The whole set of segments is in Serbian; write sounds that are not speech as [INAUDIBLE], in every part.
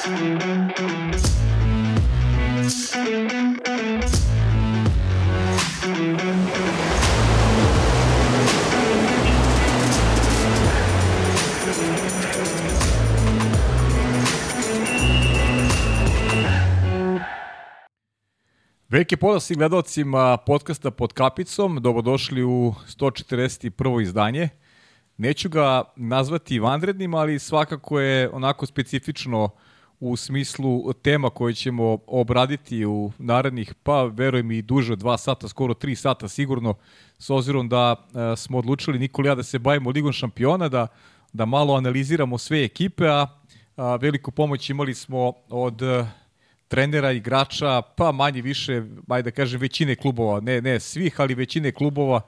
Veliki pozdrav svim gledalcima podcasta pod kapicom. Dobrodošli u 141. izdanje. Neću ga nazvati vanrednim, ali svakako je onako specifično u smislu tema koje ćemo obraditi u narednih, pa verujem i duže dva sata, skoro tri sata sigurno, s obzirom da e, smo odlučili Nikola ja da se bavimo Ligom šampiona, da, da malo analiziramo sve ekipe, a, a veliku pomoć imali smo od trenera, igrača, pa manje više, ajde da kažem, većine klubova, ne, ne svih, ali većine klubova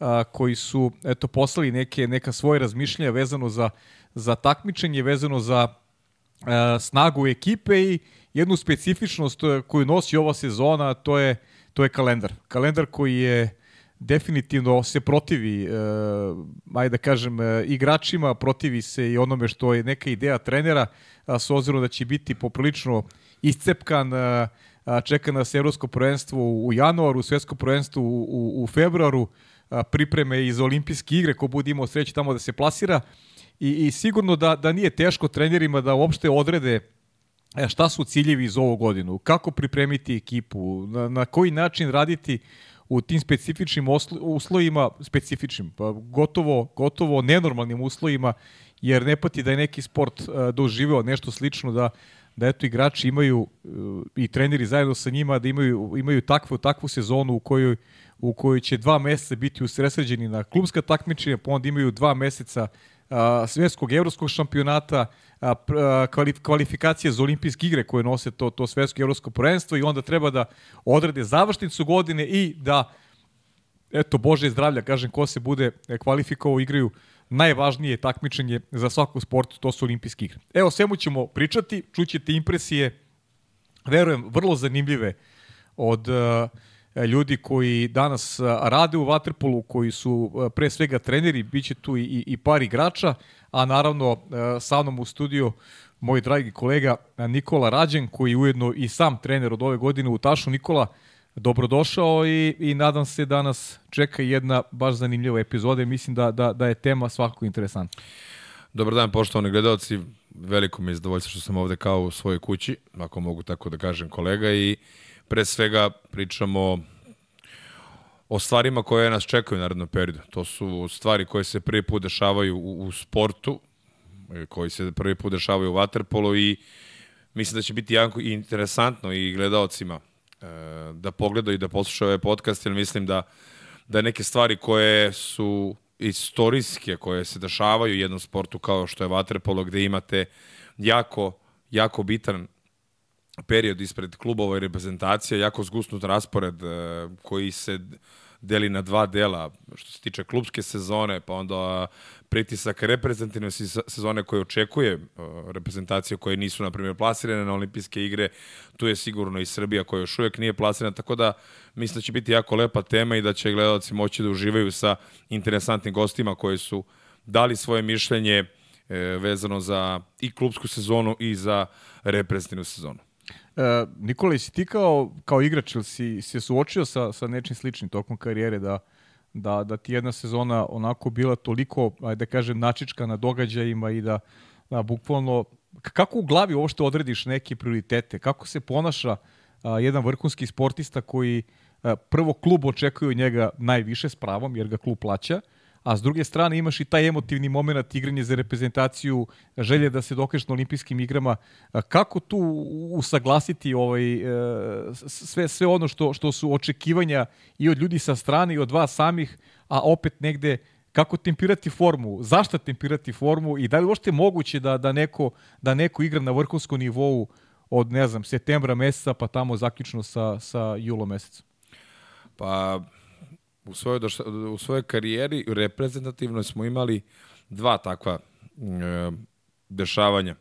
a, koji su eto, poslali neke, neka svoje razmišljenja vezano za, za takmičenje, vezano za snagu ekipe i jednu specifičnost koju nosi ova sezona, to je, to je kalendar. Kalendar koji je definitivno se protivi, e, ajde da kažem, e, igračima, protivi se i onome što je neka ideja trenera, a, s obzirom da će biti poprilično iscepkan, čeka nas evropsko prvenstvo u januaru, svetsko prvenstvo u, u, u februaru, pripreme iz olimpijske igre, ko bude imao sreće tamo da se plasira i, i sigurno da, da nije teško trenerima da uopšte odrede e, šta su ciljevi iz ovog godinu, kako pripremiti ekipu, na, na koji način raditi u tim specifičnim uslovima, specifičnim, pa gotovo, gotovo nenormalnim uslovima, jer ne pati da je neki sport doživeo nešto slično, da da eto igrači imaju i treneri zajedno sa njima da imaju imaju takvu takvu sezonu u kojoj u kojoj će dva meseca biti usresređeni na klubska takmičenja, pa onda imaju dva meseca a, svetskog evropskog šampionata, kvalifikacije za olimpijske igre koje nose to, to svetsko evropsko prvenstvo i onda treba da odrede završnicu godine i da eto, Bože zdravlja, kažem, ko se bude kvalifikovao, igraju najvažnije takmičenje za svaku sportu, to su olimpijske igre. Evo, svemu ćemo pričati, čućete impresije, verujem, vrlo zanimljive od uh, ljudi koji danas uh, rade u Waterpolu, koji su uh, pre svega treneri, bit će tu i, i par igrača, a naravno uh, sa mnom u studiju moj dragi kolega Nikola Rađen, koji je ujedno i sam trener od ove godine u Tašu. Nikola, dobrodošao i, i nadam se da nas čeka jedna baš zanimljiva epizoda i mislim da, da, da je tema svakako interesantna. Dobar dan, poštovani gledalci. Veliko mi je zadovoljstvo što sam ovde kao u svojoj kući, ako mogu tako da kažem kolega, i pre svega pričamo o stvarima koje nas čekaju u narednom periodu. To su stvari koje se prvi put dešavaju u, u sportu, koji se prvi put dešavaju u vaterpolu i mislim da će biti jako interesantno i gledalcima E, da pogledaju i da poslušaju ovaj podcast, jer mislim da, da neke stvari koje su istorijske, koje se dešavaju u jednom sportu kao što je vaterpolo, gde imate jako, jako bitan period ispred klubova i reprezentacija, jako zgusnut raspored e, koji se deli na dva dela, što se tiče klubske sezone, pa onda pritisak reprezentativne sezone koje očekuje reprezentacije koje nisu, na primjer, plasirane na olimpijske igre. Tu je sigurno i Srbija koja još uvijek nije plasirana, tako da mislim da će biti jako lepa tema i da će gledalci moći da uživaju sa interesantnim gostima koji su dali svoje mišljenje e, vezano za i klubsku sezonu i za reprezentativnu sezonu. E, Nikola, si ti kao, kao igrač ili si se suočio sa, sa nečim sličnim tokom karijere da, da, da ti jedna sezona onako bila toliko, ajde da kažem, načička na događajima i da, da bukvalno, kako u glavi uopšte odrediš neke prioritete, kako se ponaša a, jedan vrhunski sportista koji a, prvo klub očekuje njega najviše s pravom, jer ga klub plaća, a s druge strane imaš i taj emotivni moment igranje za reprezentaciju, želje da se dokажeš na olimpijskim igrama. Kako tu usaglasiti ovaj, e, sve, sve ono što, što su očekivanja i od ljudi sa strane i od vas samih, a opet negde kako tempirati formu, zašto tempirati formu i da li uopšte moguće da, da, neko, da neko igra na vrhunskom nivou od, ne znam, septembra meseca pa tamo zaključno sa, sa julom mesecom? Pa, u svojoj, u svojoj karijeri reprezentativno smo imali dva takva e, dešavanja.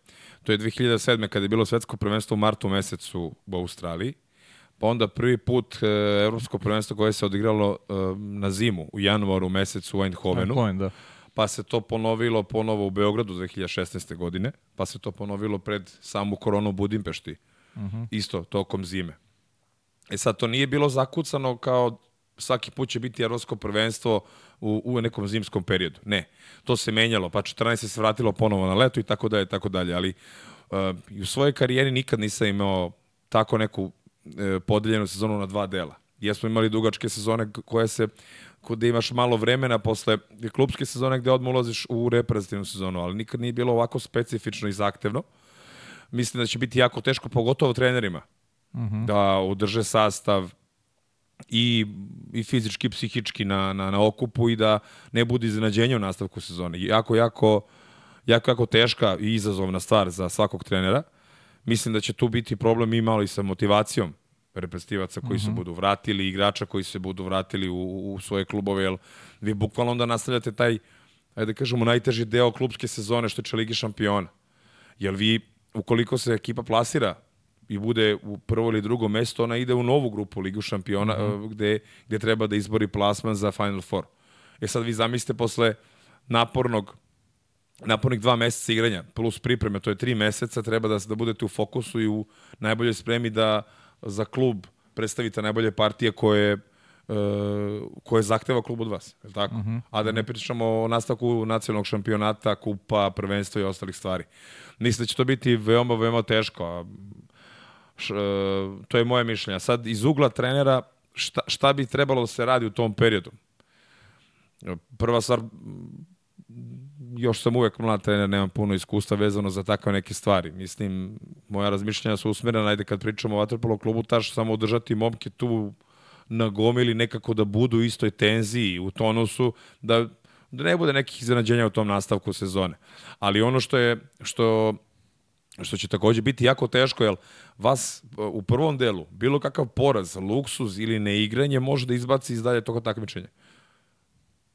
To je 2007. kada je bilo svetsko prvenstvo u martu mesecu u Australiji, pa onda prvi put e, evropsko prvenstvo koje se odigralo e, na zimu u januaru mesecu u Eindhovenu. Eindhoven, da. pa se to ponovilo ponovo u Beogradu 2016. godine, pa se to ponovilo pred samu koronu u Budimpešti, uh -huh. isto tokom zime. E sad, to nije bilo zakucano kao svaki put će biti evropsko prvenstvo u, u nekom zimskom periodu. Ne, to se menjalo, pa 14 se vratilo ponovo na leto i tako dalje, tako dalje, ali uh, u svojoj karijeri nikad nisam imao tako neku uh, podeljenu sezonu na dva dela. Jesmo imali dugačke sezone koje se gde imaš malo vremena posle klubske sezone gde odmah ulaziš u reprezentativnu sezonu, ali nikad nije bilo ovako specifično i zahtevno. Mislim da će biti jako teško, pogotovo trenerima, uh mhm. -huh. da održe sastav i, i fizički i psihički na, na, na okupu i da ne bude iznenađenja u nastavku sezone. Jako, jako, jako, jako teška i izazovna stvar za svakog trenera. Mislim da će tu biti problem i malo i sa motivacijom reprezentativaca koji mm -hmm. se mhm. budu vratili, igrača koji se budu vratili u, u svoje klubove, jer vi bukvalno onda nastavljate taj, ajde da kažemo, najteži deo klubske sezone što je Ligi šampiona. Jer vi, ukoliko se ekipa plasira i bude u prvo ili drugo mesto, ona ide u novu grupu Ligu šampiona mm -hmm. gde, gde treba da izbori plasman za Final Four. E sad vi zamislite posle napornog napornih dva meseca igranja plus pripreme, to je tri meseca, treba da, da budete u fokusu i u najboljoj spremi da za klub predstavite najbolje partije koje uh, koje zahteva klub od vas, je tako? Uh mhm. -huh. A da ne pričamo o nastavku nacionalnog šampionata, kupa, prvenstva i ostalih stvari. Mislim da će to biti veoma, veoma teško. Š, uh, to je moje mišljenje. Sad, iz ugla trenera, šta, šta bi trebalo da se radi u tom periodu? Prva stvar, još sam uvek mlad trener, nemam puno iskustva vezano za takve neke stvari. Mislim, moja razmišljanja su usmerena, ajde kad pričamo o Vatrpolo klubu, taš samo održati momke tu na gomili nekako da budu u istoj tenziji, u tonusu, da, da ne bude nekih iznenađenja u tom nastavku sezone. Ali ono što je, što što će takođe biti jako teško, jer vas u prvom delu, bilo kakav poraz, luksuz ili neigranje može da izbaci iz dalje toga takmičenja.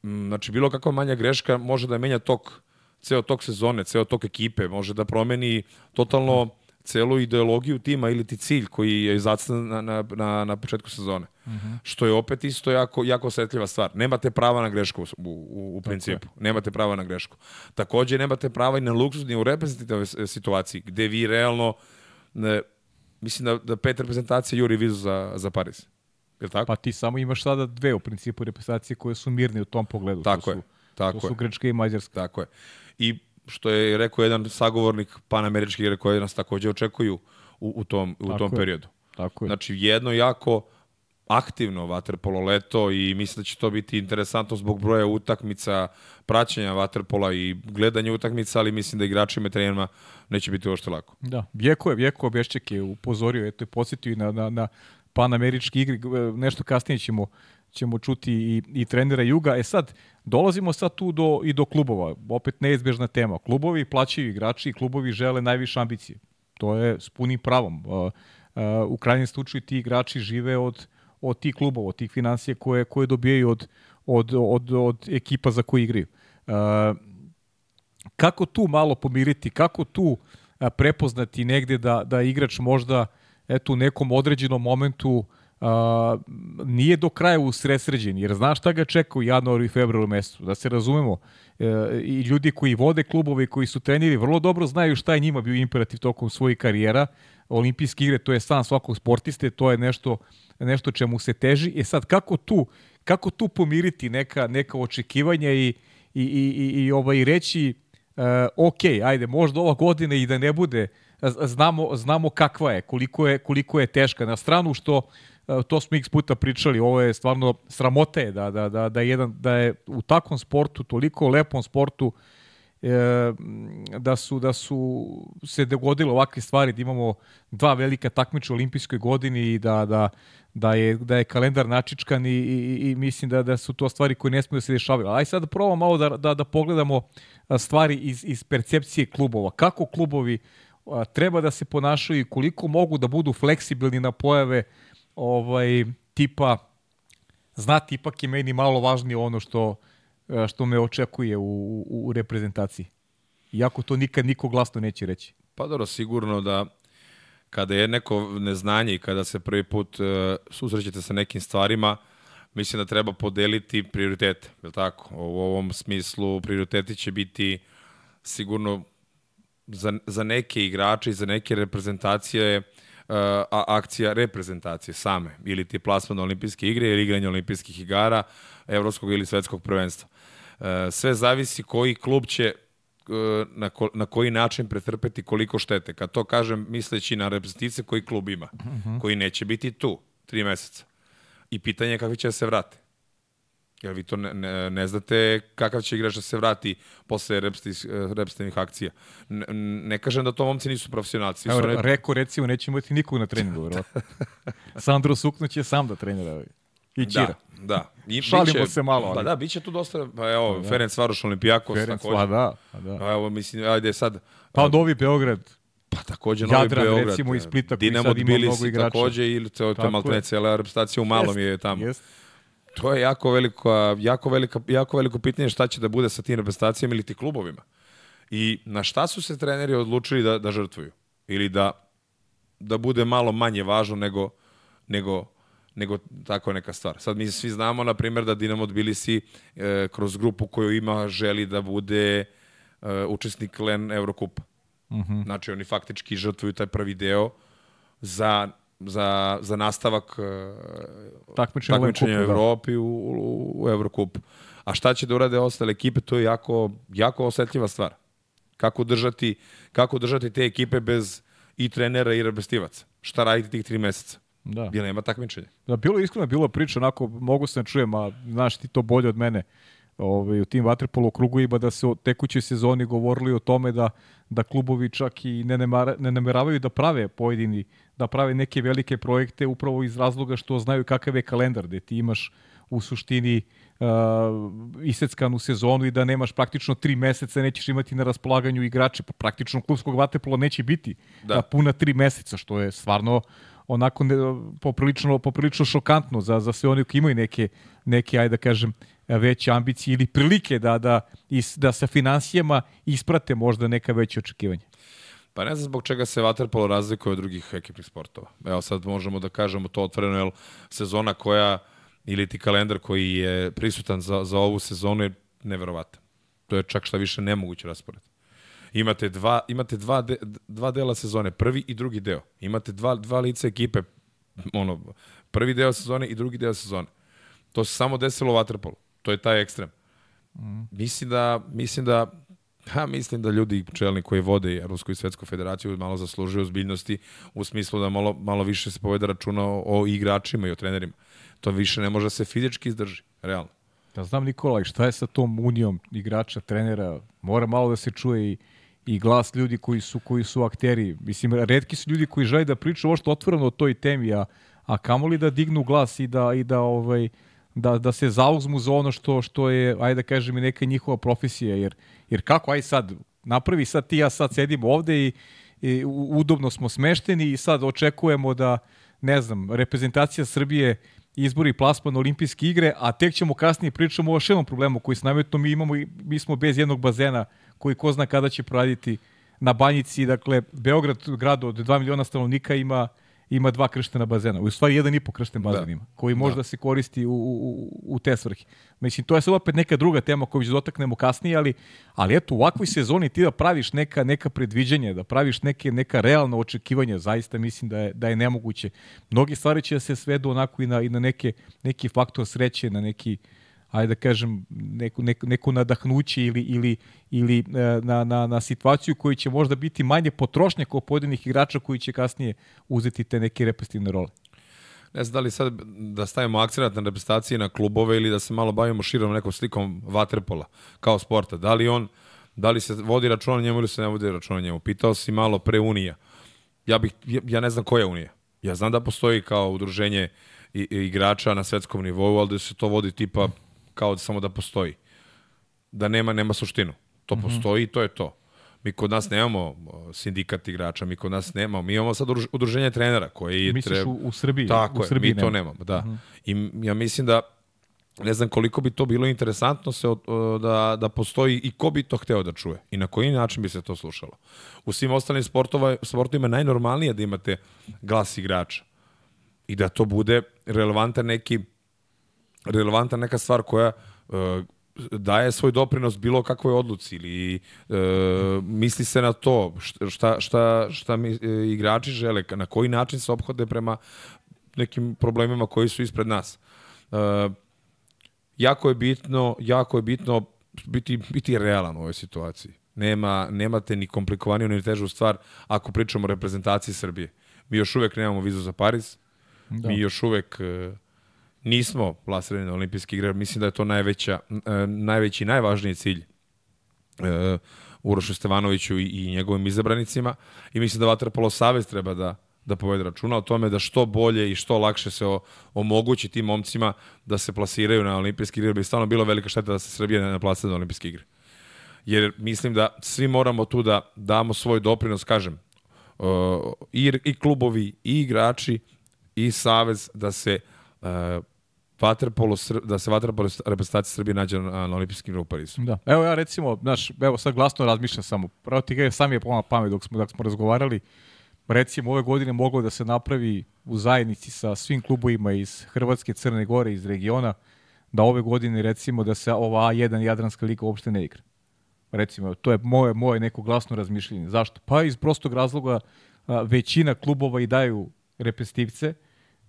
Mm, znači, bilo kakva manja greška može da menja tok, ceo tok sezone, ceo tok ekipe, može da promeni totalno celu ideologiju tima ili ti cilj koji je zacnan na, na, na, na početku sezone. Uh mhm. -huh. Što je opet isto jako, jako osetljiva stvar. Nemate prava na grešku u, u, u principu. Nemate prava na grešku. Takođe, nemate prava i na luksuz, ni u reprezentativnoj situaciji, gde vi realno, ne, mislim da, da pet reprezentacija juri vizu za, za Paris. Je tako? Pa ti samo imaš sada dve u principu reprezentacije koje su mirne u tom pogledu. Tako to je. Su, tako to su Grčka i Mađarska. Tako je. I što je rekao jedan sagovornik panamerički igre koje nas takođe očekuju u, u tom, u tom je. periodu. Tako je. Znači jedno jako aktivno vaterpolo leto i mislim da će to biti interesantno zbog broja utakmica, praćenja vaterpola i gledanja utakmica, ali mislim da igračima i trenerima neće biti uopšte lako. Da, Vjeko je, Vjeko Bešček je upozorio, eto je posjetio na, na, na panamerički igri, nešto kasnije ćemo, ćemo čuti i, i trenera Juga. E sad, dolazimo sad tu do, i do klubova, opet neizbežna tema. Klubovi plaćaju igrači i klubovi žele najviše ambicije. To je s punim pravom. Uh, uh, u krajnjem slučaju ti igrači žive od, od tih klubova, od tih financije koje, koje dobijaju od, od, od, od ekipa za koje igraju. Uh, kako tu malo pomiriti, kako tu prepoznati negde da, da igrač možda uh, eto, u nekom određenom momentu a, nije do kraja usresređen, jer znaš šta ga čeka u januaru i februaru mesecu, da se razumemo. E, I ljudi koji vode klubove i koji su treniri vrlo dobro znaju šta je njima bio imperativ tokom svojih karijera. Olimpijske igre, to je san svakog sportiste, to je nešto, nešto čemu se teži. E sad, kako tu, kako tu pomiriti neka, neka očekivanja i, i, i, i, i ovaj, reći, uh, ok, ajde, možda ova godina i da ne bude uh, znamo, znamo kakva je, koliko je, koliko je teška. Na stranu što e, to smo x puta pričali, ovo je stvarno sramote da, da, da, da, jedan, da je u takvom sportu, toliko lepom sportu, e, da su da su se dogodile ovakve stvari da imamo dva velika takmiča u olimpijskoj godini i da da da je da je kalendar načičkan i, i, i mislim da da su to stvari koje ne smiju da se dešavaju. Aj sad da probamo malo da da da pogledamo stvari iz iz percepcije klubova. Kako klubovi uh, treba da se ponašaju i koliko mogu da budu fleksibilni na pojave ovaj tipa znati ipak je meni malo važnije ono što što me očekuje u, u, u reprezentaciji. Iako to nikad niko glasno neće reći. Pa dobro, sigurno da kada je neko neznanje i kada se prvi put uh, susrećete sa nekim stvarima, mislim da treba podeliti prioritete, je tako? U ovom smislu prioriteti će biti sigurno za, za neke igrače i za neke reprezentacije a, akcija reprezentacije same, ili ti plasman olimpijske igre ili igranje olimpijskih igara, evropskog ili svetskog prvenstva. Uh, sve zavisi koji klub će uh, na, ko, na koji način pretrpeti koliko štete. Kad to kažem, misleći na reprezentacije koji klub ima, uh -huh. koji neće biti tu tri meseca. I pitanje je kakvi će da se vrate. Jer vi to ne, ne, ne znate kakav će igrač da se vrati posle repstivnih akcija. Ne, ne kažem da to momci nisu profesionalci. Evo, ne... Reko recimo neće imati nikog na treningu, [LAUGHS] verovatno. Sandro Sukno će sam da trenira. I Čira. Da, da. I, Šalimo biće, se malo. Ali... Pa da, biće tu dosta, pa evo, da. Ferenc Varoš Olimpijakos. Ferenc, pa da, pa da. Pa evo, mislim, ajde sad. Pa Novi Beograd. Pa takođe Novi Jadran, Beograd. recimo iz Splita koji Dinamo sad ima mnogo Tbilisi igrača. takođe ili to, to je maltene cela reprezentacija u malom Jest, je tamo. Jest. To je jako veliko, jako, velika, jako veliko pitanje šta će da bude sa tim reprezentacijama ili ti klubovima. I na šta su se treneri odlučili da, da žrtvuju? Ili da, da bude malo manje važno nego, nego, nego tako neka stvar. Sad mi svi znamo, na primjer, da Dinamo Tbilisi e, kroz grupu koju ima želi da bude e, učesnik Len Evrokupa. Uh -huh. Znači, oni faktički žrtvuju taj prvi deo za za, za nastavak Takmičenja u takmičenja u da. Evropi u, u, u Evrokupu. A šta će da urade ostale ekipe, to je jako, jako osetljiva stvar. Kako držati, kako držati te ekipe bez i trenera i reprezentativaca. Šta raditi tih tri meseca? Da. Jer nema takmičenja. Da, bilo je iskreno, bilo priča, onako, mogu se ne čujem, a znaš ti to bolje od mene, ovaj, u tim vaterpolo krugovima da se o tekućoj sezoni govorili o tome da da klubovi čak i ne, nemara, ne nameravaju da prave pojedini, da prave neke velike projekte upravo iz razloga što znaju kakav je kalendar, gde ti imaš u suštini uh, iseckanu sezonu i da nemaš praktično tri meseca, nećeš imati na raspolaganju igrače, pa praktično klubskog vaterpola neće biti Da. da. puna tri meseca, što je stvarno onako ne, poprilično, poprilično šokantno za, za sve oni koji imaju neke, neke, ajde da kažem, veće ambicije ili prilike da, da, is, da sa financijama isprate možda neka veća očekivanja. Pa ne znam zbog čega se vaterpolo razlikuje od drugih ekipnih sportova. Evo sad možemo da kažemo to otvoreno, jer sezona koja, ili ti kalendar koji je prisutan za, za ovu sezonu je neverovatan. To je čak šta više nemoguće raspored. Imate dva, imate dva, de, dva dela sezone, prvi i drugi deo. Imate dva, dva lica ekipe, ono, prvi deo sezone i drugi deo sezone. To se samo desilo u Waterpolu. To je taj ekstrem. Mm. Mislim da, mislim da Ha, mislim da ljudi čelni koji vode Evropsku i Svetsku federaciju malo zaslužuju ozbiljnosti u smislu da malo, malo više se poveda računa o, o igračima i o trenerima. To više ne može da se fizički izdrži, realno. Da znam Nikola, šta je sa tom unijom igrača, trenera? Mora malo da se čuje i, i glas ljudi koji su koji su akteri. Mislim, redki su ljudi koji žele da pričaju ovo što otvoreno o toj temi, a, a kamoli da dignu glas i da, i da ovaj, da, da se zauzmu za ono što, što je, ajde da kažem, i neka njihova profesija, jer, jer kako, aj sad, napravi sad ti ja sad sedimo ovde i, i udobno smo smešteni i sad očekujemo da, ne znam, reprezentacija Srbije izbori plasman olimpijske igre, a tek ćemo kasnije pričamo o jednom problemu koji se nametno mi imamo, mi smo bez jednog bazena koji ko zna kada će proraditi na banjici, dakle, Beograd, grad od 2 miliona stanovnika ima ima dva krštena bazena. U stvari jedan i po kršten bazen Da. ima, koji može Da. da se koristi u, u, u te svrhe. Mislim, to je sad opet neka druga tema koju ću dotaknemo kasnije, ali, ali eto, u ovakvoj sezoni ti da praviš neka, neka predviđanja, da praviš neke, neka realna očekivanja, zaista mislim da je, da je nemoguće. Mnogi stvari će da se svedu onako i na, i na neke, neki faktor sreće, na neki, ajde da kažem, neku, neku, neku nadahnuće ili, ili, ili e, na, na, na situaciju koji će možda biti manje potrošnja kod pojedinih igrača koji će kasnije uzeti te neke represivne role. Ne znam da li sad da stavimo akcenat na reprezentacije na klubove ili da se malo bavimo širom nekom slikom vaterpola kao sporta. Da li on, da li se vodi računa njemu ili se ne vodi računa njemu. Pitao si malo pre Unija. Ja, bih, ja, ne znam koja Unija. Ja znam da postoji kao udruženje igrača na svetskom nivou, ali da se to vodi tipa kao da samo da postoji. Da nema, nema suštinu. To mm -hmm. postoji i to je to. Mi kod nas nemamo o, sindikat igrača, mi kod nas nemamo. Mi imamo sad udruž- udruženje trenera koji Misliš u, u Srbiji? Tako u je, Srbiji mi to nemamo, da. Uh -huh. I ja mislim da ne znam koliko bi to bilo interesantno se o, da, da postoji i ko bi to hteo da čuje i na koji način bi se to slušalo. U svim ostalim sportova, sportovima je najnormalnije da imate glas igrača i da to bude relevantan neki relevantna neka stvar koja uh, daje svoj doprinos bilo kakvoj odluci ili e, misli se na to šta, šta, šta mi, e, igrači žele, na koji način se obhode prema nekim problemima koji su ispred nas. E, jako je bitno, jako je bitno biti, biti realan u ovoj situaciji. Nema, nemate ni komplikovaniju ni težu stvar ako pričamo o reprezentaciji Srbije. Mi još uvek nemamo vizu za Pariz, da. mi još uvek e, nismo plasirani na olimpijski igre. Mislim da je to najveća, e, najveći i najvažniji cilj e, Urošu Stevanoviću i, njegovim izabranicima i mislim da Vatrpolo Savez treba da da povede računa o tome da što bolje i što lakše se omogući tim momcima da se plasiraju na olimpijske igre, bi stvarno bilo velika šteta da se Srbija ne naplasa na olimpijske igre. Jer mislim da svi moramo tu da damo svoj doprinos, kažem, uh, i, i klubovi, i igrači, i savez da se vaterpolo da se vaterpolo reprezentacija Srbije nađe na, na olimpijskim igrama u Parizu. Da. Evo ja recimo, znaš, evo sad glasno razmišljam samo. Pravo ti kaže, sam je pomala pamet dok smo, dok smo razgovarali. Recimo, ove godine moglo da se napravi u zajednici sa svim klubovima iz Hrvatske, Crne Gore, iz regiona, da ove godine recimo da se ova A1 Jadranska liga uopšte ne igra. Recimo, to je moje, moje neko glasno razmišljenje. Zašto? Pa iz prostog razloga a, većina klubova i daju reprezentativce,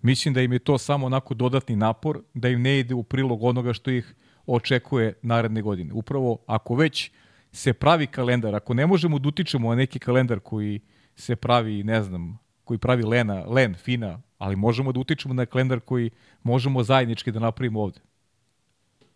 Mislim da im je to samo onako dodatni napor, da im ne ide u prilog onoga što ih očekuje naredne godine. Upravo ako već se pravi kalendar, ako ne možemo da utičemo na neki kalendar koji se pravi, ne znam, koji pravi Lena, Len, Fina, ali možemo da utičemo na kalendar koji možemo zajednički da napravimo ovde.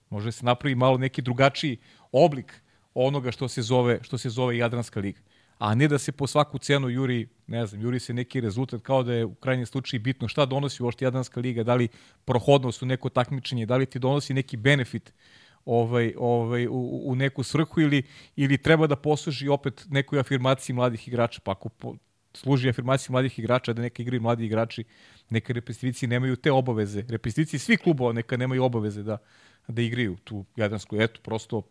Može se napravi malo neki drugačiji oblik onoga što se zove, što se zove Jadranska liga a ne da se po svaku cenu juri, ne znam, juri se neki rezultat kao da je u krajnjem slučaju bitno šta donosi uopšte Jadranska liga, da li prohodnost u neko takmičenje, da li ti donosi neki benefit ovaj, ovaj, u, u neku svrhu ili, ili treba da posluži opet nekoj afirmaciji mladih igrača. Pa ako po, služi afirmaciji mladih igrača, da neka igraju mladi igrači, neka reprezentativci nemaju te obaveze. Reprezentativci svih klubova neka nemaju obaveze da, da igraju tu Jadransku. Eto, prosto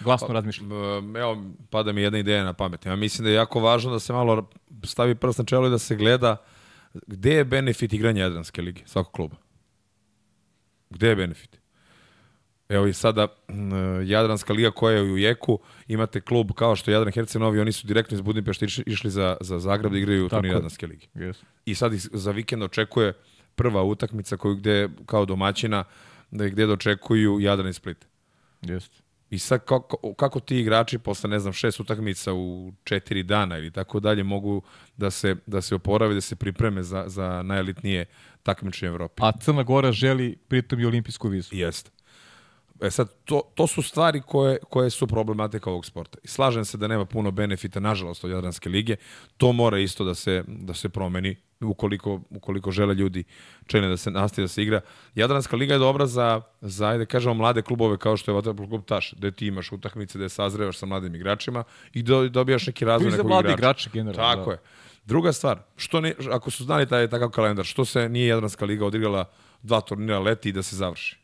glasno pa, razmišljam. Evo, pada mi jedna ideja na pamet. Ja mislim da je jako važno da se malo stavi prst na čelo i da se gleda gde je benefit igranja Jadranske lige, svakog kluba. Gde je benefit? Evo i sada Jadranska liga koja je u Jeku, imate klub kao što je Jadran Hercenovi, oni su direktno iz Budimpešte išli za, za Zagreb da igraju u turnir Jadranske lige. Yes. I sad za vikend očekuje prva utakmica koju gde kao domaćina uh, da ih gde dočekuju Jadran i Split. Jeste. I sad kako, kako ti igrači posle, ne znam, šest utakmica u četiri dana ili tako dalje mogu da se, da se oporave, da se pripreme za, za najelitnije takmičenje u Evropi. A Crna Gora želi pritom i olimpijsku vizu. Jeste. E sad, to, to su stvari koje, koje su problematika ovog sporta. I slažem se da nema puno benefita, nažalost, od Jadranske lige. To mora isto da se, da se promeni ukoliko, ukoliko žele ljudi čene da se nastavi da se igra. Jadranska liga je dobra za, za ajde kažemo, mlade klubove kao što je Vatrpol klub Taš, gde ti imaš utakmice, gde sazrevaš sa mladim igračima i do, dobijaš neki razvoj nekog igrača. igrače generalno. Tako da. je. Druga stvar, što ne, ako su znali taj takav kalendar, što se nije Jadranska liga odigrala dva turnira leti i da se završi?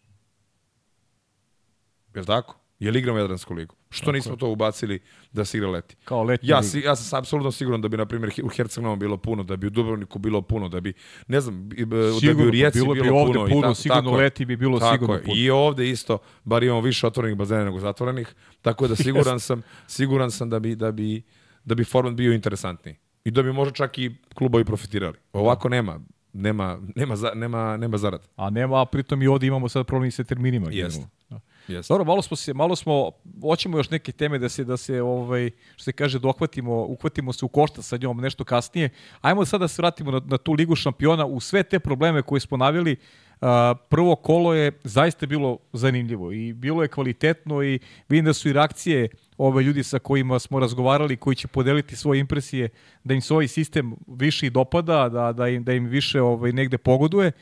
Je li tako? Je li igramo Jadransku ligu? Što tako nismo je. to ubacili da se igra leti? Kao leti ja, si, ja sam apsolutno siguran da bi, na primjer, u Herceg bilo puno, da bi u Dubrovniku bilo puno, da bi, ne znam, sigurno, da bi u Rijeci bilo, bilo ovde puno. puno tako, sigurno tako leti bi bilo tako sigurno je. puno. I ovde isto, bar imamo više otvorenih bazena nego zatvorenih, tako da [LAUGHS] siguran sam, siguran sam da bi, da bi, da bi format bio interesantniji. I da bi možda čak i klubovi profitirali. Ovako nema nema, nema, za, nema, nema zarad. A nema, a pritom i ovde imamo sad problem sa terminima. Jeste. Da. Yes. Dobro, malo smo se malo smo hoćemo još neke teme da se da se ovaj što se kaže dohvatimo, uhvatimo se u košta sa njom nešto kasnije. Ajmo sada da se vratimo na, na tu ligu šampiona u sve te probleme koje smo naveli. Uh, prvo kolo je zaista bilo zanimljivo i bilo je kvalitetno i vidim da su i reakcije ove ljudi sa kojima smo razgovarali, koji će podeliti svoje impresije, da im se ovaj sistem više i dopada, da, da, im, da im više ovaj, negde pogoduje.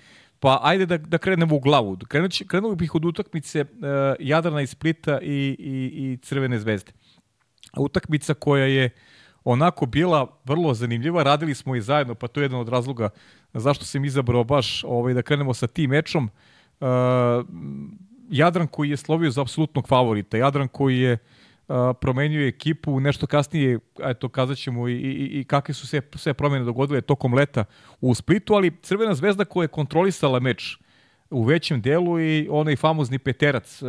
Pa ajde da, da krenemo u glavu. Krenući, krenuo bih od utakmice uh, Jadrana iz Splita i, i, i Crvene zvezde. Utakmica koja je onako bila vrlo zanimljiva. Radili smo i zajedno, pa to je jedan od razloga zašto sam izabrao baš ovaj, da krenemo sa tim mečom. Uh, Jadran koji je slovio za apsolutnog favorita. Jadran koji je uh, promenio ekipu, nešto kasnije, eto, kazat ćemo i, i, i kakve su se sve promene dogodile tokom leta u Splitu, ali Crvena zvezda koja je kontrolisala meč u većem delu i onaj famozni peterac uh,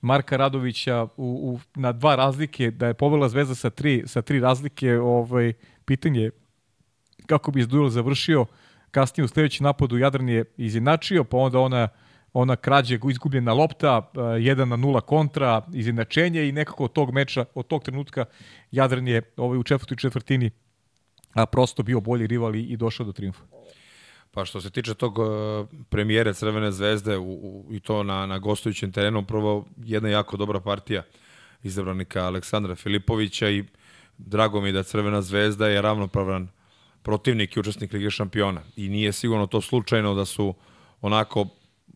Marka Radovića u, u, na dva razlike, da je povela Zvezda sa tri, sa tri razlike, ovaj, pitanje kako bi izduel završio, kasnije u sledećem napadu Jadran je izjednačio, pa onda ona ona krađe izgubljena lopta, 1 na 0 kontra, izjednačenje i nekako od tog meča, od tog trenutka Jadran je ovaj, u četvrtoj četvrtini a prosto bio bolji rival i došao do triumfa. Pa što se tiče tog uh, premijere Crvene zvezde u, u, i to na, na gostujućem terenu, prvo jedna jako dobra partija izabranika Aleksandra Filipovića i drago mi da Crvena zvezda je ravnopravan protivnik i učesnik Lige šampiona. I nije sigurno to slučajno da su onako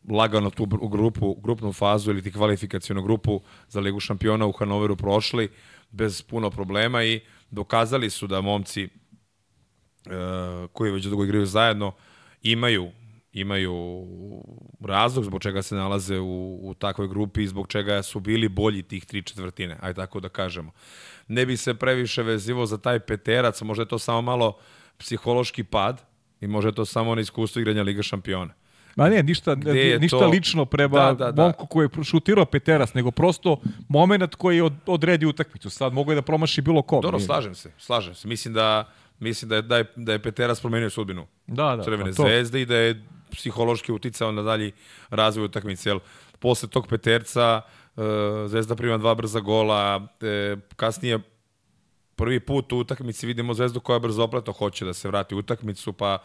lagano tu grupu, grupnu fazu ili ti kvalifikacijonu grupu za Ligu šampiona u Hanoveru prošli bez puno problema i dokazali su da momci uh, koji već dugo igraju zajedno imaju imaju razlog zbog čega se nalaze u, u takvoj grupi i zbog čega su bili bolji tih tri četvrtine, aj tako da kažemo. Ne bi se previše vezivo za taj peterac, možda je to samo malo psihološki pad i može je to samo na iskustvo igranja Liga šampiona. Ma ne, ništa, ništa to? lično prema da, da, da. momku koji je šutirao Peteras, nego prosto moment koji je od, odredi utakmicu. Sad mogu je da promaši bilo ko. Dobro, slažem se, slažem se. Mislim da mislim da je, da je, da je Peteras promenio sudbinu da, da, Crvene pa zvezde i da je psihološki uticao na dalji razvoj utakmice. Jel, posle tog Peterca uh, Zvezda prima dva brza gola, e, kasnije prvi put u utakmici vidimo Zvezdu koja brzo opleto hoće da se vrati u utakmicu, pa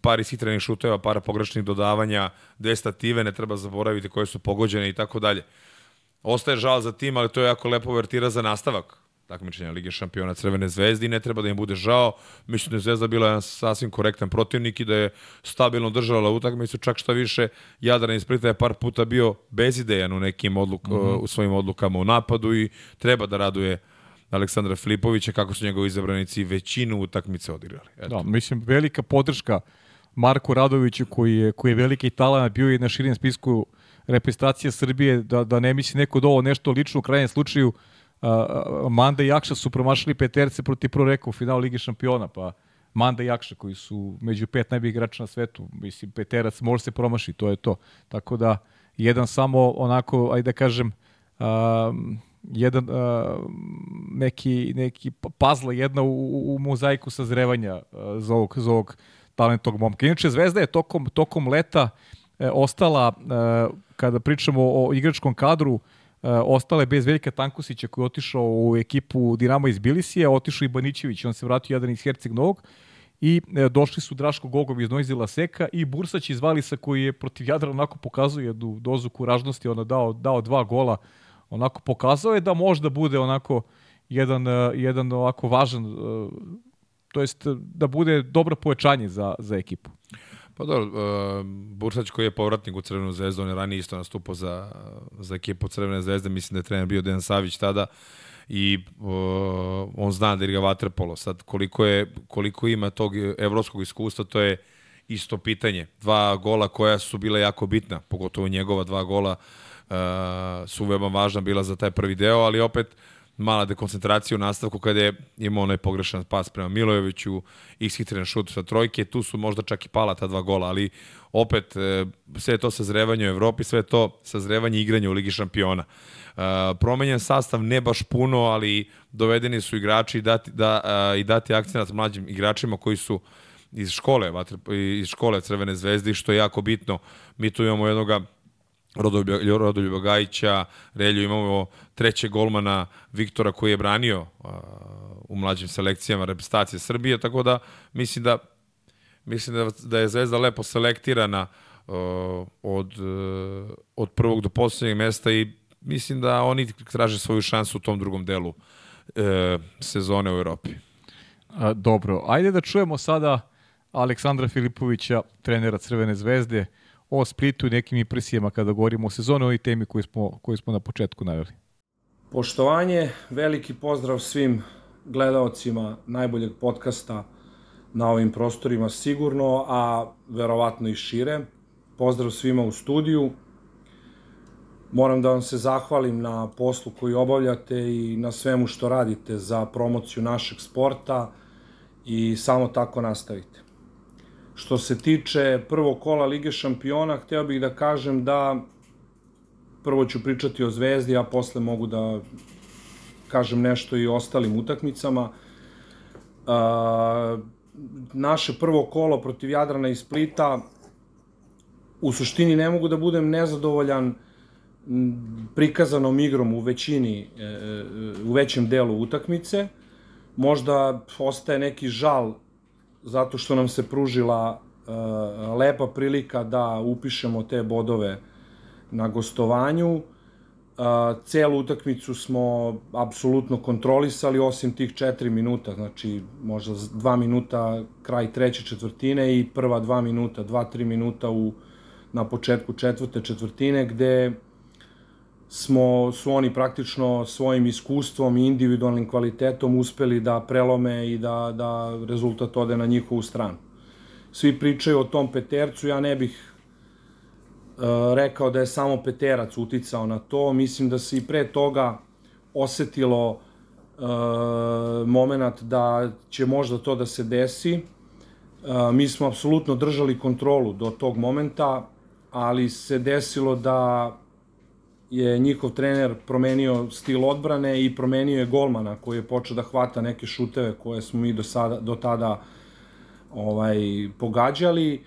par ishitrenih šuteva, para pogrešnih dodavanja, dve stative ne treba zaboraviti koje su pogođene i tako dalje. Ostaje žal za tim, ali to je jako lepo vertira za nastavak takmičenja Lige šampiona Crvene zvezde i ne treba da im bude žao. Mislim da je Zvezda bila jedan sasvim korektan protivnik i da je stabilno držala utakmicu, čak šta više Jadran iz Splita je par puta bio bezidejan u nekim odluk, mm -hmm. u svojim odlukama u napadu i treba da raduje Aleksandra Filipovića kako su njegovi izabranici većinu utakmice odigrali. Eto. Da, mislim velika podrška Marku Radoviću koji je koji je veliki talan bio i na širim spisku reprezentacije Srbije da da ne misli neko da ovo nešto lično u krajnjem slučaju Manda i Akša su promašili peterce protiv Proreka u finalu Lige šampiona, pa Manda i Akša koji su među pet najboljih igrača na svetu, mislim, peterac može se promaši, to je to. Tako da, jedan samo onako, ajde da kažem, um, jedan uh, neki, neki pazla jedna u, u mozaiku sazrevanja uh, za ovog, za ovog talentog momka. Inače, Zvezda je tokom, tokom leta uh, ostala, uh, kada pričamo o igračkom kadru, uh, ostale bez Veljka Tankusića koji je otišao u ekipu Dinamo iz Bilisije, otišao i Banićević, on se vratio jedan iz Herceg Novog i e, došli su Draško Gogov iz Nojzila Seka i Bursać iz Valisa koji je protiv Jadra onako pokazuje jednu dozu kuražnosti, ona dao, dao dva gola, onako pokazao je da možda bude onako jedan, e, jedan ovako važan, e, to jest da bude dobro povećanje za, za ekipu. Pa dobro, Bursać koji je povratnik u Crvenu zvezdu, on je ranije isto nastupao za, za ekipu Crvene zvezde, mislim da je trener bio Dejan Savić tada i uh, on zna da igra vaterpolo. Sad, koliko, je, koliko ima tog evropskog iskustva, to je isto pitanje. Dva gola koja su bila jako bitna, pogotovo njegova dva gola uh, su veoma važna bila za taj prvi deo, ali opet uh, mala dekoncentracija u nastavku kada je imao onaj pogrešan pas prema Milojeviću, ishitren šut sa trojke, tu su možda čak i pala ta dva gola, ali opet e, sve to sazrevanje u Evropi, sve to sazrevanje igranja u Ligi šampiona. E, promenjen sastav ne baš puno, ali dovedeni su igrači i dati, da, e, i dati akcenat mlađim igračima koji su iz škole, iz škole Crvene zvezde, što je jako bitno. Mi tu imamo jednoga Rodoljuba Gajića, Relju imamo trećeg golmana Viktora koji je branio uh, u mlađim selekcijama reprezentacije Srbije, tako da mislim da mislim da, da je Zvezda lepo selektirana uh, od, uh, od prvog do poslednjeg mesta i mislim da oni traže svoju šansu u tom drugom delu uh, sezone u Evropi. A, dobro, ajde da čujemo sada Aleksandra Filipovića, trenera Crvene zvezde, o Splitu i nekim impresijama kada govorimo o sezoni, i temi koje smo, koje smo na početku naveli. Poštovanje, veliki pozdrav svim gledaocima najboljeg podcasta na ovim prostorima sigurno, a verovatno i šire. Pozdrav svima u studiju. Moram da vam se zahvalim na poslu koji obavljate i na svemu što radite za promociju našeg sporta i samo tako nastavite. Što se tiče prvog kola Lige šampiona, hteo bih da kažem da prvo ću pričati o Zvezdi, a posle mogu da kažem nešto i o ostalim utakmicama. Naše prvo kolo protiv Jadrana i Splita u suštini ne mogu da budem nezadovoljan prikazanom igrom u većini, e, e, u većem delu utakmice. Možda ostaje neki žal zato što nam se pružila e, lepa prilika da upišemo te bodove na gostovanju. Celu utakmicu smo apsolutno kontrolisali, osim tih 4 minuta, znači možda 2 minuta kraj treće četvrtine i prva 2 minuta, 2-3 minuta u, na početku četvrte četvrtine, gde smo, su oni praktično svojim iskustvom i individualnim kvalitetom uspeli da prelome i da, da rezultat ode na njihovu stranu. Svi pričaju o tom petercu, ja ne bih uh, rekao da je samo peterac uticao na to, mislim da se i pre toga osetilo uh, moment da će možda to da se desi. Uh, mi smo apsolutno držali kontrolu do tog momenta, ali se desilo da je njihov trener promenio stil odbrane i promenio je golmana koji je počeo da hvata neke šuteve koje smo mi do, sada, do tada ovaj, pogađali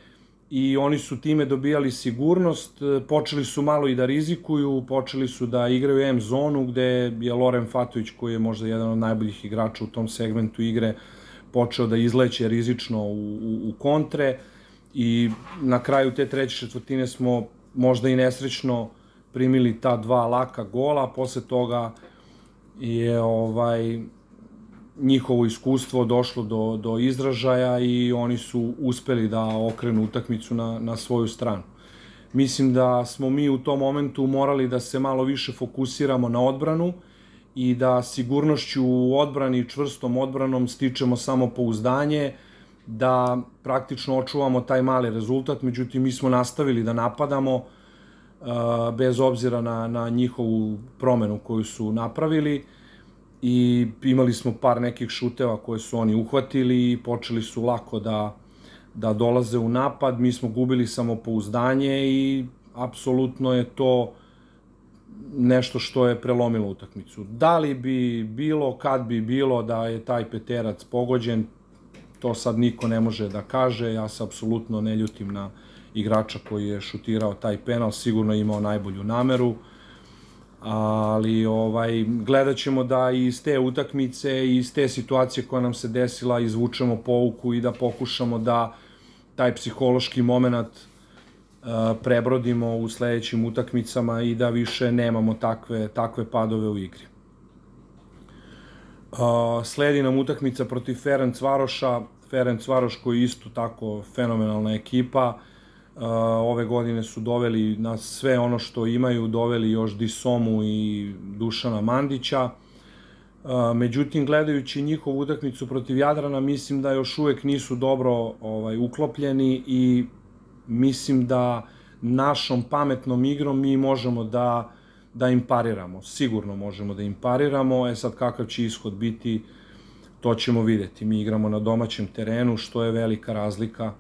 i oni su time dobijali sigurnost, počeli su malo i da rizikuju, počeli su da igraju M zonu gde je Loren Fatović koji je možda jedan od najboljih igrača u tom segmentu igre počeo da izleće rizično u, u, u kontre i na kraju te treće četvrtine smo možda i nesrećno uh, primili ta dva laka gola, posle toga je ovaj njihovo iskustvo došlo do, do izražaja i oni su uspeli da okrenu utakmicu na, na svoju stranu. Mislim da smo mi u tom momentu morali da se malo više fokusiramo na odbranu i da sigurnošću u odbrani i čvrstom odbranom stičemo samo pouzdanje, da praktično očuvamo taj mali rezultat, međutim mi smo nastavili da napadamo, bez obzira na, na njihovu promenu koju su napravili. I imali smo par nekih šuteva koje su oni uhvatili i počeli su lako da, da dolaze u napad, mi smo gubili samopouzdanje i apsolutno je to nešto što je prelomilo utakmicu. Da li bi bilo, kad bi bilo da je taj peterac pogođen, to sad niko ne može da kaže, ja se apsolutno ne ljutim na, igrača koji je šutirao taj penal, sigurno je imao najbolju nameru, ali ovaj, gledat ćemo da iz te utakmice i iz te situacije koja nam se desila izvučemo pouku i da pokušamo da taj psihološki moment uh, prebrodimo u sledećim utakmicama i da više nemamo takve, takve padove u igri. Uh, sledi nam utakmica protiv Ferenc Varoša, Ferenc Varoš koji je isto tako fenomenalna ekipa, uh, ove godine su doveli na sve ono što imaju, doveli još Disomu i Dušana Mandića. Međutim, gledajući njihovu utakmicu protiv Jadrana, mislim da još uvek nisu dobro ovaj, uklopljeni i mislim da našom pametnom igrom mi možemo da, da im pariramo. Sigurno možemo da im pariramo, e sad kakav će ishod biti, to ćemo videti. Mi igramo na domaćem terenu, što je velika razlika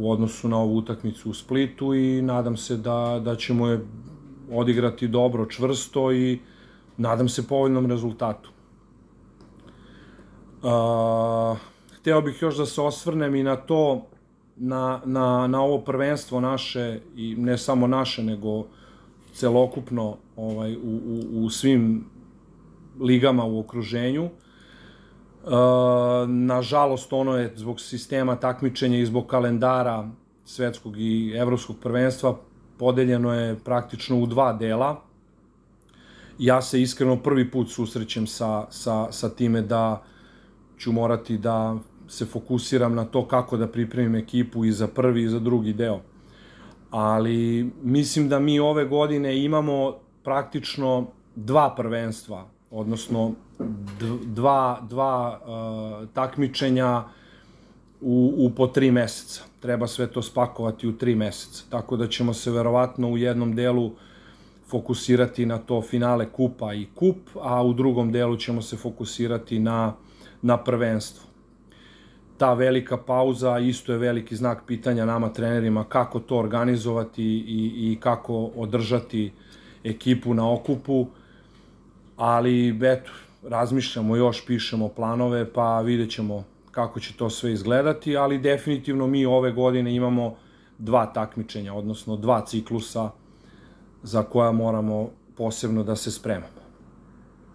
u odnosu na ovu utakmicu u Splitu i nadam se da, da ćemo je odigrati dobro, čvrsto i nadam se povoljnom rezultatu. Uh, hteo bih još da se osvrnem i na to, na, na, na ovo prvenstvo naše, i ne samo naše, nego celokupno ovaj, u, u, u svim ligama u okruženju. Uh, nažalost, ono je zbog sistema takmičenja i zbog kalendara svetskog i evropskog prvenstva podeljeno je praktično u dva dela. Ja se iskreno prvi put susrećem sa, sa, sa time da ću morati da se fokusiram na to kako da pripremim ekipu i za prvi i za drugi deo. Ali mislim da mi ove godine imamo praktično dva prvenstva, odnosno dva, dva uh, takmičenja u, u po tri meseca. Treba sve to spakovati u tri meseca. Tako da ćemo se verovatno u jednom delu fokusirati na to finale kupa i kup, a u drugom delu ćemo se fokusirati na, na prvenstvo. ta velika pauza isto je veliki znak pitanja nama trenerima kako to organizovati i, i kako održati ekipu na okupu, ali eto, razmišljamo još, pišemo planove, pa vidjet ćemo kako će to sve izgledati, ali definitivno mi ove godine imamo dva takmičenja, odnosno dva ciklusa za koja moramo posebno da se spremamo.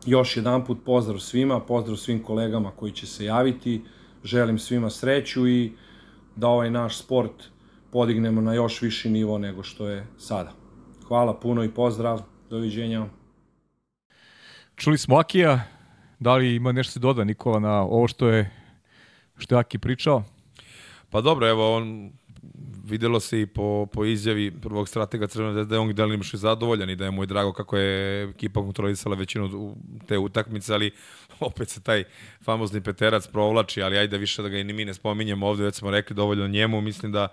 Još jedan put pozdrav svima, pozdrav svim kolegama koji će se javiti, želim svima sreću i da ovaj naš sport podignemo na još viši nivo nego što je sada. Hvala puno i pozdrav, doviđenja. Čuli smo Akija, da li ima nešto se doda Nikola na ovo što je što je Aki pričao? Pa dobro, evo on videlo se i po, po izjavi prvog stratega Crvena da je on delimo i zadovoljan i da je mu je drago kako je ekipa kontrolisala većinu te utakmice, ali [LAUGHS] opet se taj famozni peterac provlači, ali ajde više da ga i ni mi ne spominjemo ovde, već smo rekli dovoljno njemu, mislim da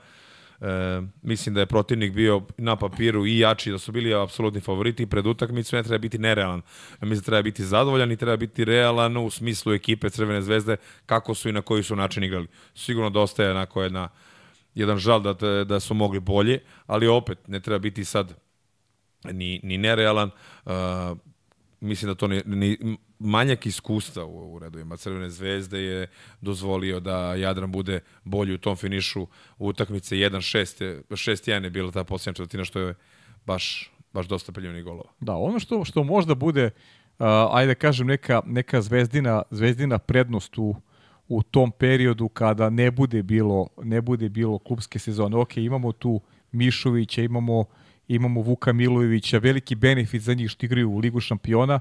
E, mislim da je protivnik bio na papiru i jači, da su bili apsolutni favoriti pred utakmicu, ne treba biti nerealan. Mislim da treba biti zadovoljan i treba biti realan u smislu ekipe Crvene zvezde, kako su i na koji su način igrali. Sigurno dosta je onako jedna jedan žal da, da su mogli bolje, ali opet ne treba biti sad ni, ni nerealan. Uh, mislim da to ni, ni manjak iskustva u, u redovima Crvene zvezde je dozvolio da Jadran bude bolji u tom finišu utakmice 1-6 6-1 je bila ta posljednja četvrtina što je baš baš dosta priljivnih golova. Da, ono što što možda bude uh, ajde da kažem neka neka zvezdina zvezdina prednost u u tom periodu kada ne bude bilo ne bude bilo klubske sezone. Ok, imamo tu Mišovića, imamo imamo Vuka Milojevića, veliki benefit za njih što igraju u Ligu šampiona.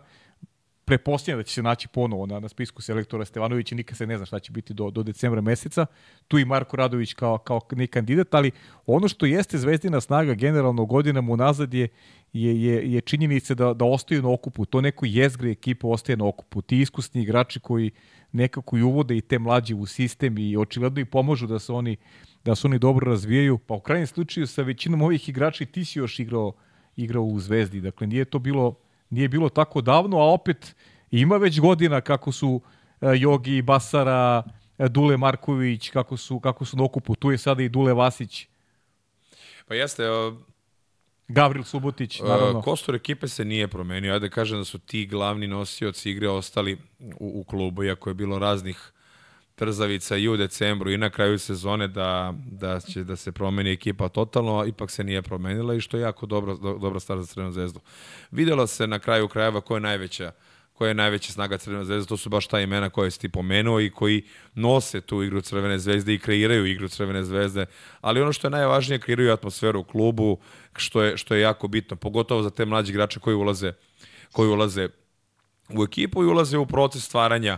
Prepostavljam da će se naći ponovo na, na spisku selektora Stevanovića, nikad se ne zna šta će biti do, do decembra meseca. Tu i Marko Radović kao, kao ne kandidat, ali ono što jeste zvezdina snaga generalno godinama unazad je, je, je, je činjenica da, da ostaju na okupu. To neko jezgre ekipa ostaje na okupu. Ti iskusni igrači koji nekako i uvode i te mlađe u sistem i očigledno i pomožu da se oni da se oni dobro razvijaju. Pa u krajnjem slučaju sa većinom ovih igrača ti si još igrao igrao u Zvezdi. Dakle nije to bilo nije bilo tako davno, a opet ima već godina kako su uh, Jogi, Basara, uh, Dule Marković, kako su, kako su na okupu. Tu je sada i Dule Vasić. Pa jeste, Gavril Subotić, naravno. Kostor ekipe se nije promenio. Ajde da kažem da su ti glavni nosioci igre ostali u, u klubu, iako je bilo raznih trzavica i u decembru i na kraju sezone da, da će da se promeni ekipa totalno, a ipak se nije promenila i što je jako dobro, do, dobra stvar za Crvenu zvezdu. Videlo se na kraju krajeva koja je najveća uh, koja je najveća snaga Crvene zvezde, to su baš ta imena koje si ti pomenuo i koji nose tu igru Crvene zvezde i kreiraju igru Crvene zvezde, ali ono što je najvažnije, kreiraju atmosferu u klubu, što je, što je jako bitno, pogotovo za te mlađe igrače koji ulaze, koji ulaze u ekipu i ulaze u proces stvaranja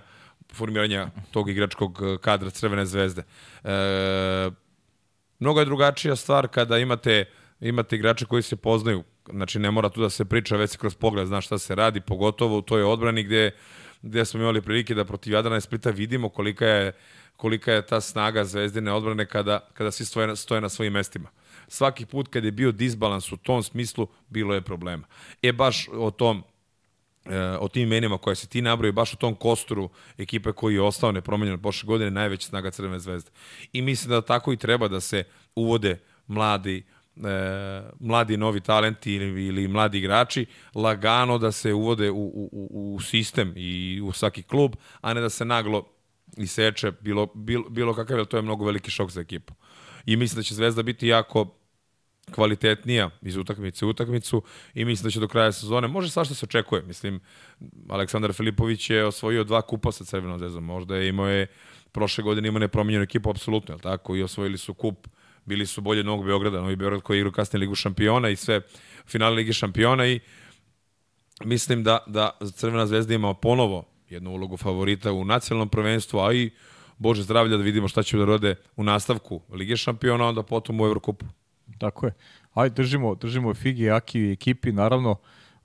formiranja tog igračkog kadra Crvene zvezde. E, mnogo je drugačija stvar kada imate imate igrače koji se poznaju Znači, ne mora tu da se priča, već se kroz pogled zna šta se radi, pogotovo u toj odbrani gde, gde smo imali prilike da protiv Jadrana i Splita vidimo kolika je, kolika je ta snaga zvezdine odbrane kada, kada svi stoje, stoje na svojim mestima. Svaki put kad je bio disbalans u tom smislu, bilo je problema. E, baš o tom o tim imenima koje se ti nabroji, baš u tom kosturu ekipe koji je ostao nepromenjen od prošle godine, najveća snaga Crvene zvezde. I mislim da tako i treba da se uvode mladi e, mladi novi talenti ili, ili mladi igrači lagano da se uvode u, u, u sistem i u svaki klub, a ne da se naglo iseče bilo, bilo, bilo kakav, jer to je mnogo veliki šok za ekipu. I mislim da će Zvezda biti jako kvalitetnija iz utakmice u utakmicu i mislim da će do kraja sezone, može svašta se očekuje, mislim, Aleksandar Filipović je osvojio dva kupa sa Crvenom zvezdom, možda je imao je, prošle godine imao nepromenjenu ekipu, apsolutno, je tako, i osvojili su kup bili su bolje Novog Beograda, Novi Beograd koji igra kasnije Ligu šampiona i sve finale Lige šampiona i mislim da, da Crvena zvezda ima ponovo jednu ulogu favorita u nacionalnom prvenstvu, a i Bože zdravlja da vidimo šta će da rode u nastavku Lige šampiona, onda potom u Evrokupu. Tako je. Ajde, držimo, držimo Figi, Aki i ekipi, naravno,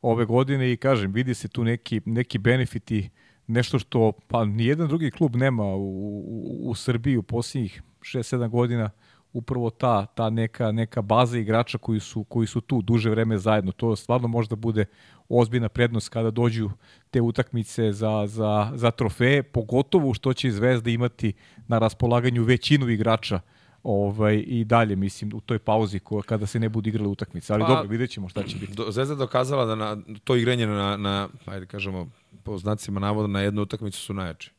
ove godine i kažem, vidi se tu neki, neki benefiti, nešto što pa nijedan drugi klub nema u, u, u Srbiji u posljednjih 6-7 godina, upravo ta, ta neka, neka baza igrača koji su, koji su tu duže vreme zajedno. To stvarno možda bude ozbiljna prednost kada dođu te utakmice za, za, za trofeje, pogotovo što će Zvezda imati na raspolaganju većinu igrača ovaj, i dalje, mislim, u toj pauzi ko, kada se ne budu igrale utakmice. Ali pa, dobro, vidjet ćemo šta će biti. Do, Zvezda dokazala da na, to igranje na, na, ajde kažemo, po znacima navoda na jednu utakmicu su najjači.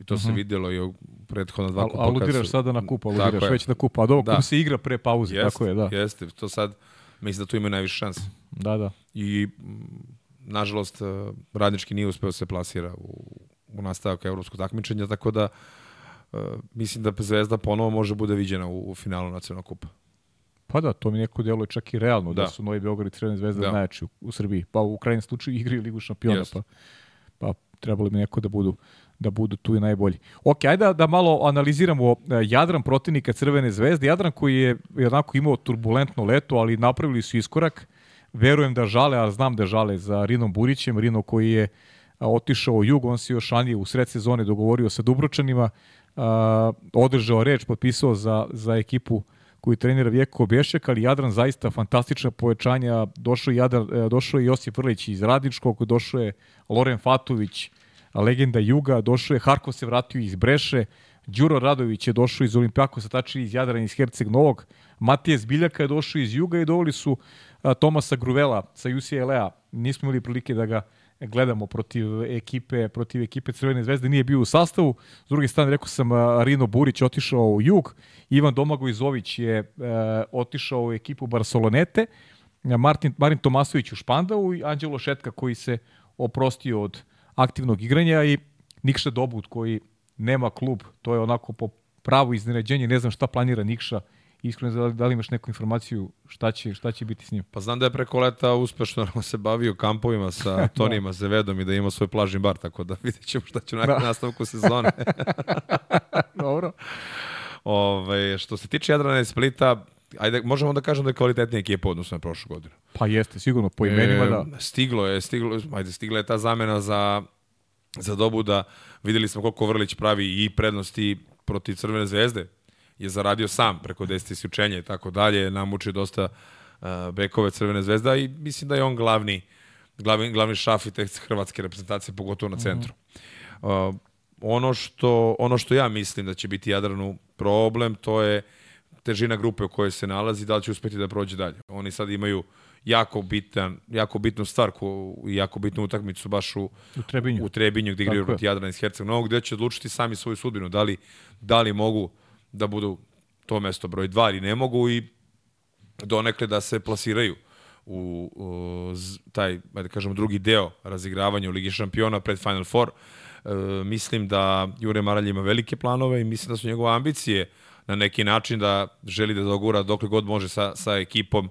I to uh -huh. se mhm. videlo i u prethodna dva kupa. Aludiraš sada na kupa, aludiraš već na kupa. A dobro, da. se igra pre pauze, jest, tako je, da. Jeste, to sad, mislim da tu imaju najviše šanse. Da, da. I, nažalost, eh, radnički nije uspeo da se plasira u, u nastavak evropskog takmičenja, tako da uh, mislim da Zvezda ponovo može bude viđena u, u finalu nacionalnog kupa. Pa da, to mi neko djeluje čak i realno, da, da su Novi Beograd i Crvena zvezda da. najjači u, u Srbiji. Pa u krajnjem slučaju igraju Ligu šampiona, yes. pa, pa trebalo bi neko da budu da budu tu i najbolji. Ok, ajde da, da malo analiziramo e, Jadran protivnika Crvene zvezde. Jadran koji je jednako imao turbulentno leto, ali napravili su iskorak. Verujem da žale, ali znam da žale za Rinom Burićem. Rino koji je otišao u jug, on se još ranije u sred sezone dogovorio sa Dubročanima, održao reč, potpisao za, za ekipu koju trenira Vjeko Bešek, ali Jadran zaista fantastična povećanja. Došao Jadran, e, došao je Josip Vrlić iz Radničkog, došao je Loren Fatović, legenda Juga, došao je Harko se vratio iz Breše, Đuro Radović je došao iz Olimpijakosa, tačnije iz Jadrana, iz Herceg Novog, Matije Zbiljaka je došao iz Juga i dovoli su a, Tomasa Gruvela sa UCLA. Nismo imali prilike da ga gledamo protiv ekipe, protiv ekipe Crvene zvezde, nije bio u sastavu. S druge strane, rekao sam, Rino Burić otišao u jug, Ivan Domagoj Zović je e, otišao u ekipu Barcelonete, Martin, Marin Tomasović u Špandau i Anđelo Šetka koji se oprostio od aktivnog igranja i Nikša Dobut koji nema klub, to je onako po pravu iznenađenje, ne znam šta planira Nikša, iskreno da li imaš neku informaciju šta će, šta će biti s njim? Pa znam da je preko leta uspešno [LAUGHS] se bavio kampovima sa [LAUGHS] da. Tonijima da. Zevedom i da ima svoj plažni bar, tako da [LAUGHS] vidjet ćemo šta će na da. nastavku sezone. Dobro. Ove, što se tiče Jadrana i Splita, ajde, možemo da kažemo da je kvalitetnija ekipa odnosno na prošlu godinu. Pa jeste, sigurno, po imenima e, da. Stiglo je, stiglo, ajde, stigla je ta zamena za, za dobu da videli smo koliko Vrlić pravi i prednosti protiv Crvene zvezde, je zaradio sam preko 10 isključenja i tako dalje, namučio dosta uh, bekove Crvene zvezda i mislim da je on glavni, glavni, glavni šaf i te hrvatske reprezentacije, pogotovo na mhm. centru. Uh, ono, što, ono što ja mislim da će biti Jadranu problem, to je težina grupe u kojoj se nalazi, da li će uspeti da prođe dalje. Oni sad imaju jako bitan, jako bitnu stvar i jako bitnu utakmicu baš u, u Trebinju, u Trebinju gde igraju protiv Jadrana iz Herceg Novog, gde će odlučiti sami svoju sudbinu, da li, da li mogu da budu to mesto broj 2 ili ne mogu i donekle da se plasiraju u, u taj, da kažemo, drugi deo razigravanja u Ligi šampiona pred Final Four. E, mislim da Jure Maralj ima velike planove i mislim da su njegove ambicije na neki način da želi da dogura dokle god može sa, sa ekipom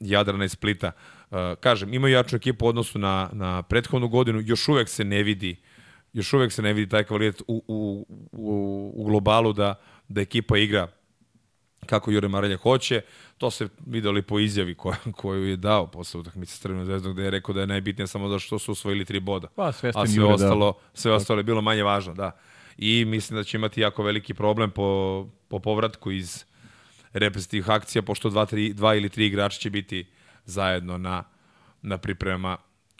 Jadrana i Splita. E, kažem, imaju jaču ekipu u odnosu na, na prethodnu godinu, još uvek se ne vidi još uvek se ne vidi taj kvalitet u, u, u, u globalu da, da ekipa igra kako Jure Marelja hoće. To se videli po izjavi koja, koju je dao posle utakmice s Crvenom zvezdom, gde je rekao da je najbitnije samo da što su osvojili tri boda. Pa, sve A sve Jure, da. ostalo, da. sve ostalo je bilo manje važno, da. I mislim da će imati jako veliki problem po, po povratku iz reprezentativnih akcija, pošto dva, tri, dva ili tri igrača će biti zajedno na, na priprema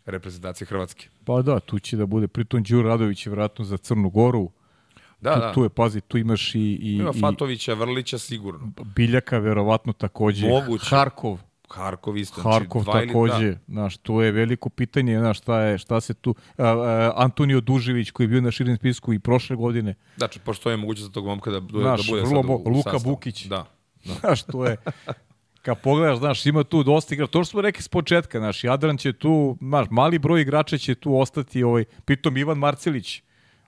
reprezentacije Hrvatske. Pa da, tu će da bude, pritom Đuro Radović je vratno za Crnu Goru, Da, tu, da. tu je, pazi, tu imaš i... i Ima Fatovića, Vrlića sigurno. Biljaka verovatno takođe. Moguće. Harkov. Harkov isto. Znači Harkov znači, takođe. Da. Znaš, to je veliko pitanje, znaš, šta, je, šta se tu... Uh, uh, Antonio Dužević koji je bio na širim spisku i prošle godine. Znači, postoje mogućnost za tog momka da, da, znaš, da bude vrlo, sad u, u Luka sastavu. Bukić. Da. da. [LAUGHS] Znaš, to je... Kad pogledaš, znaš, ima tu dosta igra. To što smo rekli s početka, znaš, Jadran će tu, znaš, mali broj igrača će tu ostati, ovaj, pritom Ivan Marcelić,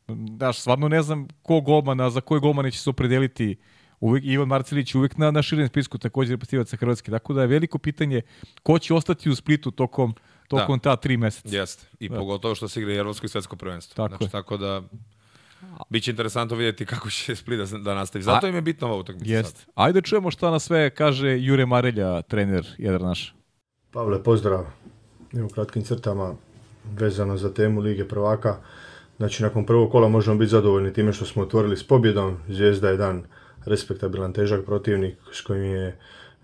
Daš, stvarno ne znam ko golmana, za koje golmane će se opredeliti uvek, Ivan Marcelić uvek na, na širem spisku takođe reprezentativaca Hrvatske. Tako da je veliko pitanje ko će ostati u Splitu tokom, tokom da. ta tri meseca. Jeste. I da. pogotovo što se igra Evropsko i svetsko prvenstvo. Tako, znači, je. tako da Biće interesantno vidjeti kako će [LAUGHS] Split da, da nastavi. Zato A, im je bitno ova utakmica jest. Ajde čujemo šta na sve kaže Jure Marelja, trener jedan naš. Pavle, pozdrav. U kratkim crtama vezano za temu Lige prvaka. Znači, nakon prvog kola možemo biti zadovoljni time što smo otvorili s pobjedom. Zvijezda je dan respektabilan težak protivnik s kojim je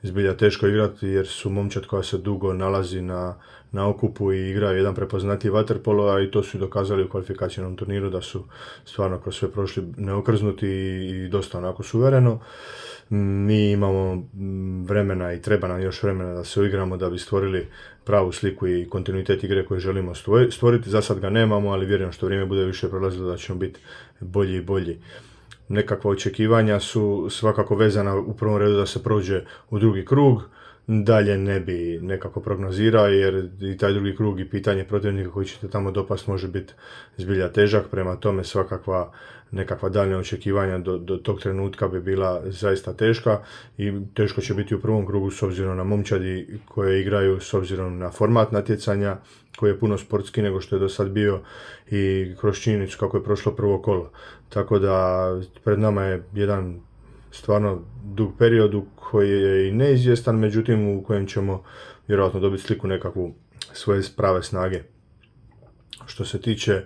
zbilja teško igrati jer su momčad koja se dugo nalazi na, na okupu i igra jedan prepoznatljiv vaterpolo, a i to su dokazali u kvalifikacijnom turniru da su stvarno kroz sve prošli neokrznuti i, i dosta onako suvereno. Mi imamo vremena i treba nam još vremena da se uigramo da bi stvorili pravu sliku i kontinuitet igre koju želimo stvoriti. Za sad ga nemamo, ali vjerujem što vrijeme bude više prolazilo da ćemo biti bolji i bolji. Nekakva očekivanja su svakako vezana u prvom redu da se prođe u drugi krug, dalje ne bi nekako prognozirao jer i taj drugi krug i pitanje protivnika koji ćete tamo dopast može biti zbilja težak, prema tome svakakva nekakva daljnja očekivanja do, do tog trenutka bi bila zaista teška i teško će biti u prvom krugu s obzirom na momčadi koje igraju s obzirom na format natjecanja koji je puno sportski nego što je do sad bio i kroz činjenicu kako je prošlo prvo kolo. Tako da pred nama je jedan stvarno dug period koji je i neizvjestan, međutim u kojem ćemo vjerojatno dobiti sliku nekakvu svoje prave snage. Što se tiče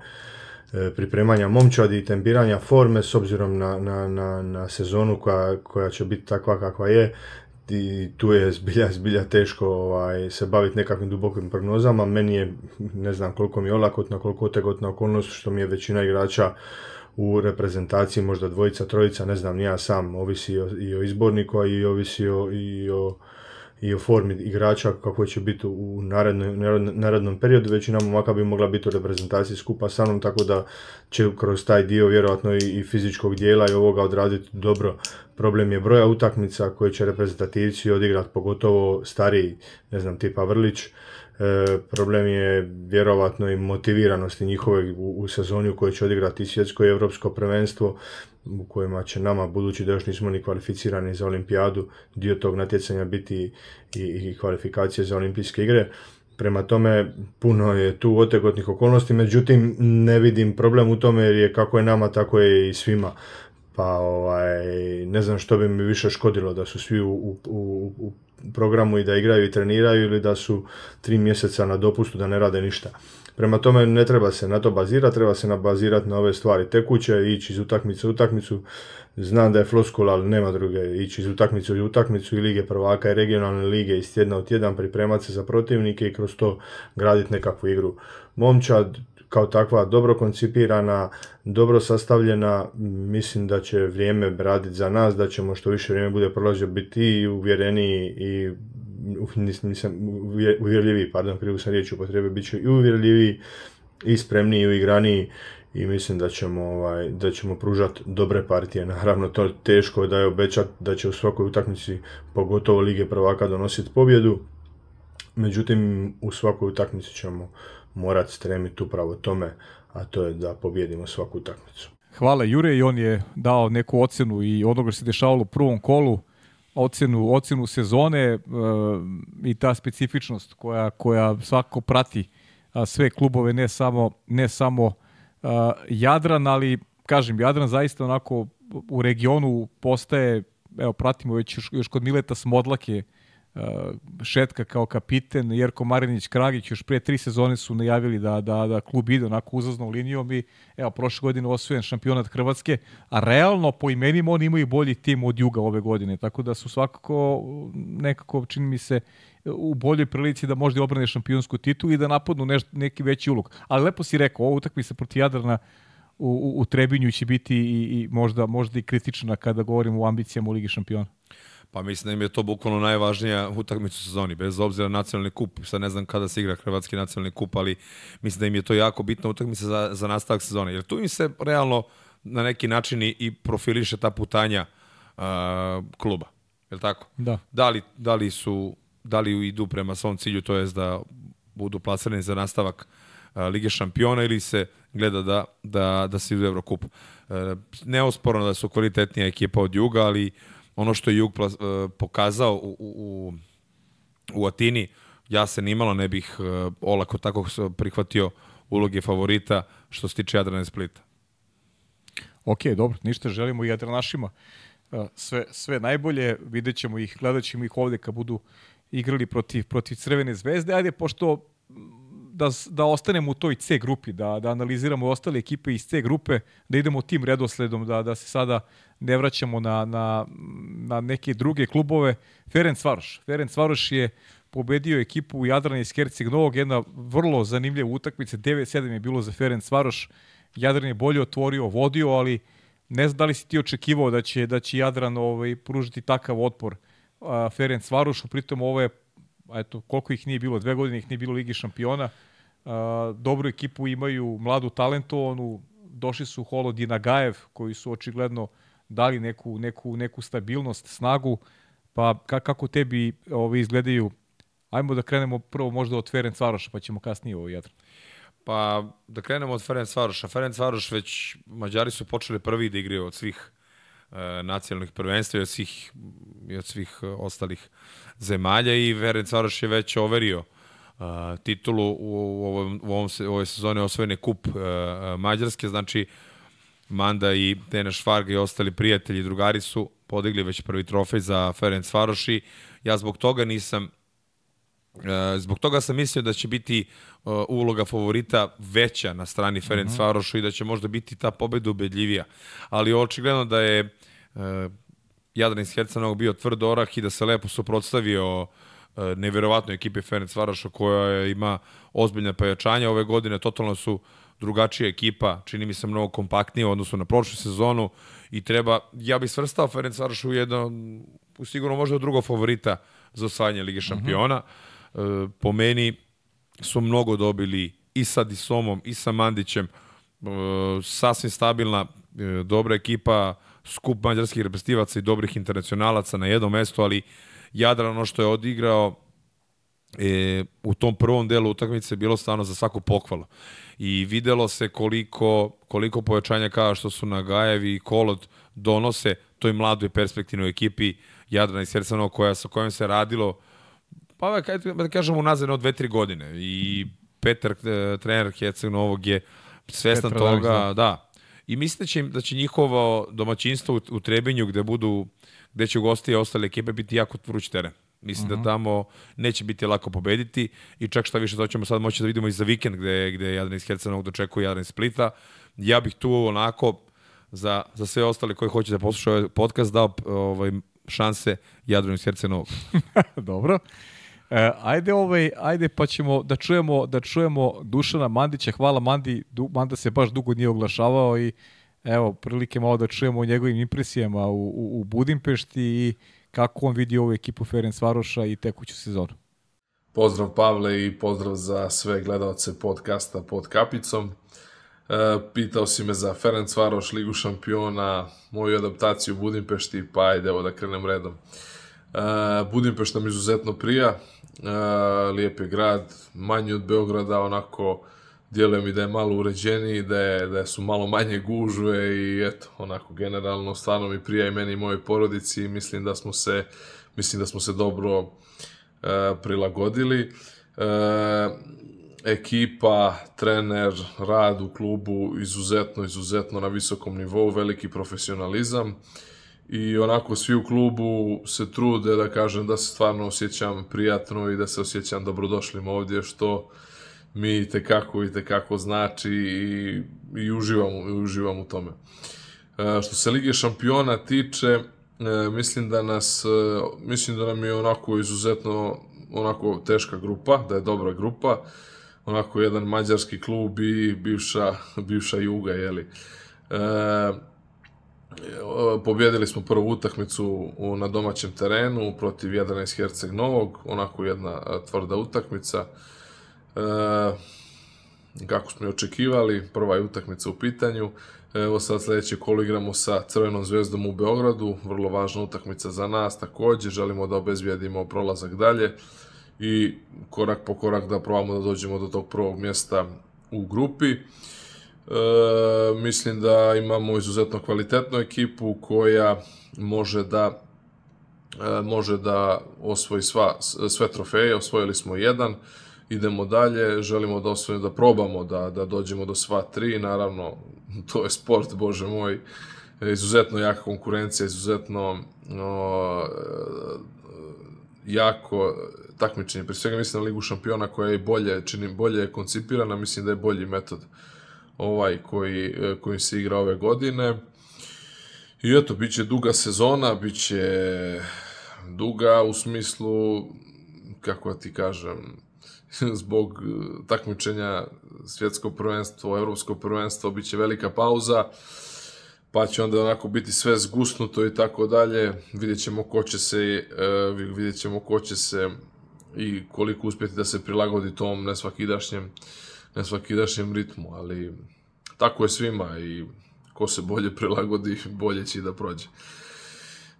pripremanja momčadi i tempiranja forme s obzirom na, na, na, na sezonu koja, koja će biti takva kakva je, i tu je zbilja, zbilja teško ovaj, se baviti nekakvim dubokim prognozama. Meni je, ne znam koliko mi je olakotna, koliko otegotna okolnost, što mi je većina igrača u reprezentaciji, možda dvojica, trojica, ne znam, ja sam, ovisi o, i o izborniku, a i ovisi o, i o, i o formi igrača kako će biti u narednom, narednom periodu. Većina momaka bi mogla biti u reprezentaciji skupa sa mnom, tako da će kroz taj dio vjerojatno i, i fizičkog dijela i ovoga odraditi dobro. Problem je broja utakmica koje će reprezentativci odigrati, pogotovo stariji, ne znam, tipa Vrlić, E, problem je vjerovatno i motiviranosti njihove u, u sezoni u kojoj će odigrati svjetsko i europsko prvenstvo u kojima će nama, budući da još nismo ni kvalificirani za olimpijadu, dio tog natjecanja biti i, i kvalifikacije za olimpijske igre. Prema tome, puno je tu otegotnih okolnosti, međutim, ne vidim problem u tome jer je kako je nama, tako je i svima. Pa ovaj, ne znam što bi mi više škodilo da su svi u, u, u programu i da igraju i treniraju ili da su tri mjeseca na dopustu da ne rade ništa. Prema tome ne treba se na to bazirati, treba se bazirati na ove stvari tekuće, ići iz utakmice u utakmicu. Znam da je floskula, ali nema druge, ići iz utakmicu u utakmicu i lige prvaka i regionalne lige iz tjedna u tjedan, pripremati se za protivnike i kroz to graditi nekakvu igru. Momčad kao takva dobro koncipirana, dobro sastavljena, mislim da će vrijeme raditi za nas, da ćemo što više vrijeme bude prolazio biti i uvjereniji i nisam uvjerljiviji, pardon, krivu sam riječ upotrebe, bit će i uvjerljiviji i spremniji i uigraniji i mislim da ćemo, ovaj, da ćemo pružati dobre partije. Naravno, to teško da je obećati da će u svakoj utakmici, pogotovo Lige prvaka, donositi pobjedu. Međutim, u svakoj utakmici ćemo morati stremiti upravo tome, a to je da pobjedimo svaku utakmicu. Hvala Jure i on je dao neku ocenu i onoga što se dešavalo u prvom kolu, ocenu, ocenu sezone e, i ta specifičnost koja, koja svako prati sve klubove, ne samo, ne samo Jadran, ali kažem, Jadran zaista onako u regionu postaje, evo pratimo već još, još kod Mileta Smodlake, Uh, Šetka kao kapiten, Jerko Marinić Kragić još pre tri sezone su najavili da, da, da klub ide onako uzaznom linijom i evo, prošle godine osvojen šampionat Hrvatske, a realno po imenima oni imaju bolji tim od Juga ove godine, tako da su svakako nekako, čini mi se, u boljoj prilici da možda obrane šampionsku titulu i da napadnu neš, neki veći ulog. Ali lepo si rekao, ovo utakmica protiv Jadrana u, u, u Trebinju će biti i, i možda, možda i kritična kada govorimo o ambicijama u Ligi šampiona. Pa mislim da im je to bukvalno najvažnija utakmica u sezoni, bez obzira na nacionalni kup. Sad ne znam kada se igra hrvatski nacionalni kup, ali mislim da im je to jako bitna utakmica za, za nastavak sezone. Jer tu im se realno na neki način i profiliše ta putanja uh, kluba. Je li tako? Da. Da li, da li su da li idu prema svom cilju, to je da budu plasirani za nastavak uh, Lige šampiona ili se gleda da, da, da se idu u Evrokup. Uh, neosporno da su kvalitetnija ekipa od Juga, ali uh, ono što je Jug uh, pokazao u, u, u Atini, ja se nimalo ne bih uh, olako tako prihvatio uloge favorita što se tiče Jadrana Splita. Ok, dobro, ništa želimo i Jadranašima. Uh, sve, sve najbolje, vidjet ćemo ih, gledat ćemo ih ovde kad budu igrali protiv, protiv Crvene zvezde. Ajde, pošto da, da ostanemo u toj C grupi, da, da analiziramo ostale ekipe iz C grupe, da idemo tim redosledom, da, da se sada ne vraćamo na, na, na neke druge klubove. Ferenc Varoš. Ferenc Varoš je pobedio ekipu Jadrana iz Herceg Novog, jedna vrlo zanimljiva utakmica, 9-7 je bilo za Ferenc Varoš. Jadran je bolje otvorio, vodio, ali ne znam da li si ti očekivao da će, da će Jadran ovaj, pružiti takav otpor Ferenc Varošu, pritom ovo je, eto, koliko ih nije bilo, dve godine ih nije bilo Ligi šampiona, dobru ekipu imaju, mladu talentovanu, došli su Holo Dinagajev, koji su očigledno dali neku, neku, neku stabilnost, snagu, pa kako tebi ove izgledaju Ajmo da krenemo prvo možda od Ferenc Varoša, pa ćemo kasnije ovo Jadran. Pa da krenemo od Ferenc Varoša. Ferenc Varoš već, Mađari su počeli prvi da igraju od svih e, nacionalnih prvenstva i od svih, i od svih e, ostalih zemalja i Ferenc Varoš je već overio e, titulu u, u, ovom, u, ovom, u ovoj sezoni osvojene kup e, Mađarske, znači Manda i Dena Švarga i ostali prijatelji i drugari su podigli već prvi trofej za Ferenc Varoš i ja zbog toga nisam zbog toga sam mislio da će biti uh, uloga favorita veća na strani Ferenc mm -hmm. Varoša i da će možda biti ta pobeda ubedljivija. Ali očigledno da je uh, Jadran iz Hercenovog bio tvrd orah i da se lepo suprotstavio uh, neverovatnoj ekipi Ferenc Varoša koja ima ozbiljne pojačanja. Ove godine totalno su drugačija ekipa, čini mi se mnogo kompaktnije u odnosu na prošlu sezonu i treba, ja bih svrstao Ferenc Varoš u jedno, u sigurno možda drugo favorita za osvajanje Lige šampiona. Mm -hmm E, po meni su mnogo dobili i sa Disomom i sa Mandićem. E, sasvim stabilna, e, dobra ekipa, skup mađarskih reprezentativaca i dobrih internacionalaca na jednom mestu, ali Jadran ono što je odigrao e, u tom prvom delu utakmice bilo stvarno za svaku pohvalu. I videlo se koliko, koliko pojačanja kao što su Nagajevi i Kolod donose toj mladoj perspektivnoj ekipi Jadrana i Srcano koja, sa kojom se radilo pa da kažemo unazad od dve, tri godine i Petar, e, trener Heceg Novog je svestan Petar toga, da. da. I mislim da će, da će njihovo domaćinstvo u, u Trebinju gde budu gde će gosti i ostale ekipe biti jako vruć teren. Mislim uh -huh. da mhm. tamo neće biti lako pobediti i čak šta više to ćemo sad moći da vidimo i za vikend gde, gde Jadran iz Hercenovog dočekuje Jadran iz Splita. Ja bih tu onako za, za sve ostale koji hoće da poslušaju ovaj podcast dao ovaj, šanse Jadran iz Hercenovog. [LAUGHS] Dobro. E, ajde ovaj, ajde pa ćemo da čujemo da čujemo Dušana Mandića. Hvala Mandi, du, Manda se baš dugo nije oglašavao i evo prilike malo da čujemo o njegovim impresijama u, u, u Budimpešti i kako on vidi ovu ekipu Ferenc Varoša i tekuću sezonu. Pozdrav Pavle i pozdrav za sve gledalce podcasta pod kapicom. E, pitao si me za Ferenc Varoš, Ligu šampiona, moju adaptaciju u Budimpešti, pa ajde evo da krenem redom. E, Budimpešta mi izuzetno prija, Uh, lijep je grad, manji od Beograda, onako djeluje mi da je malo uređeniji, da, je, da su malo manje gužve i eto, onako generalno stvarno mi prija i meni i mojoj porodici i mislim da smo se, mislim da smo se dobro uh, prilagodili. Uh, ekipa, trener, rad u klubu izuzetno, izuzetno na visokom nivou, veliki profesionalizam. I onako svi u klubu se trude da kažem da se stvarno osjećam prijatno i da se osjećam dobrodošlim ovdje što mi tekako i tekako znači i, i uživam, i uživam u tome. E, što se Lige šampiona tiče, e, mislim da nas, e, mislim da nam je onako izuzetno onako teška grupa, da je dobra grupa, onako jedan mađarski klub i bivša, bivša Juga, jeli. E, pobjedili smo prvu utakmicu na domaćem terenu protiv Jadrana iz Herceg Novog, onako jedna tvrda utakmica. E, kako smo i očekivali, prva je utakmica u pitanju. Evo sad sledeće kolo igramo sa Crvenom zvezdom u Beogradu, vrlo važna utakmica za nas takođe, želimo da obezbijedimo prolazak dalje i korak po korak da probamo da dođemo do tog prvog mjesta u grupi. E, E, mislim da imamo izuzetno kvalitetnu ekipu koja može da e, može da osvoji sva, sve trofeje, osvojili smo jedan, idemo dalje, želimo da osvojimo, da probamo da, da dođemo do sva tri, naravno, to je sport, bože moj, izuzetno jaka konkurencija, izuzetno no, jako takmičenje. Pre svega mislim na Ligu šampiona koja je bolje, čini, bolje je koncipirana, mislim da je bolji metod ovaj koji, koji se igra ove godine. I eto, bit će duga sezona, bit će duga u smislu, kako ti kažem, [LAUGHS] zbog e, takmičenja svjetsko prvenstvo, evropsko prvenstvo, bit će velika pauza, pa će onda onako biti sve zgusnuto i tako dalje. Vidjet ćemo ko će se, uh, vidjet ćemo ko će se i koliko uspjeti da se prilagodi tom nesvakidašnjem, nesvakidašnjem ritmu, ali tako je svima i ko se bolje prilagodi, [LAUGHS] bolje će i da prođe.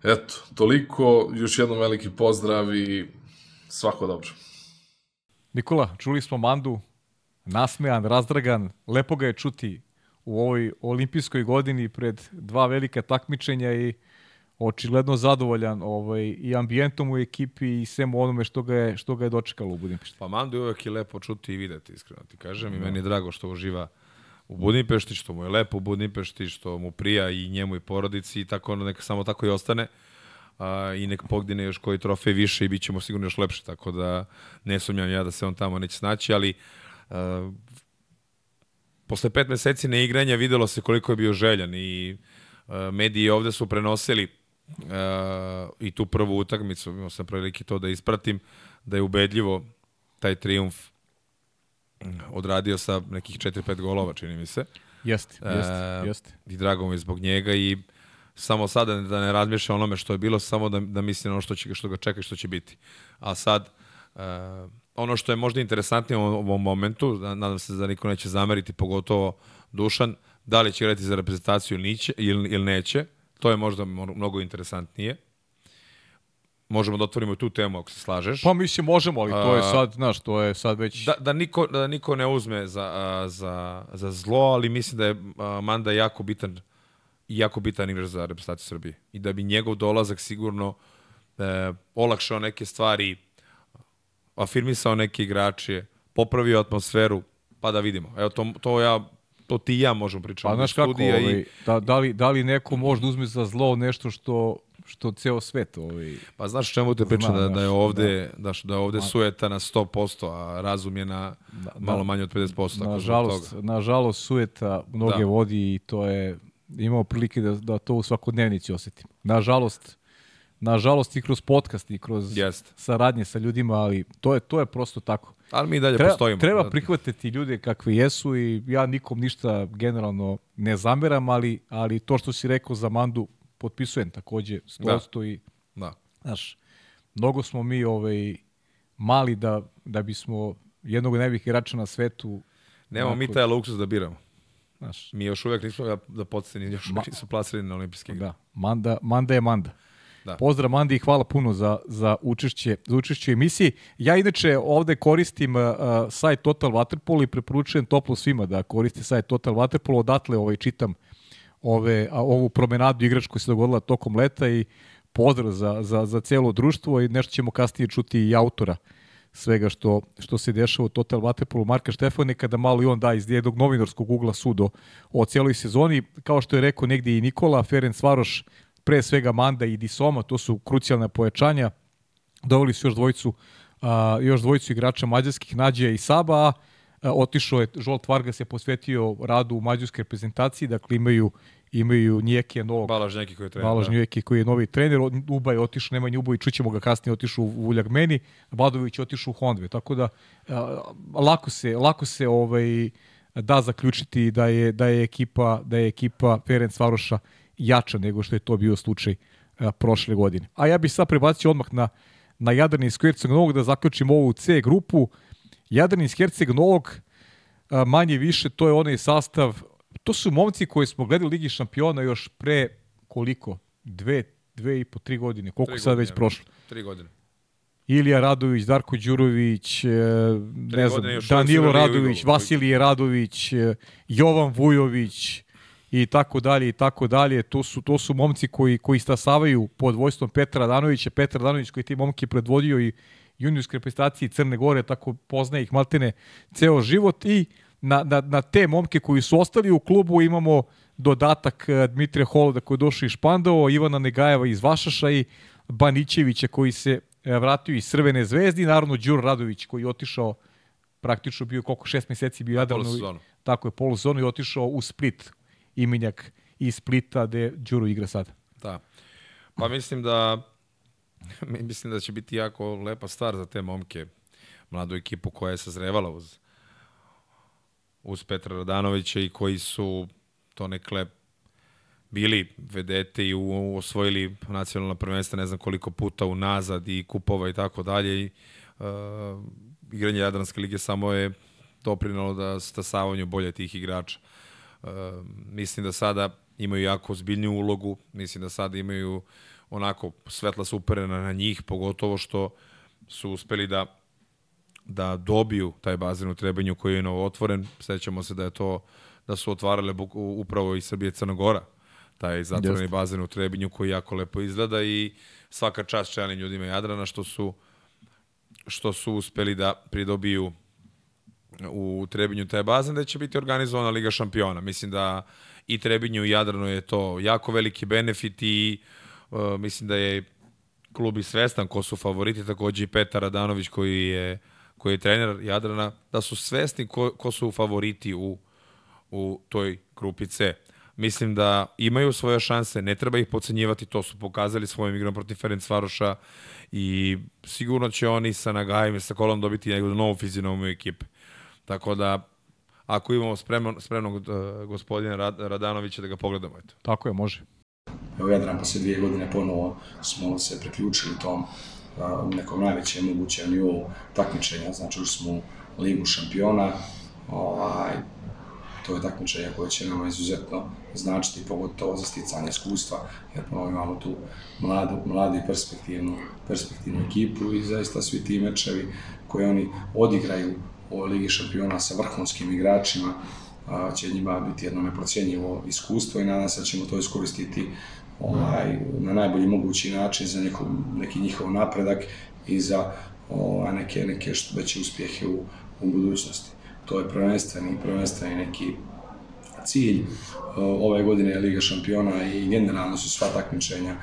Eto, toliko, još jednom veliki pozdrav i svako dobro. Nikola, čuli smo Mandu, nasmejan, razdragan, lepo ga je čuti u ovoj olimpijskoj godini pred dva velika takmičenja i očigledno zadovoljan ovaj, i ambijentom u ekipi i svemu onome što ga je, što ga je dočekalo u Budimpešti. Pa Mandu je uvek i lepo čuti i videti, iskreno ti kažem. I meni je drago što uživa u Budimpešti, što mu je lepo u Budimpešti, što mu prija i njemu i porodici i tako ono neka samo tako i ostane. A, I nek pogdine još koji trofej više i bit ćemo sigurno još lepši, tako da ne sumnjam ja da se on tamo neće snaći, ali a, posle pet meseci neigranja videlo se koliko je bio željan i a, mediji ovde su prenosili a, i tu prvu utakmicu, imao sam prilike to da ispratim, da je ubedljivo taj triumf odradio sa nekih 4-5 golova, čini mi se. Jeste, jeste, jeste. I drago mi je zbog njega i samo sada da ne razmišlja onome što je bilo, samo da, da misli na ono što, će, što ga čeka i što će biti. A sad, uh, ono što je možda interesantnije u ovom momentu, da- nadam se da niko neće zameriti, pogotovo Dušan, da li će igrati za reprezentaciju ili, niće, ili, ili neće, to je možda mo- mnogo interesantnije. Možemo da otvorimo tu temu ako se slažeš. Pa mislim možemo, ali to je A- sad, znaš, to je sad već... Da, da, niko, da niko ne uzme za, a, za, za zlo, ali mislim da je Manda jako bitan jako bitan igrač za reprezentaciju Srbije. I da bi njegov dolazak sigurno e, olakšao neke stvari, afirmisao neke igrače, popravio atmosferu, pa da vidimo. Evo, to, to ja to ti i ja možemo pričati. Pa znaš kako, ovaj, da, da, li, da li neko može da uzme za zlo nešto što, što ceo svet ovaj, Pa znaš čemu te pričam, da, da je ovde, da. Da, je ovde sujeta na 100%, a razum je na malo manje od 50%. tako zbog nažalost, nažalost sueta mnoge Da. vodi i to je imamo prilike da, da to u svakodnevnici osetimo. Nažalost, nažalost i kroz podcast i kroz Jeste. saradnje sa ljudima, ali to je to je prosto tako. Ali mi i dalje Treba, postojimo. treba Da. prihvatiti ljude kakvi jesu i ja nikom ništa generalno ne zameram, ali, ali to što si rekao za Mandu potpisujem takođe 100% i Da. Znaš, mnogo smo mi ovaj, mali da, da bismo jednog najboljih igrača na svetu Nemamo mi taj luksus da biramo. Znaš, Mi još uvek nismo da, da podsjetni, još uvek nisu plasirani na olimpijske igre. da, Manda, Manda je Manda. Da. Pozdrav Mandi i hvala puno za, za, učešće, za učešće u emisiji. Ja inače ovde koristim uh, sajt Total Waterpolo i preporučujem toplo svima da koriste sajt Total Waterpolo. Odatle ovaj, čitam ove, a, ovu promenadu igrač koja se dogodila tokom leta i pozdrav za, za, za celo društvo i nešto ćemo kasnije čuti i autora svega što, što se dešava u Total Waterpolu Marka Štefanika, da malo i on da iz jednog novinarskog ugla sudo o cijeloj sezoni. Kao što je rekao negdje i Nikola, Ferenc Varoš, pre svega Manda i Disoma, to su krucijalne pojačanja. Doveli su još dvojicu, a, još dvojicu igrača mađarskih, Nađija i Saba, a, otišao je, Žolt Vargas je posvetio radu u mađarskoj reprezentaciji, dakle imaju, imaju Nijekija novog Balaž neki koji je trener. Balaž da. Njujeki koji je novi trener, Uba je otišao, Nemanja Uba i čućemo ga kasnije otišao u Vuljagmeni, Badović je otišao u Hondve, tako da a, lako se, lako se ovaj, da zaključiti da je, da je ekipa, da je ekipa Ferenc Varoša jača nego što je to bio slučaj a, prošle godine. A ja bih sad prebacio odmah na, na Jadran iz Herceg Novog da zaključim ovu C grupu. Jadran iz Herceg Novog manje više to je onaj sastav to su momci koji smo gledali Ligi šampiona još pre koliko? Dve, dve i po, tri godine. Koliko Tri sad godine, već prošlo? Tri godine. Ilija Radović, Darko Đurović, e, ne znam, Danilo Radović. Vasilije Radović, e, Jovan Vujović i tako dalje i tako dalje. To su to su momci koji koji stasavaju pod vojstvom Petra Danovića, Petar Danović koji ti momki predvodio i juniorske reprezentacije Crne Gore, tako poznaje ih maltene ceo život i na, na, na te momke koji su ostali u klubu imamo dodatak e, Dmitrija Holoda koji je došao iz Špandao, Ivana Negajeva iz Vašaša i Banićevića koji se e, vratio iz Crvene zvezde i naravno Đuro Radović koji je otišao praktično bio koliko šest meseci bio. Polusezonu. Tako je, polusezonu i otišao u Split, imenjak iz Splita gde Đuro igra sad. Da. Pa mislim da [LAUGHS] mislim da će biti jako lepa stvar za te momke, mladu ekipu koja je sazrevala uz uz Petra Radanovića i koji su to nekle bili vedete i u, osvojili nacionalna prvenstva ne znam koliko puta unazad i kupova i tako dalje i uh, igranje Jadranske lige samo je doprinalo da stasavanju bolje tih igrača. Uh, mislim da sada imaju jako zbiljnju ulogu, mislim da sada imaju onako svetla su uperena na njih, pogotovo što su uspeli da da dobiju taj bazen u Trebenju koji je novo otvoren. Sećamo se da je to da su otvarale upravo i Srbije Crnogora taj zatvoreni Just. bazen u Trebinju koji jako lepo izgleda i svaka čast čelnim ljudima Jadrana što su što su uspeli da pridobiju u Trebinju taj bazen da će biti organizovana Liga šampiona. Mislim da i Trebinju i Jadranu je to jako veliki benefit i uh, mislim da je klub i svestan ko su favoriti, takođe i Petar Radanović koji je, koji je trener Jadrana, da su svesni ko, ko su favoriti u, u toj grupi C. Mislim da imaju svoje šanse, ne treba ih pocenjivati, to su pokazali svojim igrom protiv Ferenc Varoša i sigurno će oni sa Nagajem i sa Kolom dobiti neku novu fizionomiju ekipe. Tako da ako imamo spremno, spremnog uh, gospodina Rad, Radanovića da ga pogledamo. Eto. Tako je, može. Evo Jadran posle dvije godine ponovo smo se priključili tom uh, nekom najvećem mogućem nivou takmičenja, znači už smo u ligu šampiona, ovaj, to je takmičenje koje će nama izuzetno značiti, pogotovo za sticanje iskustva, jer ponovno imamo tu mladu, mladu perspektivnu, perspektivnu ekipu i zaista svi ti mečevi koje oni odigraju u Ligi šampiona sa vrhunskim igračima, će njima biti jedno neprocijenjivo iskustvo i nadam se da ćemo to iskoristiti ovaj, na najbolji mogući način za neko, neki njihov napredak i za ovaj, neke, neke što veće uspjehe u, u budućnosti. To je prvenstveni, prvenstveni neki cilj. Ove godine je Liga šampiona i generalno su sva takmičenja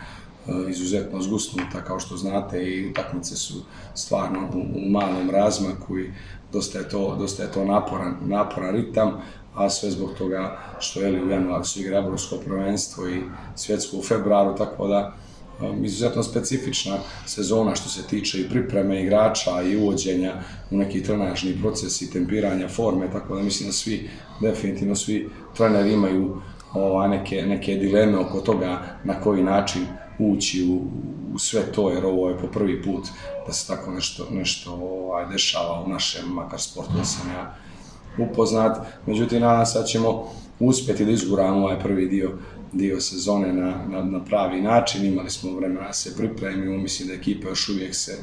izuzetno zgusnuta, kao što znate, i utakmice su stvarno u, u malom razmaku i dosta je to, dosta je to naporan, naporan ritam, a sve zbog toga što je u januaru su igra Evropsko prvenstvo i svjetsko u februaru, tako da um, izuzetno specifična sezona što se tiče i pripreme igrača i uvođenja u neki trenažni proces i tempiranja forme, tako da mislim da svi, definitivno svi treneri imaju ova, neke, neke dileme oko toga na koji način ući u, u sve to, jer ovo je po prvi put da se tako nešto, nešto ovaj, dešava u našem, makar sportu, da sam ja upoznat. Međutim, nadam se da ćemo uspjeti da izguramo ovaj prvi dio dio sezone na, na, na pravi način. Imali smo vremena da se pripremimo, mislim da ekipa još uvijek se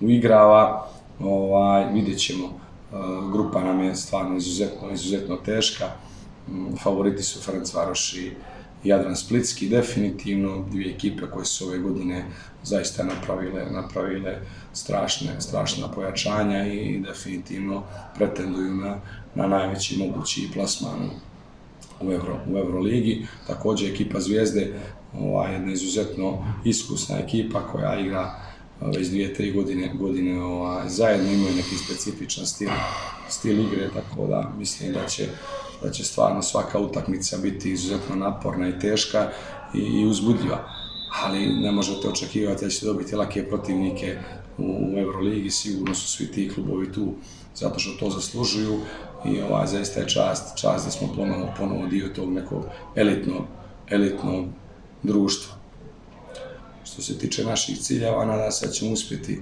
uigrava. Ovaj, vidjet ćemo, uh, grupa nam je stvarno izuzetno, izuzetno teška. Um, favoriti su Ferenc Varoš i Jadran Splitski, definitivno dvije ekipe koje su ove godine zaista napravile, napravile strašne, strašna pojačanja i definitivno pretenduju na, na najveći mogući plasman u, Euro, u Euroligi. Takođe ekipa Zvijezde, ovaj, jedna izuzetno iskusna ekipa koja igra već dvije, tri godine, godine ovaj, zajedno imaju neki specifičan stil, stil igre, tako da mislim da će da će stvarno svaka utakmica biti izuzetno naporna i teška i, i uzbudljiva. Ali ne možete očekivati da ćete dobiti lake protivnike u Euroligi, sigurno su svi ti klubovi tu zato što to zaslužuju i ovaj, zaista je čast, čast da smo ponovo, ponovo dio tog nekog elitnog, elitnog društva. Što se tiče naših ciljeva, nadam se da ćemo uspjeti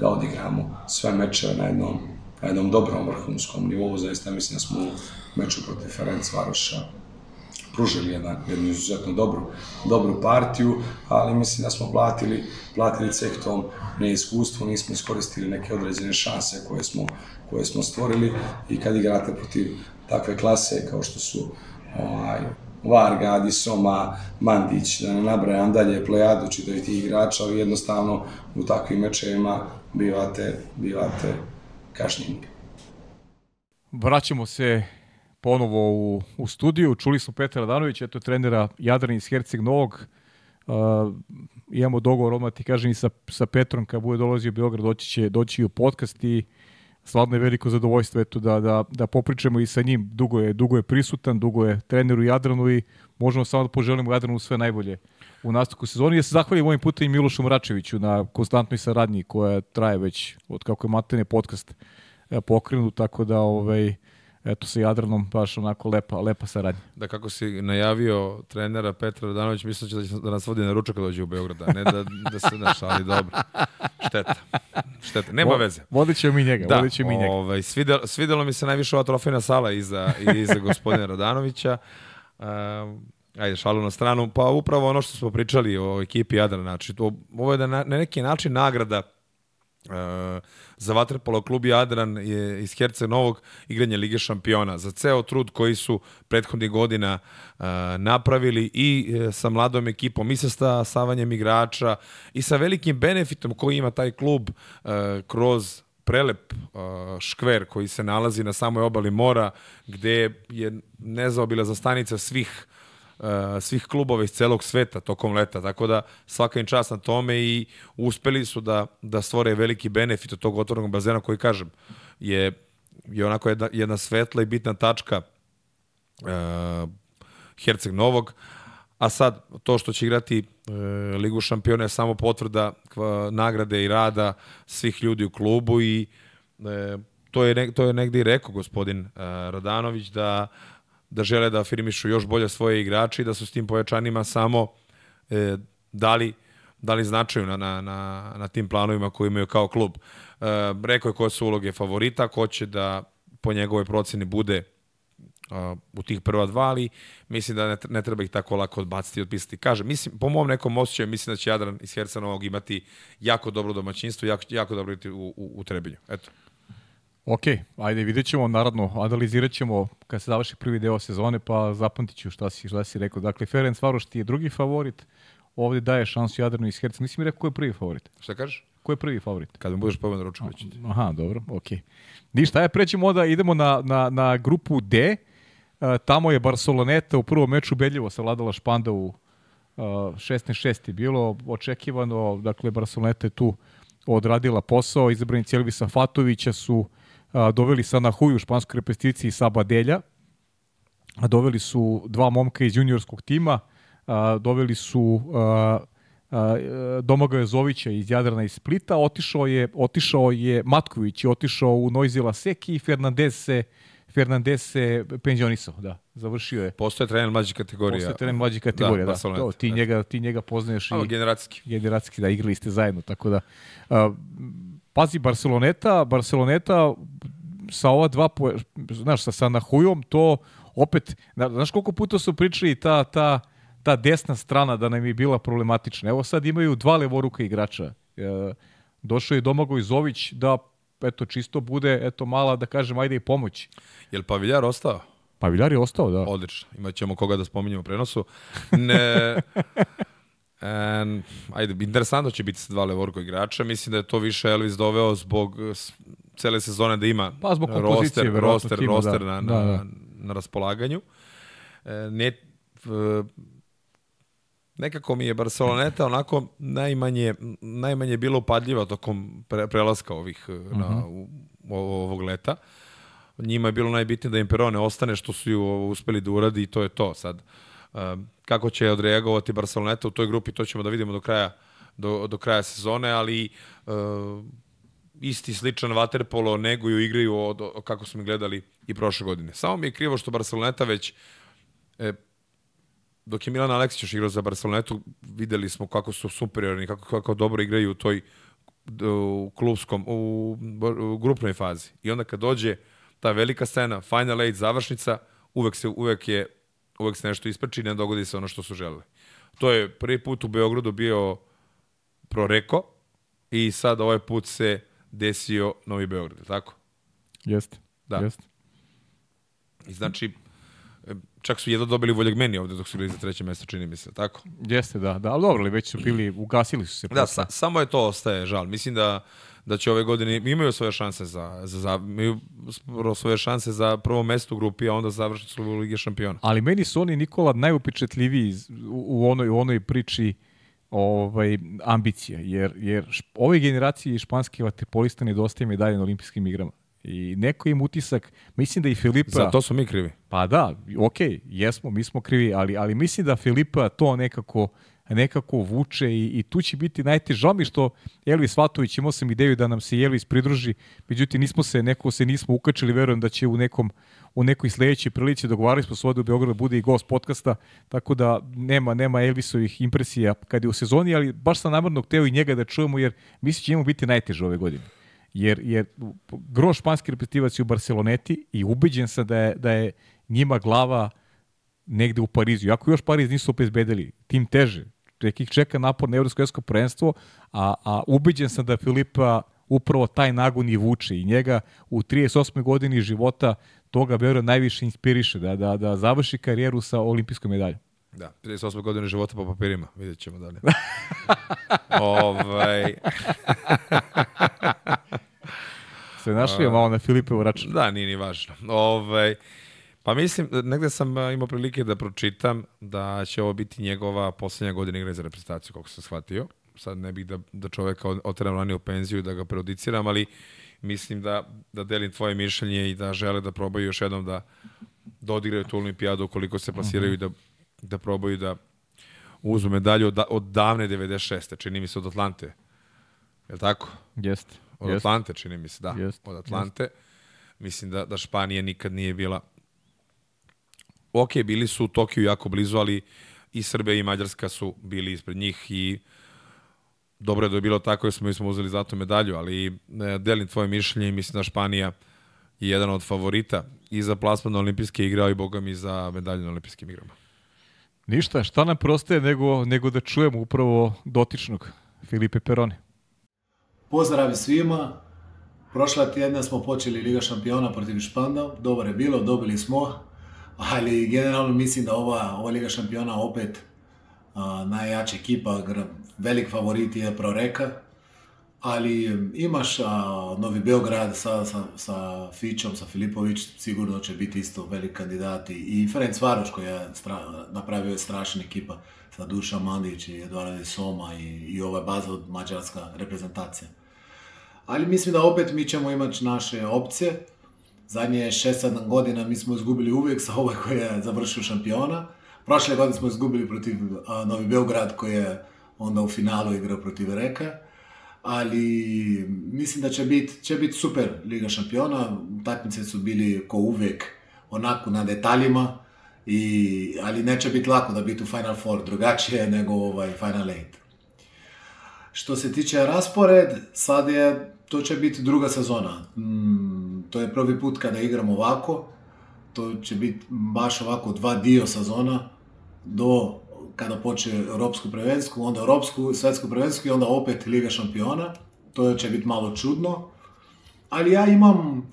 da odigramo sve mečeve na jednom, na jednom dobrom vrhunskom nivou. Zaista mislim da smo u meču protiv Ferenc Varoša pružili jedan, jednu izuzetno dobru, dobru partiju, ali mislim da smo platili, platili ceh tom neiskustvu, nismo iskoristili neke određene šanse koje smo, koje smo stvorili i kad igrate protiv takve klase kao što su ovaj, Varga, Adisoma, Mandić, da ne nabrajam dalje plejadu čitavi tih igrača, ali jednostavno u takvim mečevima bivate, bivate kašnjeni. Vraćamo se ponovo u, u studiju. Čuli smo Petra Radanovića, eto trenera Jadran iz Herceg Novog. Uh, imamo dogovor, odmah ti kažem i sa, sa Petrom, kad bude dolazio u Beograd, doći će doći u podcast i stvarno je veliko zadovoljstvo eto, da, da, da popričamo i sa njim. Dugo je, dugo je prisutan, dugo je trener u Jadranu i možemo samo da poželimo Jadranu sve najbolje u nastavku sezoni. Ja se zahvalim ovim putem i Milošu Mračeviću na konstantnoj saradnji koja traje već od kako je Matene podcast e, pokrenut, tako da ovaj, eto sa Jadranom baš onako lepa, lepa saradnja. Da kako si najavio trenera Petra Radanović, mislim da će da nas vodi na ručak kad dođe u Beograd, a ne da, da se naš, ali dobro. Šteta. Šteta. Nema veze. Vodit ćemo mi njega. Da, vodit ćemo mi njega. ovaj, svidelo, svidelo mi se najviše ova trofejna sala iza, iza gospodina Radanovića. Um, ajde, šalu na stranu. Pa upravo ono što smo pričali o ekipi Jadran, znači, to, ovo je da na, na neki način nagrada Za Vatrepolo klub Jadran je iz Herce Novog igranje Lige šampiona. Za ceo trud koji su prethodnih godina uh, napravili i uh, sa mladom ekipom i sa stavanjem igrača i sa velikim benefitom koji ima taj klub uh, kroz prelep škver koji se nalazi na samoj obali mora gde je nezaobila za stanica svih svih klubova iz celog sveta tokom leta, tako da svaka im čast na tome i uspeli su da, da stvore veliki benefit od tog otvornog bazena koji, kažem, je, je onako jedna, jedna svetla i bitna tačka uh, Herceg Novog, a sad to što će igrati e, Ligu šampiona je samo potvrda kva, nagrade i rada svih ljudi u klubu i e, to, je to je negde i rekao gospodin e, Radanović da da žele da afirmišu još bolje svoje igrače i da su s tim pojačanima samo e, dali, dali značaju na, na, na, na tim planovima koje imaju kao klub. E, rekao je koje su uloge favorita, ko će da po njegovoj proceni bude uh, u tih prva dva, ali mislim da ne, ne treba ih tako lako odbaciti i odpisati. Kažem, mislim, po mom nekom osjećaju, mislim da će Jadran iz Hercenovog imati jako dobro domaćinstvo, jako, jako dobro biti u, u, u Trebinju. Eto. Ok, ajde vidjet ćemo, naravno, analizirat ćemo kad se završi prvi deo sezone, pa zapamtit ću šta si, šta si rekao. Dakle, Ferenc Varoš ti je drugi favorit, ovde daje šansu Jadranu iz Herca. Nisi mi rekao ko je prvi favorit? Šta kažeš? Ko je prvi favorit? Kada mi budeš povedan ručak, već. Aha, dobro, ok. Ništa, ajde prećemo onda, idemo na, na, na grupu D. Uh, tamo je Barceloneta u prvom meču bedljivo savladala Španda u uh, 16-6 je bilo očekivano, dakle Barceloneta je tu odradila posao, izabrani Cjelvisa Fatovića su a, doveli sa Nahuju u španskoj repesticiji sa Badelja, a doveli su dva momka iz juniorskog tima, a, doveli su a, a, Domaga Jozovića iz Jadrana iz Splita, otišao je, otišao je Matković, je otišao u Noizila Seki i Fernandez se Fernandez se penzionisao, da, završio je. Postoje trener mlađe kategorije. Postoje trener mlađe kategorije, da. Da, da. To, ti, njega, ti njega poznaješ Ali i generacijski. generacijski, da, igrali ste zajedno, tako da... A, pazi, Barceloneta, Barceloneta sa ova dva, znaš, sa, sa Nahujom, to opet, na- znaš koliko puta su pričali ta, ta, ta desna strana da nam je bila problematična. Evo sad imaju dva levoruka igrača. E, došao je Domagoj Zović da eto čisto bude eto mala da kažem ajde i pomoć. Je li Paviljar ostao? Pa Viljar je ostao, da. Odlično. Imat ćemo koga da spominjemo u prenosu. Ne, [LAUGHS] en, ajde, interesantno će biti sa dva levorko igrača. Mislim da je to više Elvis doveo zbog cele sezone da ima Pa zbog roster, roster, tima, roster da. na, Da, na, da. na raspolaganju. E, ne, v- nekako mi je Barceloneta onako najmanje, najmanje bilo upadljiva tokom pre, prelaska ovih uh na, u, u, ovog leta. Njima je bilo najbitnije da im Perone ostane što su ju uspeli da uradi i to je to. Sad, um, kako će odreagovati Barceloneta u toj grupi, to ćemo da vidimo do kraja, do, do kraja sezone, ali isti sličan vaterpolo neguju igraju od, od, kako smo gledali i prošle godine. Samo mi je krivo što Barceloneta već e, dok je Milan Aleksić igrao za Barcelonetu, videli smo kako su superiorni, kako, kako dobro igraju u toj u klubskom, u, u grupnoj fazi. I onda kad dođe ta velika scena, Final Eight, završnica, uvek, se, uvek, je, uvek se nešto ispreči i ne dogodi se ono što su želeli. To je prvi put u Beogradu bio Proreko i sad ovaj put se desio Novi Beograd, tako? Jeste. Da. Jeste. I znači, čak su jedno dobili Voljagmeni ovde dok su bili za treće mesto, čini mi se, tako? Jeste, da. Da, ali dobro, ali već su bili, ugasili su se. Da, sa, samo je to ostaje žal. Mislim da da će ove godine imaju svoje šanse za za, za imaju svoje šanse za prvo mesto u grupi, a onda završnicu u Lige šampiona. Ali meni su oni Nikola najupečetljiviji iz- u, u onoj u onoj priči ovaj, ambicija, jer, jer ove generacije španski vaterpolista nedostaje medalje na olimpijskim igrama. I neko im utisak, mislim da i Filipa... Za to smo mi krivi. Pa da, okej, okay, jesmo, mi smo krivi, ali, ali mislim da Filipa to nekako nekako vuče i, i tu će biti najteže. Mi što Elvis Vatović imao sam ideju da nam se Elvis pridruži, međutim nismo se, neko se nismo ukačili, verujem da će u nekom u nekoj sledećoj prilici dogovarali smo se ovde u Beogradu da bude i gost podcasta, tako da nema nema Elvisovih impresija kad je u sezoni, ali baš sam namrno hteo i njega da čujemo jer mislim da će njemu biti najteže ove godine. Jer, jer gro španski reprezentativac u Barceloneti i ubeđen sam da je, da je njima glava negde u Parizu. Iako još Pariz nisu obezbedili, tim teže. Nekih čeka napor na evropsko prvenstvo, a, a ubeđen sam da Filipa upravo taj nagon i vuče i njega u 38. godini života toga verujem najviše inspiriše da, da, da završi karijeru sa olimpijskom medaljom. Da, 38 godine života po papirima, vidjet ćemo dalje. [LAUGHS] ovaj... Se našli malo na Filipevu račun. Da, nije ni važno. Ovaj, pa mislim, negde sam imao prilike da pročitam da će ovo biti njegova poslednja godina igre za reprezentaciju, kako sam shvatio. Sad ne bih da, da čoveka oteram ranije u penziju da ga prejudiciram, ali mislim da, da delim tvoje mišljenje i da žele da probaju još jednom da, da odigraju tu olimpijadu ukoliko se plasiraju -huh. i da, da probaju da uzmu medalju od, od davne 96. Čini mi se od Atlante. Je li tako? Jeste. Od jest. Atlante, čini mi se, da. Jest. Od Atlante. Jest. Mislim da, da Španija nikad nije bila... Ok, bili su u Tokiju jako blizu, ali i Srbija i Mađarska su bili ispred njih i dobro je da je bilo tako jer smo, smo uzeli zlatnu medalju, ali e, delim tvoje mišljenje i mislim da Španija je jedan od favorita i za plasman na olimpijske igre, a i boga mi za medalju na olimpijskim igrama. Ništa, šta nam prostaje nego, nego da čujemo upravo dotičnog Filipe Peroni. Pozdrav svima. Prošla tjedna smo počeli Liga šampiona protiv Španda. Dobro je bilo, dobili smo. Ali generalno mislim da ova, ova Liga šampiona opet a, najjača ekipa, velik favorit je Proreka. Ali imaš a, Novi Beograd sa, sa, sa Fićom, sa Filipović, sigurno će biti isto velik kandidat. I Ferenc Varoš koji je stra, napravio je strašna ekipa sa Duša Mandić i Eduardo Soma i, i ova baza od mađarska reprezentacija. Ali mislim da opet mi ćemo imati naše opcije. Zadnje 6-7 godina mi smo izgubili uvijek sa ovaj koji je završio šampiona. Prošle godine smo izgubili protiv a, Novi Beograd koji je onda u finalu igrao protiv Reka. Ali mislim da će biti će bit super Liga šampiona. Utakmice su bili ko uvijek onako na detaljima. I, ali neće biti lako da biti u Final Four drugačije nego ovaj Final Eight. Što se tiče raspored, sad je, to će biti druga sezona. Mm, to je prvi put kada igramo ovako. To će biti baš ovako dva dio sezona do kada počne Europsku prvensku, onda Europsku, Svetsku prvensku i onda opet Liga šampiona. To će biti malo čudno. Ali ja imam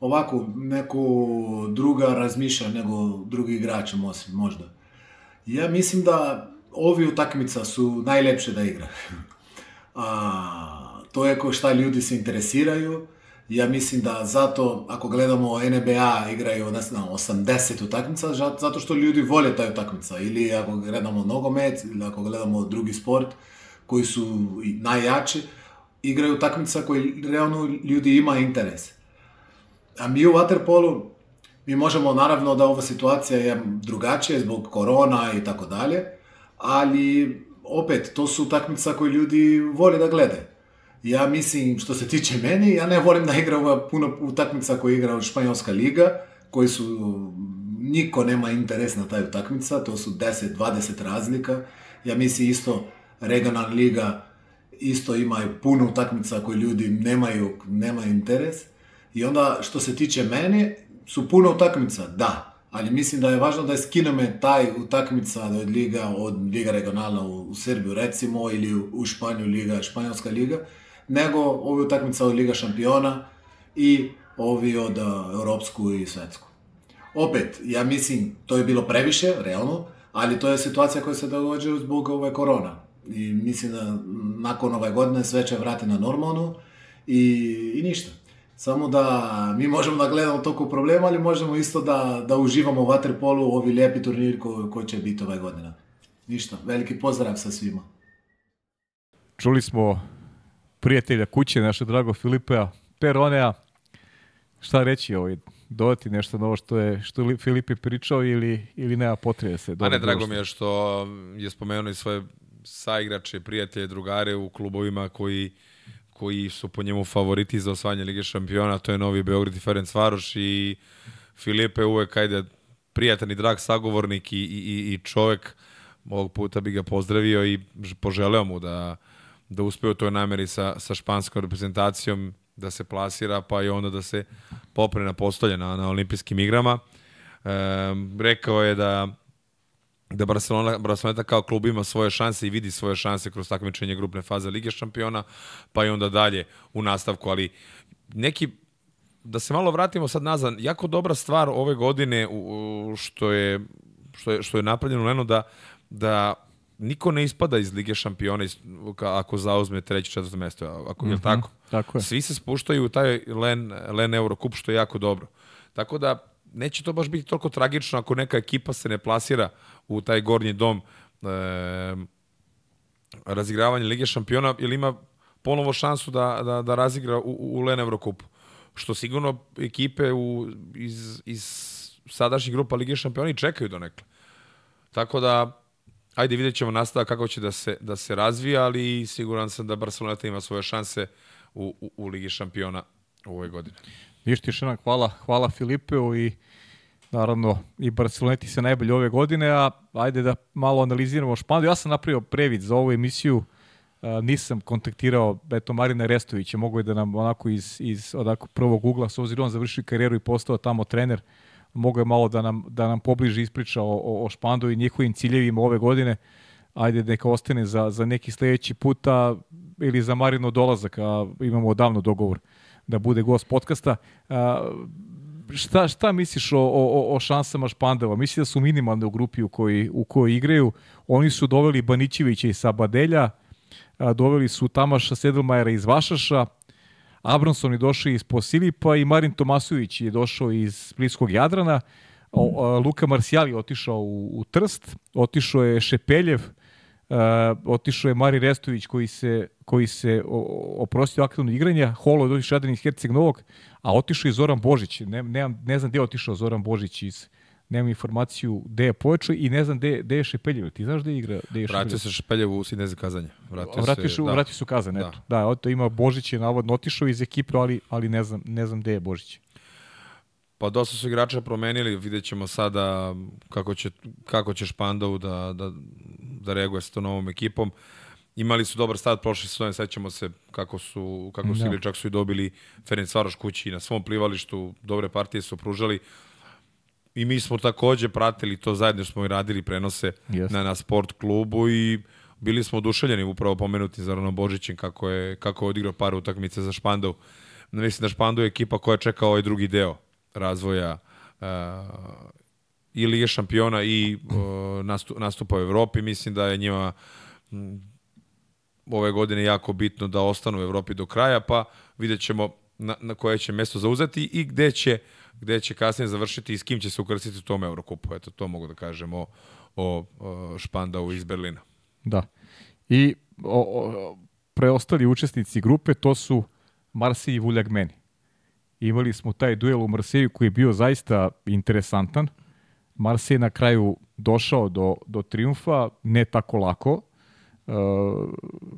ovako neko druga razmišlja nego drugi igrači možda. Ja mislim da ovi utakmica su najlepše da igra. [LAUGHS] A, to je ko šta ljudi se interesiraju. Ja mislim da zato, ako gledamo NBA, igraju ne znam, 80 utakmica, zato što ljudi vole taj utakmica. Ili ako gledamo nogomet, ili ako gledamo drugi sport, koji su najjači, igraju utakmica koji realno ljudi ima interes. A mi u Waterpolu, mi možemo naravno da ova situacija je drugačija zbog korona i tako dalje, ali opet, to su utakmica koje ljudi vole da gledaju. Ja mislim, što se tiče meni, ja ne volim da igram puno utakmica koje igra Španjolska liga, koji su, niko nema interes na taj utakmica, to su 10-20 razlika. Ja mislim isto, regionalna liga isto imaju puno utakmica koje ljudi nemaju, nemaju interes. I onda, što se tiče mene, su puno utakmica, da, ali mislim da je važno da skineme taj utakmica od liga, od liga regionalna u, u Srbiju recimo ili u, u Španiju liga, španjolska liga, nego ovi utakmica od liga šampiona i ovi od uh, europsku i svetsku. Opet, ja mislim, to je bilo previše, realno, ali to je situacija koja se događa zbog ove korona. I mislim da nakon ove godine sve će vrati na normalnu i, i ništa. Samo da mi možemo da gledamo toliko problema, ali možemo isto da, da uživamo u Waterpolu, ovi lijepi turnir ko, ko će biti ove godine. Ništa, veliki pozdrav sa svima. čuli smo prijatelja kuće, naše drago Filipea Peronea. Šta reći ovaj, dodati nešto novo što je što je Filipe pričao ili, ili nema potrebe se A ne, drago mi je što je spomenuo i svoje saigrače, prijatelje, drugare u klubovima koji koji su po njemu favoriti za osvajanje Lige šampiona, to je Novi Beograd i Ferenc Varoš i Filipe uvek, ajde, prijatan i drag sagovornik i, i, i- čovek, ovog puta bi ga pozdravio i poželeo mu da, da uspe u toj nameri sa, sa španskom reprezentacijom, da se plasira, pa i onda da se popre na postolje na, na olimpijskim igrama. Ehm, rekao je da da Barcelona, Barcelona kao klub ima svoje šanse i vidi svoje šanse kroz takmičenje grupne faze Lige šampiona, pa i onda dalje u nastavku, ali neki da se malo vratimo sad nazad, jako dobra stvar ove godine u, u, što je što je što je napravljeno Leno da da niko ne ispada iz Lige šampiona ako zauzme treće, četvrto mesto. Ako, mm -hmm. tako? tako je. Svi se spuštaju u taj Len, Len Eurocup, što je jako dobro. Tako da neće to baš biti toliko tragično ako neka ekipa se ne plasira u taj gornji dom e, razigravanja Lige šampiona ili ima ponovo šansu da, da, da razigra u, u Len Eurocupu. Što sigurno ekipe u, iz, iz sadašnjih grupa Lige šampiona i čekaju do nekle. Tako da, ajde vidjet ćemo nastavak kako će da se, da se razvija, ali siguran sam da Barcelona ima svoje šanse u, u, u Ligi šampiona u ovoj godini. Ništa još jednom hvala, hvala Filipeu i naravno i Barceloneti se najbolje ove godine, a ajde da malo analiziramo Špandu. Ja sam napravio previd za ovu emisiju, a, nisam kontaktirao eto Marina Restovića, mogu je da nam onako iz, iz onako prvog ugla, s obzirom on završio karijeru i postao tamo trener, mogu je malo da nam, da nam pobliže ispriča o, o, o Špandu i njihovim ciljevima ove godine. Ajde neka ostane za, za neki sledeći puta ili za Marino dolazak, a imamo odavno dogovor da bude gost podcasta. A, šta, šta misliš o, o, o šansama Špandova? Misliš da su minimalne u grupi u kojoj, u kojoj igraju. Oni su doveli Banićevića iz Sabadelja, a, doveli su Tamaša Sedelmajera iz Vašaša, Abramson je došao iz Posilipa i Marin Tomasović je došao iz Splitskog Jadrana. O, Luka Marsijal je otišao u, u Trst, otišao je Šepeljev, Uh, otišao je Mari Restović koji se, koji se oprostio aktivno igranja, Holo je otišao jedan iz Herceg Novog, a otišao je Zoran Božić. Ne, nemam, ne znam gde je otišao Zoran Božić iz nemam informaciju gde je počeo i ne znam gde, gde je Šepeljev. Ti znaš gde igra? Gde je Vratio Šepeljev? se Šepeljev u Sineze Kazanje. Vratio, Vratio se, da. vratio se u Kazan, Da. eto. Da, eto, ima Božić je navodno otišao iz ekipe, ali, ali ne, znam, ne znam gde je Božić. Pa dosta su igrača promenili, vidjet ćemo sada kako će, kako će Špandov da, da, da reaguje sa tom novom ekipom. Imali su dobar start prošle sezone, sećamo se kako su, kako su Da. ili čak su i dobili Ferenc Varoš kući na svom plivalištu, dobre partije su pružali. I mi smo takođe pratili to zajedno smo i radili prenose Jeste. na, na sport klubu i bili smo oduševljeni upravo pomenuti Zoranom Božićem kako je, kako je odigrao par utakmice za Špandov. Mislim da Špandov je ekipa koja čeka ovaj drugi deo razvoja uh, i Lige šampiona i uh, nastu, nastupa u Evropi. Mislim da je njima m, ove godine jako bitno da ostanu u Evropi do kraja, pa vidjet ćemo na, na koje će mesto zauzeti i gde će, gde će kasnije završiti i s kim će se ukrstiti u tom Eurokupu. Eto, to mogu da kažem o, o, o Špandau iz Berlina. Da. I o, o, preostali učesnici grupe to su Marsi i Vuljagmeni. Imali smo taj duel u Marseju koji je bio zaista interesantan. Marse je na kraju došao do, do triumfa, ne tako lako. Uh,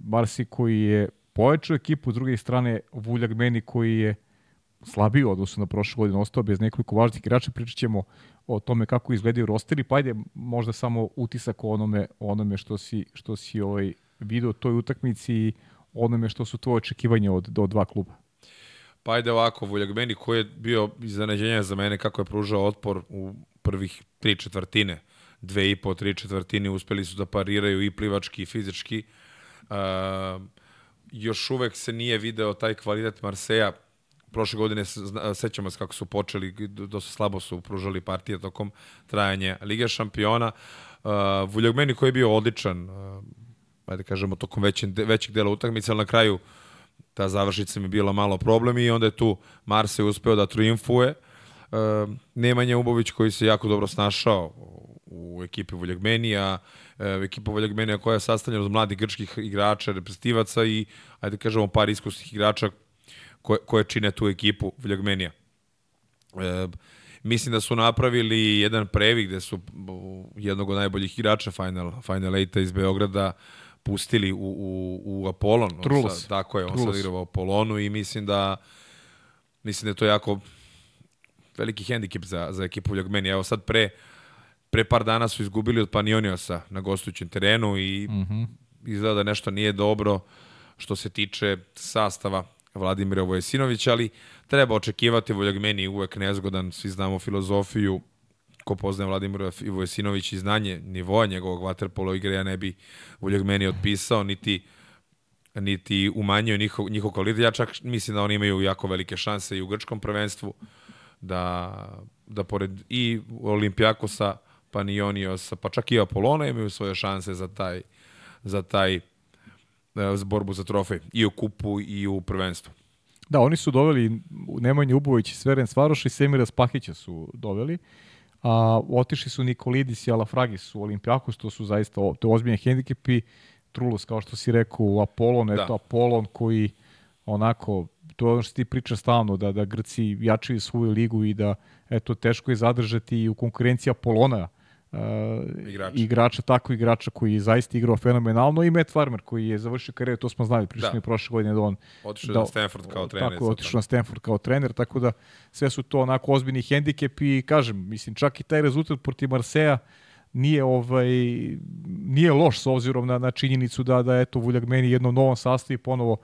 Marsi koji je pojačao ekipu, s druge strane Vuljagmeni koji je slabiji u odnosu na prošlu godinu, ostao bez nekoliko važnih igrača, pričat ćemo o tome kako izgledaju rosteri, pa ajde možda samo utisak o onome, onome što si, što si ovaj, video toj utakmici i onome što su tvoje očekivanja od, od dva kluba. Pa ajde ovako, Vuljagbeni koji je bio iznenađenje za mene kako je pružao otpor u prvih tri četvrtine, dve i po, tri četvrtine, uspeli su da pariraju i plivački i fizički. Uh, još uvek se nije video taj kvalitet Marseja. Prošle godine sećamo se kako su počeli, dosta slabo su pružali partije tokom trajanja Lige šampiona. Uh, Vuljagbeni koji je bio odličan, uh, ajde kažemo, tokom većeg, većeg dela utakmice, ali na kraju ta završnica mi bila malo problem i onda je tu Marse uspeo da triumfuje. E, Nemanja Ubović koji se jako dobro snašao u ekipi Voljagmenija, e, ekipa Voljagmenija koja je sastavljena od mladih grčkih igrača, reprezentativaca i, ajde da kažemo, par iskusnih igrača koje, koje čine tu ekipu Voljagmenija. E, mislim da su napravili jedan previk gde su jednog od najboljih igrača Final, Final 8 iz Beograda pustili u, u, u Apollon. Trulos. Sad, tako je, on Trulos. sad igra u Apollonu i mislim da mislim da je to jako veliki hendikep za, za ekipu Ljagmeni. Evo sad pre, pre par dana su izgubili od Panioniosa na gostujućem terenu i mm -hmm. izgleda da nešto nije dobro što se tiče sastava Vladimira Vojesinovića, ali treba očekivati Voljagmeni uvek nezgodan, svi znamo filozofiju ko poznaje Vladimira Vojesinović i znanje nivoa njegovog vaterpolo igre, ja ne bi Voljagmeni otpisao, niti niti umanjio njihov, njihov kvalitet. Ja čak mislim da oni imaju jako velike šanse i u grčkom prvenstvu da, da pored i Olimpijakosa, Panioniosa, pa čak i Apolona imaju svoje šanse za taj, za taj uh, borbu za trofej i u kupu i u prvenstvu. Da, oni su doveli Nemanja Ubović Sveren Svaroš i Semira Spahića su doveli. A, otišli su Nikolidis i Alafragis u Olimpijakos, to su zaista to ozbiljne hendikepi. Trulus, kao što si rekao, Apolon, da. eto Apolon koji onako, to je ono što ti priča stalno, da, da Grci jačaju svoju ligu i da eto, teško je zadržati i u konkurenciji Apolona uh, Igrača. igrača, tako igrača koji je zaista igrao fenomenalno i Matt Farmer koji je završio karijeru, to smo znali, prišli Da. prošle godine da on Otišao da, na Stanford kao trener. Tako, otišao na Stanford kao trener, tako da sve su to onako ozbiljni hendikep i kažem, mislim, čak i taj rezultat protiv Marseja nije ovaj nije loš s obzirom na, na činjenicu da da eto Vuljagmeni jednom novom sastavu ponovo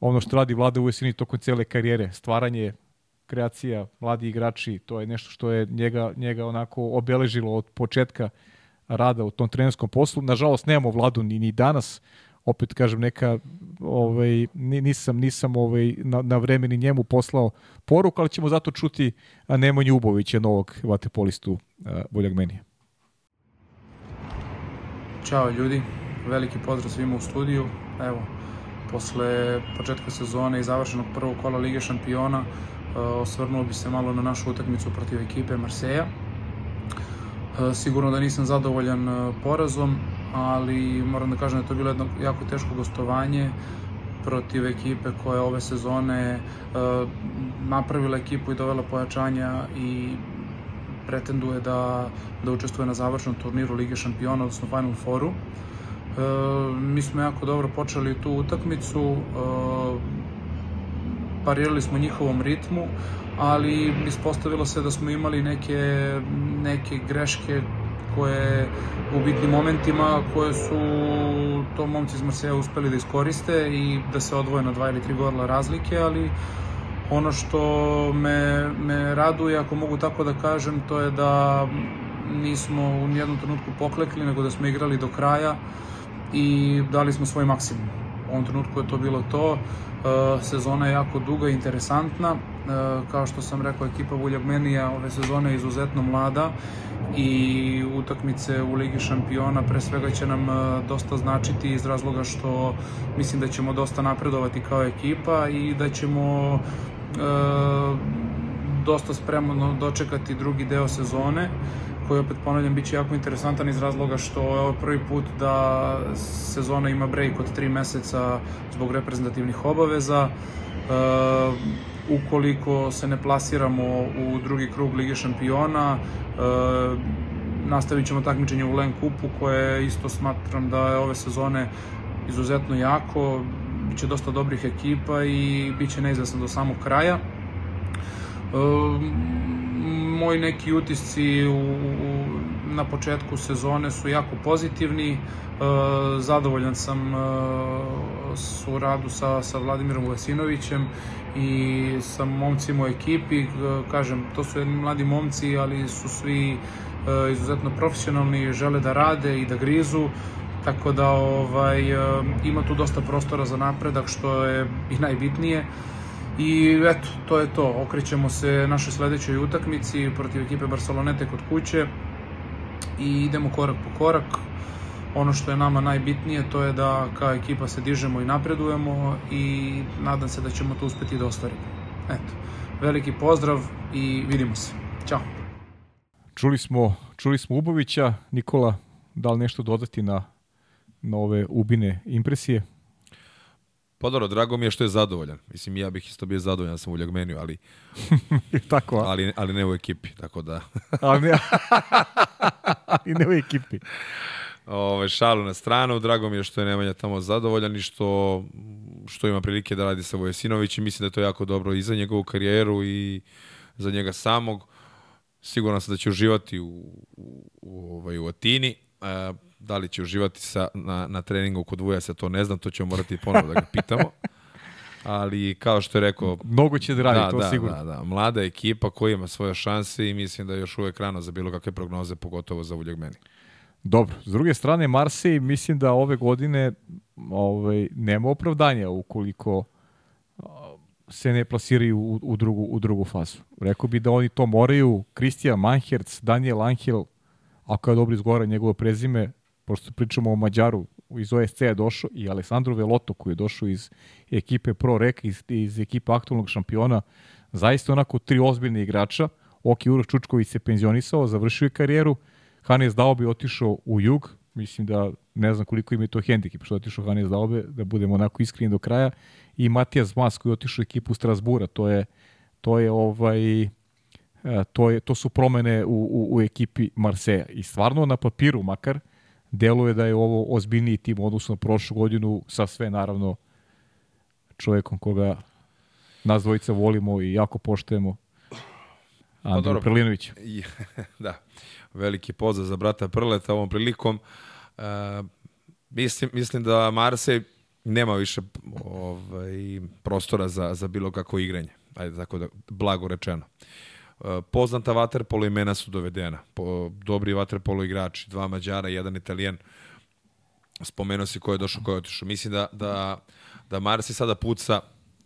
ono što radi Vlada Uvesini tokom cele karijere, stvaranje kreacija, mladi igrači, to je nešto što je njega, njega onako obeležilo od početka rada u tom trenerskom poslu. Nažalost, nemamo Vladu ni, ni danas, opet kažem neka ovaj ni- nisam nisam ovaj na, na vreme ni njemu poslao poruku, ali ćemo zato čuti Nemanju Ubovića novog vaterpolistu Voljagmenija. Ćao ljudi, veliki pozdrav svima u studiju. Evo, posle početka sezone i završenog prvog kola Lige šampiona, osvrnuo bi se malo na našu utakmicu protiv ekipe Marseja. E, Sigurno da nisam zadovoljan e, porazom, ali moram da kažem da je to bilo jedno jako teško gostovanje protiv ekipe koja je ove sezone e, napravila ekipu i dovela pojačanja i pretenduje da, da učestvuje na završnom turniru Lige šampiona, odnosno Final Fouru. E, mi smo jako dobro počeli tu utakmicu, e, parirali smo njihovom ritmu, ali ispostavilo se da smo imali neke, neke greške koje u bitnim momentima koje su to momci iz Marseja uspeli da iskoriste i da se odvoje na dva ili tri gola razlike, ali ono što me, me raduje, ako mogu tako da kažem, to je da nismo u nijednom trenutku poklekli, nego da smo igrali do kraja i dali smo svoj maksimum. U ovom trenutku je to bilo to. E, sezona je jako duga i interesantna. E, kao što sam rekao, ekipa Vuljagmenija ove sezone je izuzetno mlada i utakmice u Ligi šampiona pre svega će nam e, dosta značiti iz razloga što mislim da ćemo dosta napredovati kao ekipa i da ćemo dosta spremno dočekati drugi deo sezone koji opet ponavljam biće jako interesantan iz razloga što je ovo prvi put da sezona ima break od tri meseca zbog reprezentativnih obaveza. E, ukoliko se ne plasiramo u drugi krug Lige šampiona, e, nastavit ćemo takmičenje u Len Kupu koje isto smatram da je ove sezone izuzetno jako, biće dosta dobrih ekipa i biće neizvesno do samog kraja. E, moji neki utisci u, u, na početku sezone su jako pozitivni. E, zadovoljan sam e, su radu sa, sa Vladimirom Vesinovićem i sa momcima u ekipi. E, kažem, to su jedni mladi momci, ali su svi izuzetno profesionalni, žele da rade i da grizu. Tako da ovaj, ima tu dosta prostora za napredak, što je i najbitnije. I eto, to je to. Okrećemo se našoj sledećoj utakmici protiv ekipe Barcelonete kod kuće i idemo korak po korak. Ono što je nama najbitnije to je da kao ekipa se dižemo i napredujemo i nadam se da ćemo to uspeti da ostvarimo. Eto, veliki pozdrav i vidimo se. Ćao. čuli smo, čuli smo Ubovića. Nikola, da li nešto dodati na, na ove ubine impresije? Pa dobro, drago mi je što je zadovoljan. Mislim, ja bih isto bio zadovoljan da sam u Ljagmeniju, ali, [LAUGHS] Tako, a? ali, ali ne u ekipi, tako da... [LAUGHS] Ali ne, [LAUGHS] ali ne u ekipi. Ove, šalu na stranu, drago mi je što je Nemanja tamo zadovoljan i što, što ima prilike da radi sa Vojasinović i mislim da je to jako dobro i za njegovu karijeru i za njega samog. Siguran sam da će uživati u, u, u, ovaj, u Atini. E, da li će uživati sa, na, na treningu kod Vujasa, to ne znam, to ćemo morati ponovo da ga pitamo. Ali kao što je rekao, Mnogo će da radi, da, to da, sigurno. Da, da, mlada ekipa koja ima svoje šanse i mislim da je još uvek rano za bilo kakve prognoze, pogotovo za Uljeg meni. Dobro, s druge strane, Marsej, mislim da ove godine ovaj, nema opravdanja ukoliko se ne plasiraju u, u, drugu, u drugu fazu. Rekao bi da oni to moraju, Kristijan Manherc, Daniel Angel, ako je dobro izgovara njegovo prezime, pošto pričamo o Mađaru, iz OSC je došao i Alessandro Veloto koji je došao iz ekipe Pro Rek, iz, iz ekipe aktualnog šampiona, zaista onako tri ozbiljne igrača. Oki Uroš Čučković se penzionisao, završio je karijeru, Hanes Daobe otišao u jug, mislim da ne znam koliko im je to hendikip što je otišao Hanes Daobe, da budemo onako iskreni do kraja, i Matijas Mas koji je otišao u ekipu Strasbura, to je, to je ovaj, e, to, je, to su promene u, u, u ekipi Marseja. I stvarno na papiru makar, deluje da je ovo ozbiljniji tim u odnosu na prošlu godinu sa sve naravno čovjekom koga nas dvojica volimo i jako poštujemo. Andriju dobro. Prelinović. I, [LAUGHS] da, veliki pozdrav za brata Prleta ovom prilikom. E, mislim, mislim da Marsej nema više ovaj, prostora za, za bilo kako igranje. Ajde, tako da, blago rečeno. E, poznata vaterpolo imena su dovedena. Po, dobri vaterpolo igrači, dva Mađara, jedan Italijan. Spomenuo si ko je došao, ko je otišao. Mislim da, da, da Marsi sada puca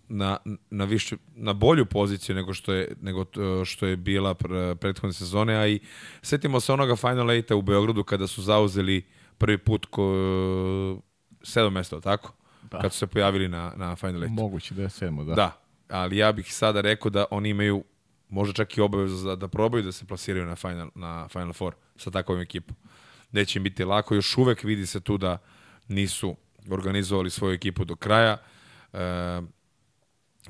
na, na, više, na bolju poziciju nego što je, nego to- što je bila pr, prethodne sezone, a i setimo se onoga Final Eight-a u Beogradu kada su zauzeli prvi put ko, sedam mesta, tako? Da. Kad su se pojavili na, na Final Eight. Moguće da je sedmo, da. Da, ali ja bih sada rekao da oni imaju možda čak i obavezu za, da probaju da se plasiraju na Final, na Final Four sa takvom ekipom. Neće im biti lako, još uvek vidi se tu da nisu organizovali svoju ekipu do kraja. E,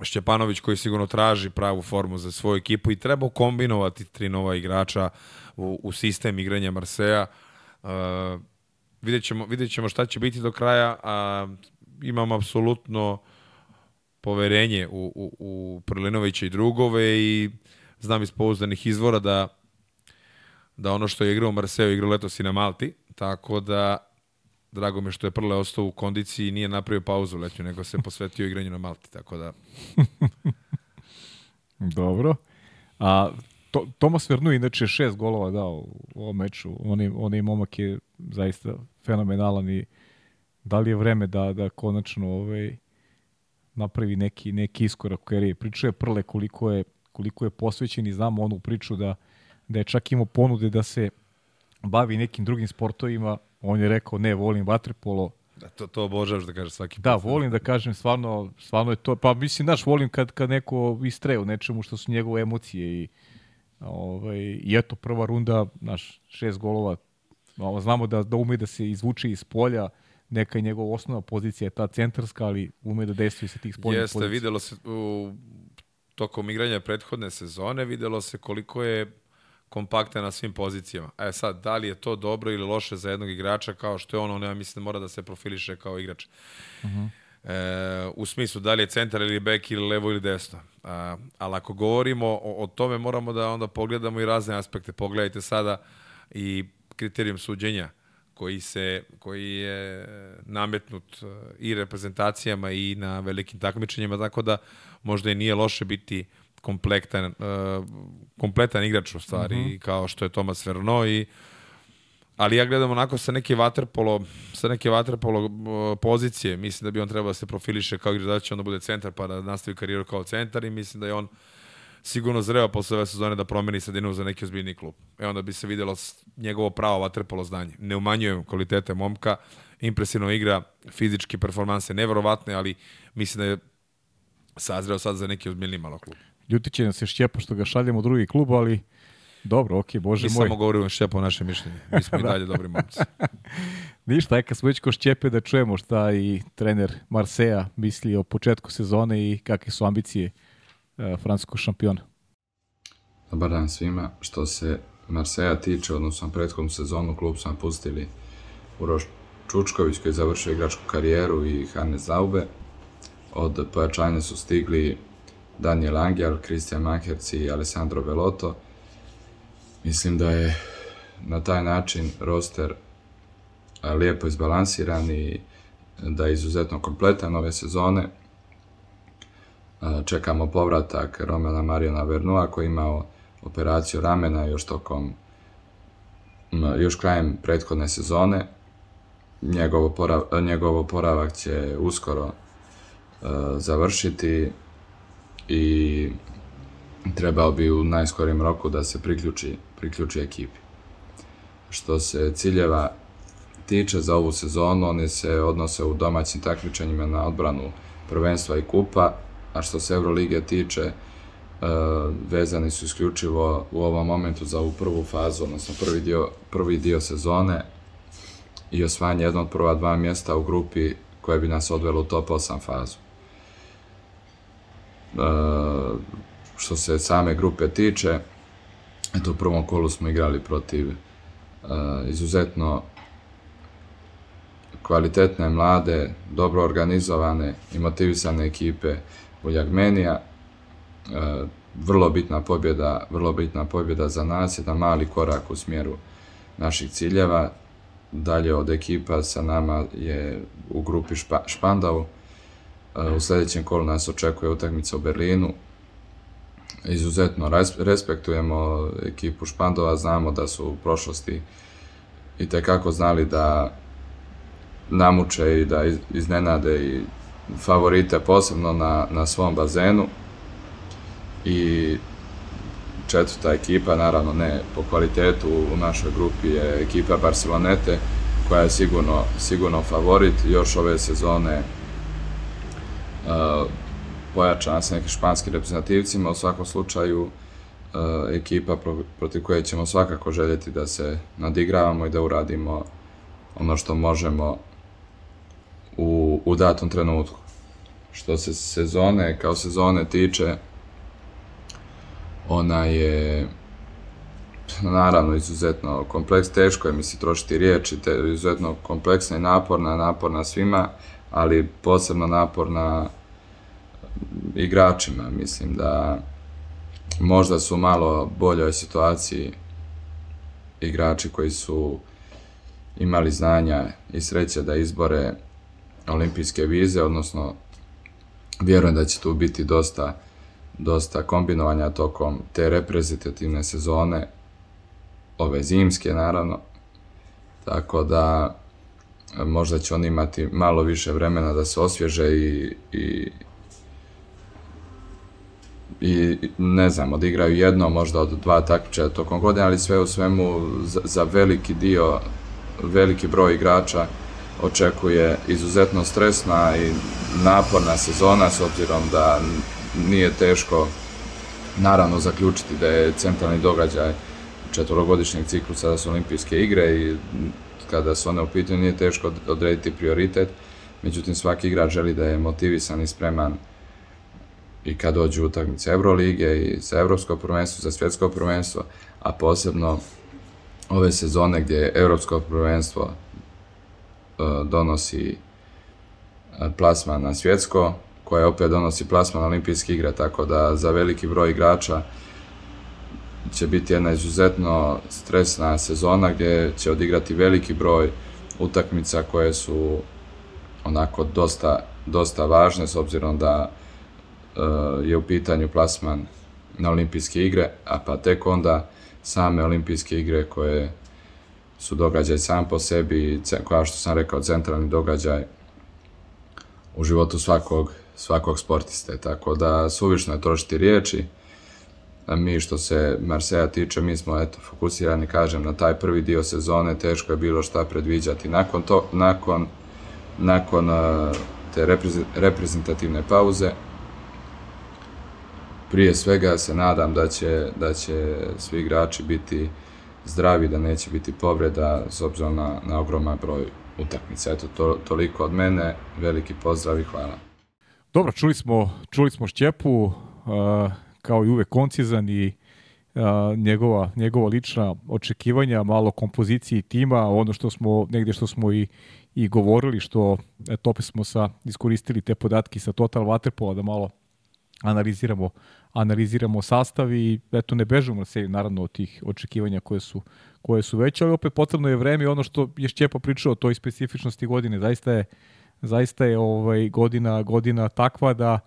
Šćepanović koji sigurno traži pravu formu za svoju ekipu i treba kombinovati tri nova igrača u, u sistem igranja Marseja. E, vidjet, ćemo, vidjet ćemo šta će biti do kraja, a imam apsolutno poverenje u, u, u Prlinovića i drugove i znam iz pouzdanih izvora da da ono što je igrao Marseju igrao letos i na Malti, tako da drago mi što je Prle ostao u kondiciji i nije napravio pauzu letnju, nego se posvetio igranju na Malti, tako da [LAUGHS] Dobro. A to, Tomas Vernu inače šest golova dao u ovom meču. On je, on je momak je zaista fenomenalan i da li je vreme da, da konačno ovaj, napravi neki, neki iskorak u karijeri. Pričao je Prle koliko je, koliko je posvećen i znamo onu priču da, da je čak imao ponude da se bavi nekim drugim sportovima. On je rekao ne, volim vaterpolo, da to, to obožavaš da kažeš svaki Da, put. volim da kažem, stvarno, stvarno je to, pa mislim, znaš, volim kad, kad neko istreje u nečemu što su njegove emocije i, ovaj, i eto, prva runda, znaš, šest golova, znamo da, da ume da se izvuče iz polja, neka je njegova osnovna pozicija je ta centarska, ali ume da dejstvuje sa tih spoljnih Jeste, pozicija. videlo se u, tokom igranja prethodne sezone, videlo se koliko je kompaktan na svim pozicijama. E sad, da li je to dobro ili loše za jednog igrača kao što je on, on ja mislim da mora da se profiliše kao igrač. Uh -huh. e, u smislu da li je centar ili bek ili levo ili desno. A, ali ako govorimo o, o tome moramo da onda pogledamo i razne aspekte. Pogledajte sada i kriterijum suđenja koji se koji je nametnut e, i reprezentacijama i na velikim takmičenjima tako da možda i nije loše biti komplektan uh, kompletan igrač u stvari mm -hmm. kao što je Tomas Verno i ali ja gledam onako sa neke vaterpolo sa neke vaterpolo uh, pozicije mislim da bi on trebao da se profiliše kao igrač da će onda bude centar pa da nastavi karijeru kao centar i mislim da je on sigurno zreo posle ove sezone da promeni sredinu za neki ozbiljni klub. E onda bi se videlo njegovo pravo vaterpolo znanje. Ne umanjujem kvalitete momka, impresivno igra, fizički performanse neverovatne, ali mislim da je sazreo sad za neki ozbiljni malo klub. Ljuti će nas se šćepa što ga šaljemo u drugi klub, ali Dobro, okej, bože Mi moj. samo govorimo šćepo naše mišljenje. Mi smo i [LAUGHS] dalje dobri momci. [LAUGHS] Ništa, kad smo već ko Šćepe da čujemo šta i trener Marseja misli o početku sezone i kakve su ambicije francuskog šampiona. Dobar dan svima. Što se Marseja tiče, odnosno prethodnu sezonu, klub su napustili Uroš Čučković koji je završio igračku karijeru i Hannes Zaube. Od pojačanja su stigli Daniel Angel, Christian Manherc i Alessandro Veloto. Mislim da je na taj način roster a, lijepo izbalansiran i da je izuzetno kompletan ove sezone. Čekamo povratak Romana Mariona Vernua koji je imao operaciju ramena još tokom još krajem prethodne sezone. Njegov, oporav, njegov oporavak će uskoro e, završiti i trebao bi u najskorijem roku da se priključi, priključi ekipi. Što se ciljeva tiče za ovu sezonu, one se odnose u domaćim takmičenjima na odbranu prvenstva i kupa, a što se Eurolige tiče, e, vezani su isključivo u ovom momentu za ovu prvu fazu, odnosno prvi dio, prvi dio sezone i osvajanje od prva dva mjesta u grupi koje bi nas odvelo u top 8 fazu. E, što se same grupe tiče, eto u prvom kolu smo igrali protiv e, izuzetno kvalitetne, mlade, dobro organizovane i motivisane ekipe Buljagmenija. E, vrlo bitna pobjeda, vrlo bitna pobjeda za nas, jedan mali korak u smjeru naših ciljeva. Dalje od ekipa sa nama je u grupi Špa, Špandau. E, u sljedećem kolu nas očekuje utakmica u Berlinu. Izuzetno res- respektujemo ekipu Špandova, znamo da su u prošlosti i tekako znali da namuče i da iz- iznenade i favorite posebno na, na svom bazenu. I četvrta ekipa, naravno ne po kvalitetu u našoj grupi je ekipa Barcelonete koja je sigurno, sigurno favorit. Još ove sezone uh, pojačana sa nekim španskim reprezentativcima, u svakom slučaju uh, ekipa pro, protiv koje ćemo svakako željeti da se nadigravamo i da uradimo ono što možemo u, u datom trenutku. Što se sezone, kao sezone tiče, ona je naravno izuzetno kompleks, teško je mi se trošiti riječi, te, izuzetno kompleksna i naporna, naporna svima, ali posebno naporna igračima. Mislim da možda su malo boljoj situaciji igrači koji su imali znanja i sreće da izbore olimpijske vize, odnosno vjerujem da će tu biti dosta, dosta kombinovanja tokom te reprezentativne sezone, ove zimske naravno, tako da možda će oni imati malo više vremena da se osvježe i, i i ne znam, odigraju jedno, možda od dva takmičaja tokom godine, ali sve u svemu za, za veliki dio, veliki broj igrača očekuje izuzetno stresna i naporna sezona s obzirom da nije teško naravno zaključiti da je centralni događaj četvorogodišnjeg ciklusa da su olimpijske igre i kada su one u pitanju nije teško odrediti prioritet, međutim svaki igrač želi da je motivisan i spreman i kad dođu utakmice Eurolige i za evropsko prvenstvo, za svjetsko prvenstvo, a posebno ove sezone gdje evropsko prvenstvo donosi e, plasman na svjetsko, koje opet donosi plasman na olimpijske igre, tako da za veliki broj igrača će biti jedna izuzetno stresna sezona gdje će odigrati veliki broj utakmica koje su onako dosta, dosta važne s obzirom da uh, je u pitanju plasman na olimpijske igre, a pa tek onda same olimpijske igre koje su događaj sam po sebi, kao što sam rekao, centralni događaj u životu svakog, svakog sportiste. Tako da suvišno je trošiti riječi. Mi što se Marseja tiče, mi smo eto, fokusirani, kažem, na taj prvi dio sezone, teško je bilo šta predviđati. Nakon, to, nakon, nakon te repreze- reprezentativne pauze, prije svega se nadam da će, da će svi igrači biti zdravi, da neće biti povreda s obzirom na, na ogroman broj utakmica. Eto, to, toliko od mene, veliki pozdrav i hvala. Dobro, čuli smo, čuli smo Šćepu, uh, kao i uvek koncizan i uh, njegova, njegova lična očekivanja, malo kompoziciji tima, ono što smo, negde što smo i, i govorili, što eto, opet smo sa, iskoristili te podatke sa Total Waterpola da malo analiziramo, analiziramo sastav i eto ne bežimo se naravno od tih očekivanja koje su, koje su veće, ali opet potrebno je vreme ono što je Šćepa pričao o toj specifičnosti godine, zaista je zaista je ovaj godina godina takva da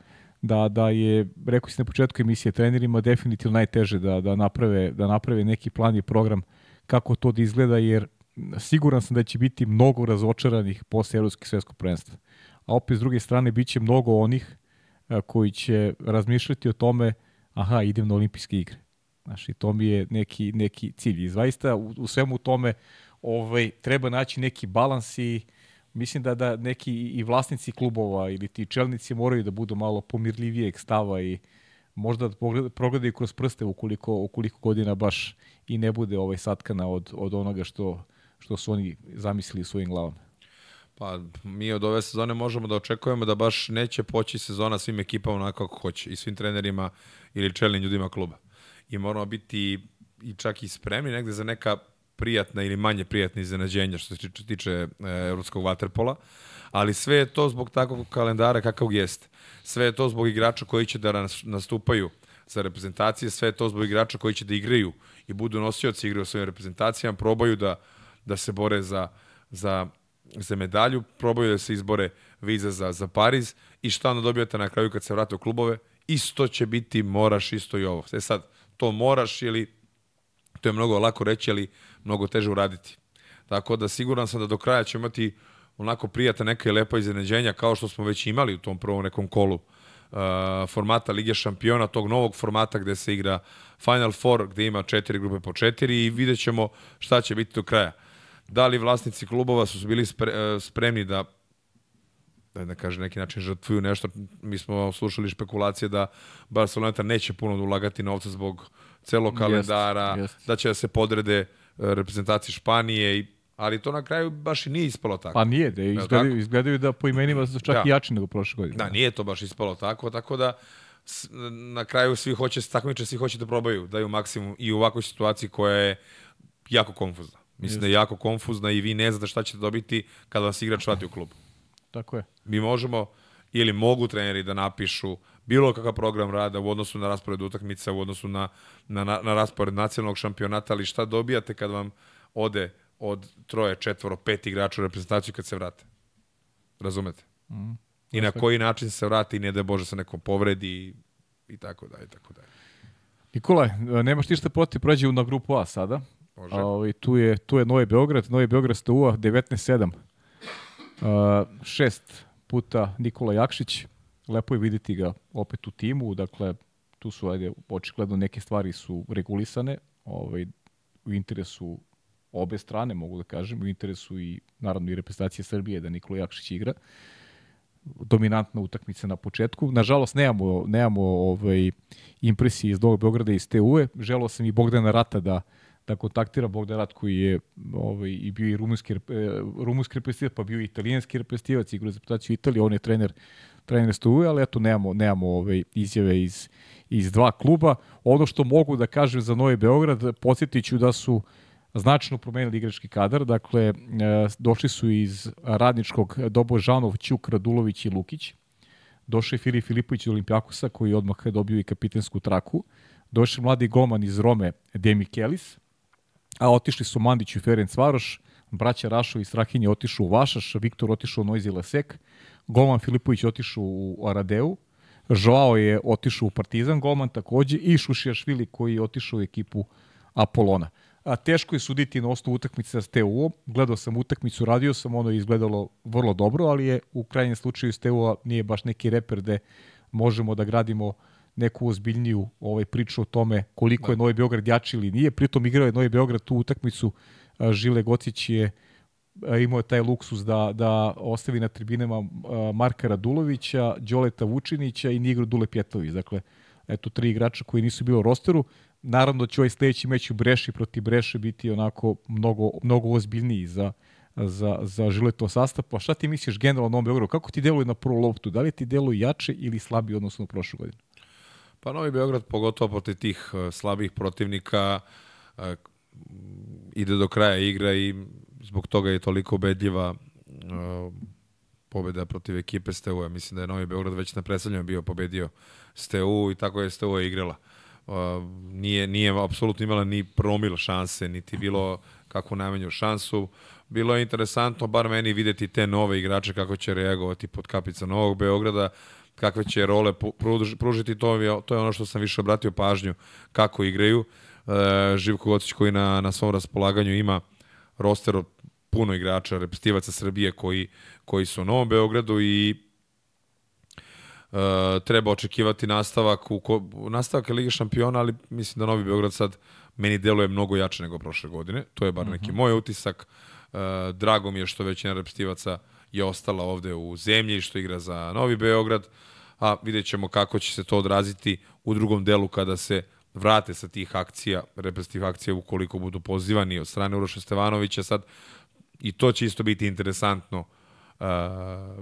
da da je rekao si na početku emisije trenerima definitivno najteže da da naprave da naprave neki plan i program kako to da izgleda jer siguran sam da će biti mnogo razočaranih posle evropskog svetskog prvenstva. A opet s druge strane biće mnogo onih koji će razmišljati o tome aha, idem na olimpijske igre. Znaš, i to mi je neki, neki cilj. I zaista u, u svemu tome ovaj, treba naći neki balans i mislim da da neki i vlasnici klubova ili ti čelnici moraju da budu malo pomirljivijeg stava i možda da progledaju kroz prste ukoliko, ukoliko godina baš i ne bude ovaj satkana od, od onoga što, što su oni zamislili svojim glavama. Pa mi od ove sezone možemo da očekujemo da baš neće poći sezona svim ekipama onako kako hoće i svim trenerima ili čelnim ljudima kluba. I moramo biti i čak i spremni negde za neka prijatna ili manje prijatna iznenađenja što se tiče e, evropskog vaterpola, ali sve je to zbog takvog kalendara kakav jeste. Sve je to zbog igrača koji će da nastupaju za reprezentacije, sve je to zbog igrača koji će da igraju i budu nosioci igre u svojim reprezentacijama, probaju da, da se bore za, za za medalju, probaju da se izbore viza za, za Pariz i šta onda dobijate na kraju kad se vrate u klubove, isto će biti moraš, isto i ovo. E sad, to moraš ili to je mnogo lako reći, ali mnogo teže uraditi. Tako da siguran sam da do kraja ćemo imati onako prijata neka i lepa iznenađenja kao što smo već imali u tom prvom nekom kolu uh, formata Lige šampiona, tog novog formata gde se igra Final Four, gde ima četiri grupe po četiri i vidjet ćemo šta će biti do kraja da li vlasnici klubova su bili spre, e, spremni da da da kaže neki način žrtvuju nešto. Mi smo slušali špekulacije da Barcelona neće puno da ulagati novca zbog celog kalendara, jest, jest. da će da se podrede e, reprezentaciji Španije i ali to na kraju baš i nije ispalo tako. Pa nije, da izgledaju, izgledaju da po imenima su čak da. i jači nego prošle godine. Da, nije to baš ispalo tako, tako da na kraju svi hoće takmiče, svi hoće da probaju, daju maksimum i u ovakvoj situaciji koja je jako konfuzna. Mislim Just. da je jako konfuzna i vi ne znate šta ćete dobiti kada vas igrač vrati u klub. Tako je. Mi možemo ili mogu treneri da napišu bilo kakav program rada u odnosu na raspored utakmica, u odnosu na, na, na raspored nacionalnog šampionata, ali šta dobijate kad vam ode od troje, četvoro, pet igrača u reprezentaciju kad se vrate? Razumete? Mm. I na koji način se vrati i ne da Bože se nekom povredi i tako dalje, i tako dalje. Nikolaj, nemaš ti šta protiv, prođe na grupu A sada. Može. Ovaj, tu, je, tu je Novi Beograd, Novi Beograd STU-a 19-7. Uh, šest puta Nikola Jakšić, lepo je videti ga opet u timu, dakle tu su ajde, očigledno neke stvari su regulisane, ovaj, u interesu obe strane, mogu da kažem, u interesu i naravno i reprezentacije Srbije da Nikola Jakšić igra. Dominantna utakmica na početku. Nažalost, nemamo, nemamo ovaj, impresije iz Novog Beograda i iz TU-e. Želao sam i Bogdana Rata da da kontaktira Bogdan Rat koji je ovaj, i bio i rumunski, e, rumunski reprezentativac, pa bio i italijanski reprezentativac, igra za reprezentaciju Italije, on je trener trener Stuje, ali eto nemamo, nemamo ove izjave iz, iz dva kluba. Ono što mogu da kažem za Novi Beograd, podsjetiću da su značajno promenili igrački kadar, dakle e, došli su iz radničkog Dobo Žanov, Ćuk, Radulović i Lukić. Došao je Filip Filipović iz Olimpijakosa koji odmah je dobio i kapitensku traku. Je mladi golman iz Rome, Demi Kelis a otišli su Mandić i Ferenc Varoš, braća Rašo i Strahinje otišu u Vašaš, Viktor otišao u Noizi Lesek, Golman Filipović otišao u Aradeu, Joao je otišao u Partizan Golman takođe i Šušijašvili koji je otišao u ekipu Apolona. A teško je suditi na osnovu utakmice sa TU. Gledao sam utakmicu, radio sam, ono je izgledalo vrlo dobro, ali je u krajnjem slučaju s TU nije baš neki reper gde možemo da gradimo uh, neku ozbiljniju ovaj priču o tome koliko da. je Novi Beograd jači ili nije. Pritom igrao je Novi Beograd tu utakmicu. Žile Gocić je imao je taj luksus da, da ostavi na tribinama Marka Radulovića, Đoleta Vučinića i Nigru Dule Pjetović. Dakle, eto, tri igrača koji nisu bili u rosteru. Naravno da će ovaj sledeći meč u Breši protiv Breše biti onako mnogo, mnogo ozbiljniji za, za, za Žileto sastav. Pa šta ti misliš generalno o Novom Beogradu? Kako ti deluje na prvu loptu? Da li ti deluje jače ili slabije odnosno u prošlu godinu? Pa Novi Beograd, pogotovo protiv tih uh, slabih protivnika, uh, ide do kraja igra i zbog toga je toliko ubedljiva uh, pobeda protiv ekipe Steu. Ja mislim da je Novi Beograd već na predstavljanju bio pobedio Steu i tako je Steu igrala. Nije, nije apsolutno imala ni promil šanse, niti bilo kakvu najmanju šansu. Bilo je interesantno, bar meni, videti te nove igrače kako će reagovati pod kapica Novog Beograda, kakve će role pružiti, to je, to je ono što sam više obratio pažnju kako igraju. Uh, Živko Gocić koji na, na svom raspolaganju ima roster od puno igrača, repstivaca Srbije koji, koji su u Novom Beogradu i uh, treba očekivati nastavak u ko, nastavak Lige šampiona, ali mislim da Novi Beograd sad meni deluje mnogo jače nego prošle godine. To je bar uh neki mhm. moj utisak. Uh, drago mi je što većina repstivaca je ostala ovde u zemlji, što igra za Novi Beograd, a vidjet ćemo kako će se to odraziti u drugom delu kada se vrate sa tih akcija, reprezentativ akcija ukoliko budu pozivani od strane Uroša Stevanovića. Sad i to će isto biti interesantno uh,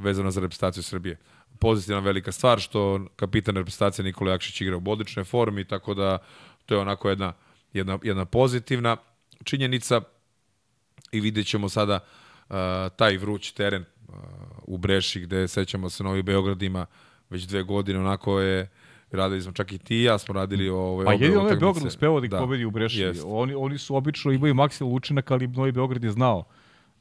vezano za reprezentaciju Srbije. Pozitivna velika stvar što kapitan reprezentacije Nikola Jakšić igra u odličnoj formi, tako da to je onako jedna, jedna, jedna pozitivna činjenica i vidjet ćemo sada uh, taj vruć teren u Breši gde sećamo se Novi Beograd ima već dve godine onako je radili smo čak i ti ja smo radili ovaj Pa jedino je Beograd uspeo da ih da, pobedi u Breši. Oni oni su obično imaju maksimalan učinak, ali Novi Beograd je znao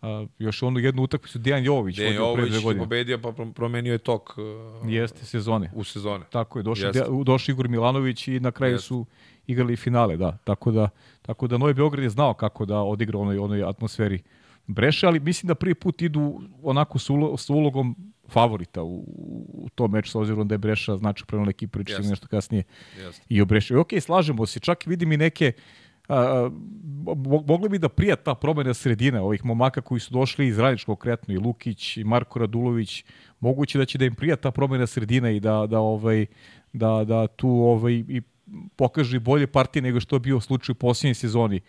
Uh, još onu jednu utakmicu Dejan Jović Dejan Jović je pobedio pa promenio je tok uh, Jeste sezone. U sezone. Tako je, došao došao Igor Milanović i na kraju Jeste. su igrali finale, da. Tako da tako da Novi Beograd je znao kako da odigra onoj onoj atmosferi Breše, ali mislim da prvi put idu onako s, ulo, s ulogom favorita u, u tom meču, s obzirom da je Breša znači prema ekipu, pričati nešto kasnije Jeste. i o Breši. Ok, slažemo se, čak vidim i neke a, mogli bi da prija ta promena sredine ovih momaka koji su došli iz Radničkog kretno i Lukić i Marko Radulović moguće da će da im prija ta promena sredine i da da ovaj da da tu ovaj i pokaže bolje partije nego što je bio slučaj u posljednjoj sezoni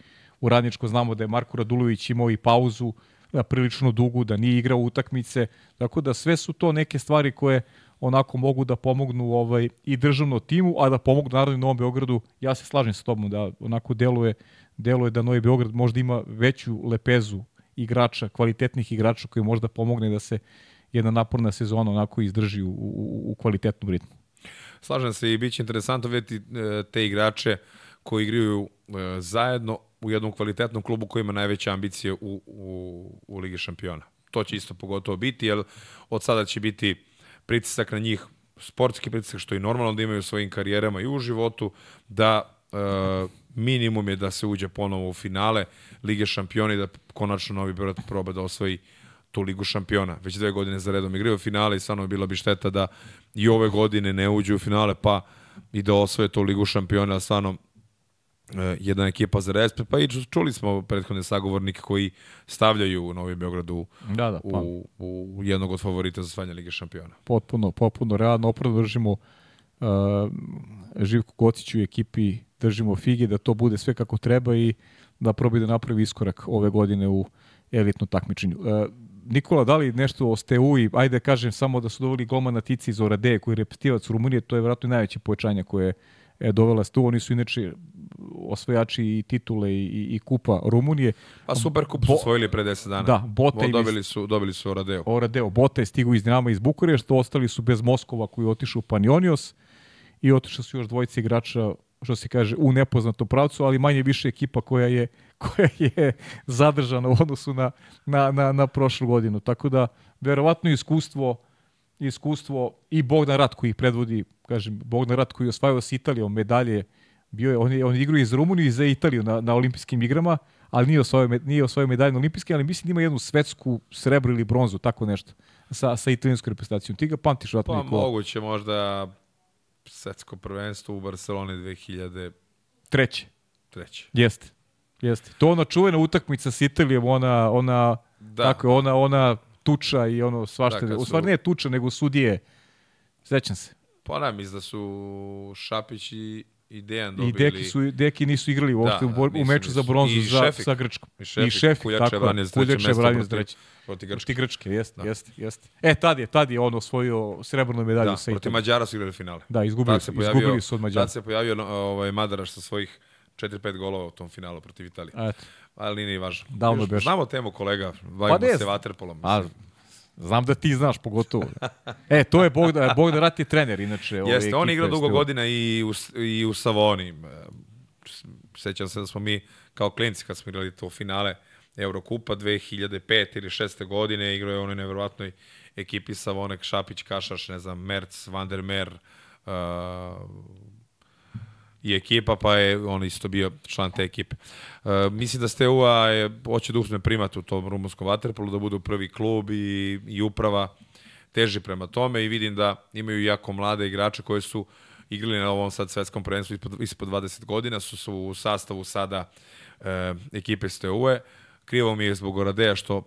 u Radničko znamo da je Marko Radulović imao i pauzu da prilično dugu, da nije igrao utakmice, tako da sve su to neke stvari koje onako mogu da pomognu ovaj i državnom timu, a da pomognu naravno Novom Beogradu. Ja se slažem sa tobom da onako deluje deluje da Novi Beograd možda ima veću lepezu igrača, kvalitetnih igrača koji možda pomogne da se jedna naporna sezona onako izdrži u, u, u kvalitetnom ritmu. Slažem se i biće interesantno vidjeti e, te igrače koji igraju e, zajedno u jednom kvalitetnom klubu koji ima najveće ambicije u, u, u Ligi šampiona. To će isto pogotovo biti, jer od sada će biti pritisak na njih, sportski pritisak, što je normalno da imaju u svojim karijerama i u životu, da e, minimum je da se uđe ponovo u finale Lige šampiona i da konačno Novi Beograd proba da osvoji tu Ligu šampiona. Već dve godine za redom igraju finale i stvarno bila bi šteta da i ove godine ne uđu u finale, pa i da osvoje tu Ligu šampiona, stvarno jedna ekipa za respekt, pa i čuli smo prethodne sagovornike koji stavljaju Novi Beograd u, da, da, pa. u, u jednog od favorita za svanje Lige šampiona. Potpuno, potpuno realno, opravno držimo uh, Živku Gociću i ekipi držimo fige da to bude sve kako treba i da probi da napravi iskorak ove godine u elitnom takmičenju. Uh, Nikola, da li nešto o Steu i ajde kažem samo da su doveli golmana Tici iz Orade koji je repetivac u Rumunije, to je vjerojatno najveće povećanje koje je dovela Stu. Oni su inače osvojači i titule i, i kupa Rumunije. Pa super kup su osvojili pre 10 dana. Da, Bote dobili su dobili su Oradeo. Oradeo, Bote je stigao iz Dinama iz Bukurešta, ostali su bez Moskova koji je otišao u Panionios i otišli su još dvojice igrača što se kaže u nepoznatom pravcu, ali manje više ekipa koja je [LAUGHS] koja je zadržana u odnosu na, na, na, na prošlu godinu. Tako da, verovatno iskustvo iskustvo i Bogdan Rat koji ih predvodi, kažem, Bogdan Rat koji je osvajao s Italijom medalje bio je, on, je, on igrao iz Rumunije i za Italiju na, na olimpijskim igrama, ali nije osvojio, nije osvojio medalje na olimpijskim, ali mislim da ima jednu svetsku srebro ili bronzu, tako nešto, sa, sa italijanskom reprezentacijom. Ti ga pamtiš vratno Pa Nikola. moguće možda svetsko prvenstvo u Barceloni 2000... Treće. Treće. Jeste. Jeste. To ona čuvena utakmica s Italijom, ona, ona, da. tako, ona, ona tuča i ono svašta. Da, su... U stvari ne tuča, nego sudije. Sećam se. Ponavljam, mislim da su Šapić i, i Dejan I dobili... deki, su, deki nisu igrali uopšte Da, u, bor- u nisu, meču za bronzu I za, Šefik. sa Grčkom. I Šefik, I Šefik, Kuljača je tako branio je. za treće protiv Grčke. Protiv Grčke, jeste, jeste, jeste. E, tad je, tad je on osvojio srebrnu medalju Da, sa Italijom. Mađara su igrali finale. Da, izgubili se pojavio- izgubili su od Mađara. Tad se pojavio ovaj, Madaraš sa svojih 4-5 golova u tom finalu protiv Italije. Eto. Ali nije važno. Još beše. Znamo temu kolega, bavimo ne se vaterpolom. Znam da ti znaš pogotovo. E, to je Bogda, Bogdan Rat je trener, inače. ove Jeste, on igra dugo godina i u, i u Savoni. E, Sećam se da smo mi kao klinci kad smo igrali to finale Eurokupa 2005 ili 6. godine, igrao je onoj nevjerovatnoj ekipi Savonek, Šapić, Kašaš, ne znam, Merc, Van der Mer, uh, i ekipa, pa je on isto bio član te ekipe. Uh, mislim da Steaua je, hoće da uzme primat u tom rumunskom vaterpolu, da bude prvi klub i, i uprava teži prema tome i vidim da imaju jako mlade igrače koji su igrali na ovom sad svetskom prvenstvu ispod, ispod 20 godina, su, su u sastavu sada e, ekipe Steaue. Krivo mi je zbog Oradeja što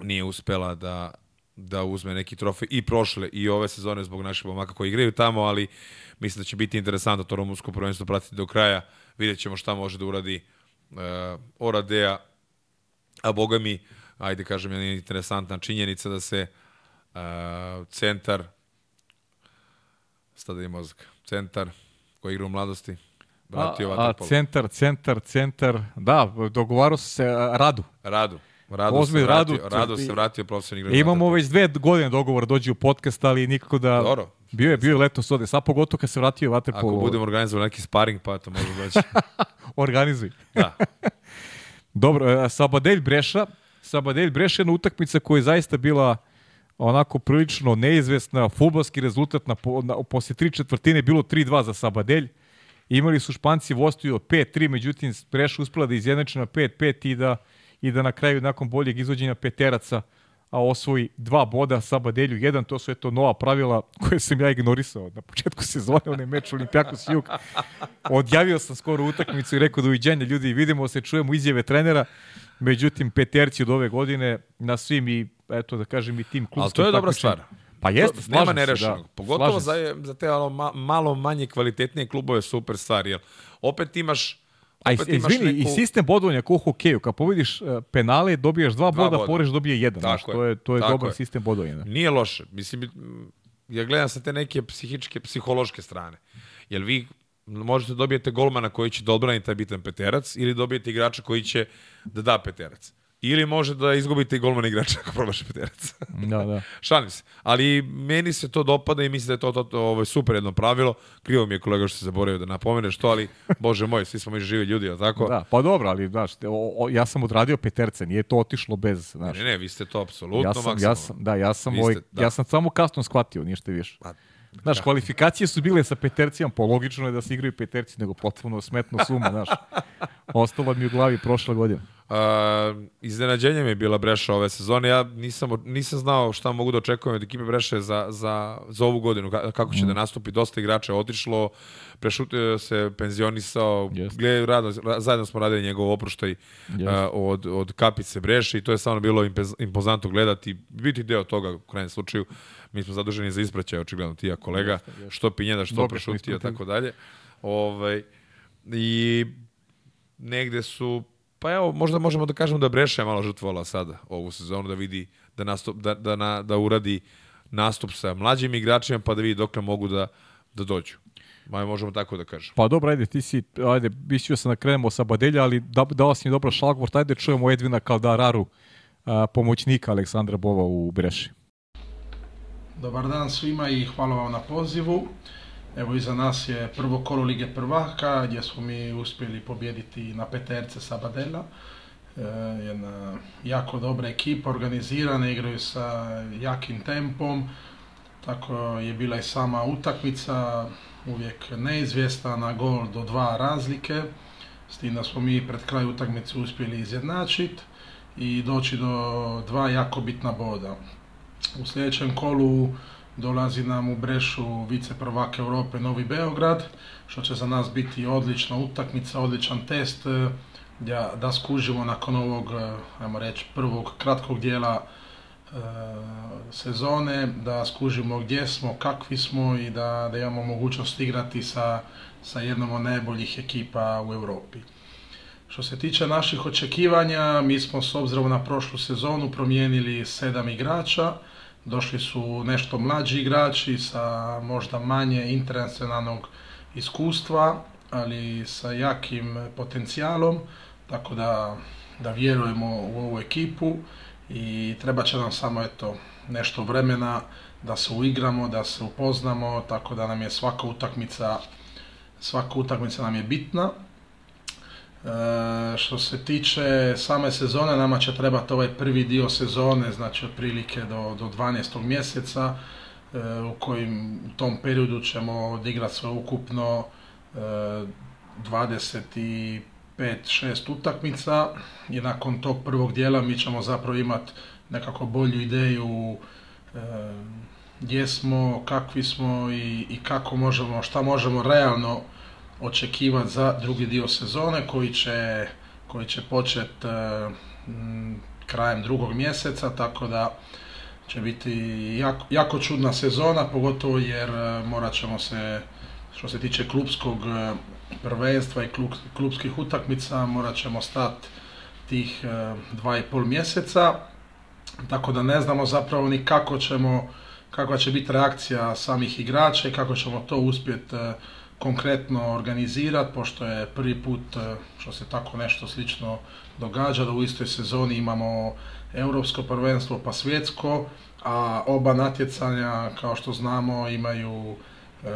nije uspela da da uzme neki trofej i prošle i ove sezone zbog naših momaka koji igraju tamo, ali mislim da će biti interesantno to rumunsko prvenstvo pratiti do kraja. Vidjet ćemo šta može da uradi uh, Oradea, a boga mi, ajde kažem, jedna interesantna činjenica da se uh, centar stada je mozak, centar koji igra u mladosti vratio a, centar, centar, centar, da, dogovarao se a, Radu. Radu. Radu Ozbilj, se vratio, Radu, i- se vratio profesionalni igrač. Imamo već dve godine dogovor dođe u podcast, ali nikako da... Dobro. Bio je, bio je letos ovde, sad pogotovo kad se vratio Waterpolo. Ako budemo organizovali neki sparing, pa to može doći. [LAUGHS] Organizuj. da. [LAUGHS] Dobro, e, Sabadelj Breša. Sabadelj Breša je jedna utakmica koja je zaista bila onako prilično neizvesna, futbalski rezultat na, na posle tri četvrtine bilo 3-2 za Sabadelj. Imali su Španci vostuju od 5-3, međutim Breša uspela da izjednači na 5-5 i da, i da na kraju nakon boljeg izvođenja peteraca a osvoji dva boda Sabadelju jedan, to su eto nova pravila koje sam ja ignorisao na početku sezone, onaj meč Olimpijakos Jug. Odjavio sam skoro utakmicu i rekao doviđenja ljudi, vidimo se, čujemo izjave trenera, međutim peterci od ove godine na svim i eto da kažem i tim klubskim Ali to je dobra stvar. Pa jeste, slažem Nema se, nerešenog. da. Pogotovo Slažem za, za te malo, ma- malo manje kvalitetnije klubove super stvar. Jer opet imaš A opet i, imaš izvini, i neku- sistem bodovanja kao u hokeju, kad pobediš e, penale, dobijaš dva, Dva boda, boda. Poreš dobije jedan. Tako Znaš, je, to je, to je tako dobar je. sistem bodovanja. Nije loše. Mislim, ja gledam sa te neke psihičke, psihološke strane. Jer vi možete dobijete golmana koji će da odbrani taj bitan peterac ili dobijete igrača koji će da da peterac. Ili može da izgubite i golmana igrača ako probaše peterac. Da, da. [LAUGHS] Šalim se. Ali meni se to dopada i mislim da je to, to, to ovo, super jedno pravilo. Krivo mi je kolega što se zaboravio da napomeneš to, ali [LAUGHS] bože moj, svi smo mi živi ljudi, jel tako? Da, pa dobro, ali znaš, o, o, ja sam odradio peterce, nije to otišlo bez, znaš. Ne, ne, vi ste to apsolutno ja sam, ja maksimalno. sam, da, ja sam, Vi ovaj, ste- da. ja sam samo kasno shvatio, ništa više. Pa, Znaš, kvalifikacije su bile sa petercijama, po logično je da se igraju peterci, nego potpuno smetno suma, [LAUGHS] znaš. Ostalo mi u glavi prošle godine. Uh, iznenađenje mi je bila Breša ove sezone. Ja nisam, nisam znao šta mogu da očekujem od ekipe Breše za, za, za ovu godinu, ka- kako će da nastupi. Dosta igrača je otišlo, Prešutio se penzionisao, Jeste. Gle, rado, ra- zajedno smo radili njegov oproštaj uh, od, od Kapice Breše i to je stvarno bilo impozantno gledati, biti deo toga u krajnjem slučaju. Mi smo zaduženi za ispraćaj, očigledno ti ja kolega, što Pinjeda, što Prešutio, tako dalje. Ovaj, I negde su pa evo, možda možemo da kažemo da Breša je malo žrtvovala sada ovu sezonu, da vidi, da, nastup, da, da, na, da uradi nastup sa mlađim igračima, pa da vidi dokle mogu da, da dođu. Ma, možemo tako da kažemo. Pa dobro, ajde, ti si, ajde, mislio sam da krenemo sa Badelja, ali da, dao si mi dobro šlagvort, ajde čujemo Edvina Kaldararu, a, pomoćnika Aleksandra Bova u Breši. Dobar dan svima i hvala vam na pozivu. Evo iza nas je prvo kolo Lige prvaka gdje smo mi uspjeli pobijediti na peterce Sabadella. E, jedna jako dobra ekipa, organizirana, igraju sa jakim tempom. Tako je bila i sama utakmica, uvijek neizvjesna na gol do dva razlike. S tim da smo mi pred kraj utakmice uspjeli izjednačiti i doći do dva jako bitna boda. U sljedećem kolu dolazi nam u Brešu vice prvak Europe Novi Beograd, što će za nas biti odlična utakmica, odličan test da, da skužimo nakon ovog, eh, ajmo reći, prvog kratkog dijela sezone, da skužimo gdje smo, kakvi smo i da, da imamo mogućnost igrati sa, sa jednom od najboljih ekipa u Europi. Što se tiče naših očekivanja, mi smo s obzirom na prošlu sezonu promijenili sedam igrača, došli su nešto mlađi igrači sa možda manje internacionalnog iskustva, ali sa jakim potencijalom, tako da, da vjerujemo u ovu ekipu i treba će nam samo eto, nešto vremena da se uigramo, da se upoznamo, tako da nam je svaka utakmica svaka utakmica nam je bitna. E, što se tiče same sezone, nama će trebati ovaj prvi dio sezone, znači otprilike do, do 12. mjeseca, e, u kojim u tom periodu ćemo odigrati sve ukupno e, 25 6 utakmica i nakon tog prvog dijela mi ćemo zapravo imati nekako bolju ideju e, gdje smo, kakvi smo i, i kako možemo, šta možemo realno očekivati za drugi dio sezone koji će, koji će početi e, krajem drugog mjeseca, tako da će biti jako, jako čudna sezona, pogotovo jer e, morat ćemo se, što se tiče klubskog e, prvenstva i klub, klubskih utakmica, morat ćemo stati tih dva i pol mjeseca, tako da ne znamo zapravo ni kako ćemo, kakva će biti reakcija samih igrača i kako ćemo to uspjeti konkretno organizirati, pošto je prvi put e, što se tako nešto slično događa, da u istoj sezoni imamo europsko prvenstvo pa svjetsko, a oba natjecanja, kao što znamo, imaju e,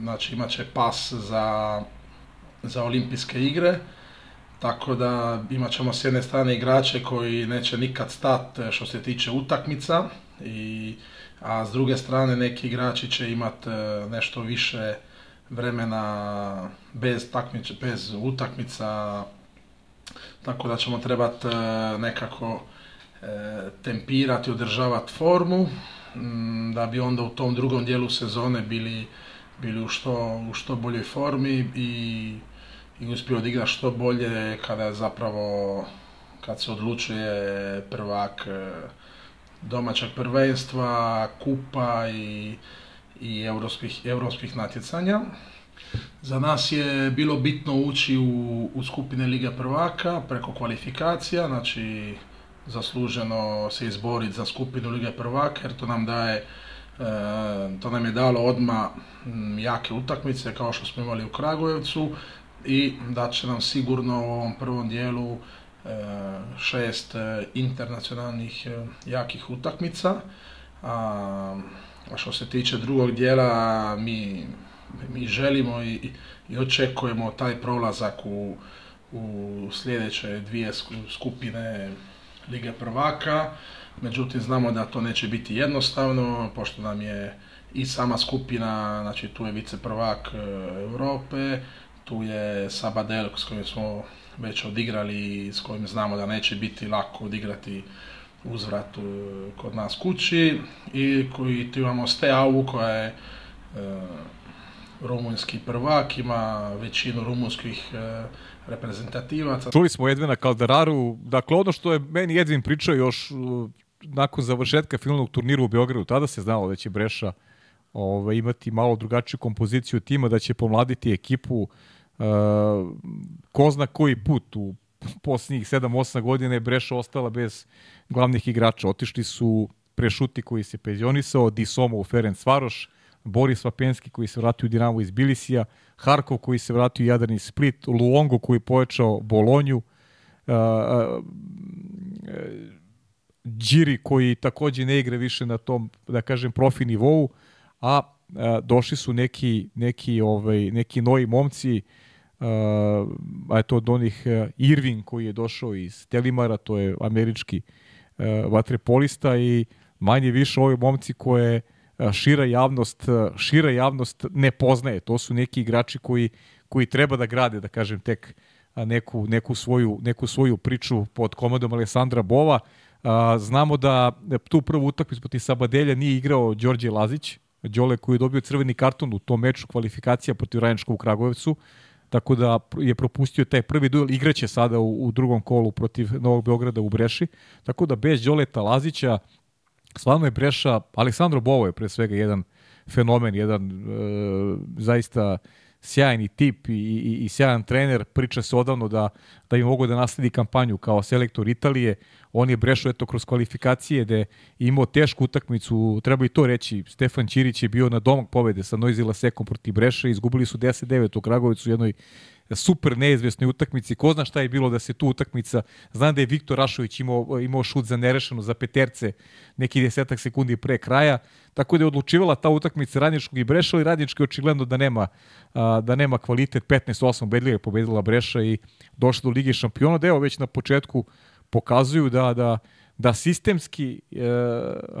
znači imat će pas za, za olimpijske igre, tako da imat ćemo s jedne strane igrače koji neće nikad stati e, što se tiče utakmica, i, a s druge strane neki igrači će imati nešto više vremena bez, takmič, bez utakmica, tako da ćemo trebati e, nekako e, tempirati, održavati formu, da bi onda u tom drugom dijelu sezone bili, bili u, što, u što boljoj formi i, i uspio odigrati što bolje kada zapravo kad se odlučuje prvak e, domaćeg prvenstva, kupa i i europskih, europskih natjecanja. Za nas je bilo bitno ući u, u skupine Liga prvaka preko kvalifikacija, znači zasluženo se izboriti za skupinu Lige prvaka jer to nam daje e, to nam je dalo odma jake utakmice kao što smo imali u Kragujevcu i da će nam sigurno u ovom prvom dijelu e, šest e, internacionalnih jakih utakmica. A što se tiče drugog dijela, mi, mi želimo i, i očekujemo taj prolazak u, u sljedeće dvije skupine Lige prvaka. Međutim, znamo da to neće biti jednostavno, pošto nam je i sama skupina, znači tu je vice prvak e, Europe, tu je Sabadell s kojim smo već odigrali i s kojim znamo da neće biti lako odigrati uzvrat kod nas kući i koji tu imamo Steavu koja je e, rumunjski prvak, ima većinu rumunskih e, reprezentativaca. Čuli smo Edvina Kalderaru, dakle ono što je meni Edvin pričao još nakon završetka finalnog turnira u Beogradu, tada se znalo da će Breša ovaj, imati malo drugačiju kompoziciju tima, da će pomladiti ekipu uh, ko zna koji put u posljednjih 7-8 godina je Breša ostala bez glavnih igrača. Otišli su Prešuti koji se penzionisao, Disomo u Ferenc Varoš, Boris Vapenski koji se vratio u Dinamo iz Bilisija, Harkov koji se vratio u Jadran iz Split, Luongo koji je povećao Bolonju, uh, uh, Điri koji takođe ne igra više na tom, da kažem, profi nivou, a uh, došli su neki, neki, ovaj, neki novi momci, uh, a je to od onih uh, Irving koji je došao iz Telimara, to je američki uh, E, vatrepolista i manje više ovi momci koje e, šira javnost, e, šira javnost ne poznaje. To su neki igrači koji, koji treba da grade, da kažem, tek neku, neku, svoju, neku svoju priču pod komandom Alessandra Bova. Znamo da tu prvu utakmicu protiv Sabadelja nije igrao Đorđe Lazić, Đole koji je dobio crveni karton u tom meču kvalifikacija protiv Rajenčka u Kragujevcu tako da je propustio taj prvi duel, igraće sada u, u drugom kolu protiv Novog Beograda u Breši, tako da bez Đoleta Lazića stvarno je Breša, Aleksandro Bovo je pre svega jedan fenomen, jedan e, zaista sjajni tip i, i, i sjajan trener. Priča se odavno da, da bi mogo da nasledi kampanju kao selektor Italije. On je brešao eto kroz kvalifikacije da je imao tešku utakmicu, treba i to reći, Stefan Ćirić je bio na domak pobede sa Noizila Sekom protiv Breša, izgubili su 10-9 u Kragovicu u jednoj super neizvesnoj utakmici. Ko zna šta je bilo da se tu utakmica... Znam da je Viktor Rašović imao, imao šut za nerešeno, za peterce, neki desetak sekundi pre kraja, tako da je odlučivala ta utakmica Radničkog i Breša, ali Radnički očigledno da nema, da nema kvalitet. 15-8 bedljiva je pobedila Breša i došla do Lige šampiona, da evo već na početku pokazuju da, da, da sistemski e,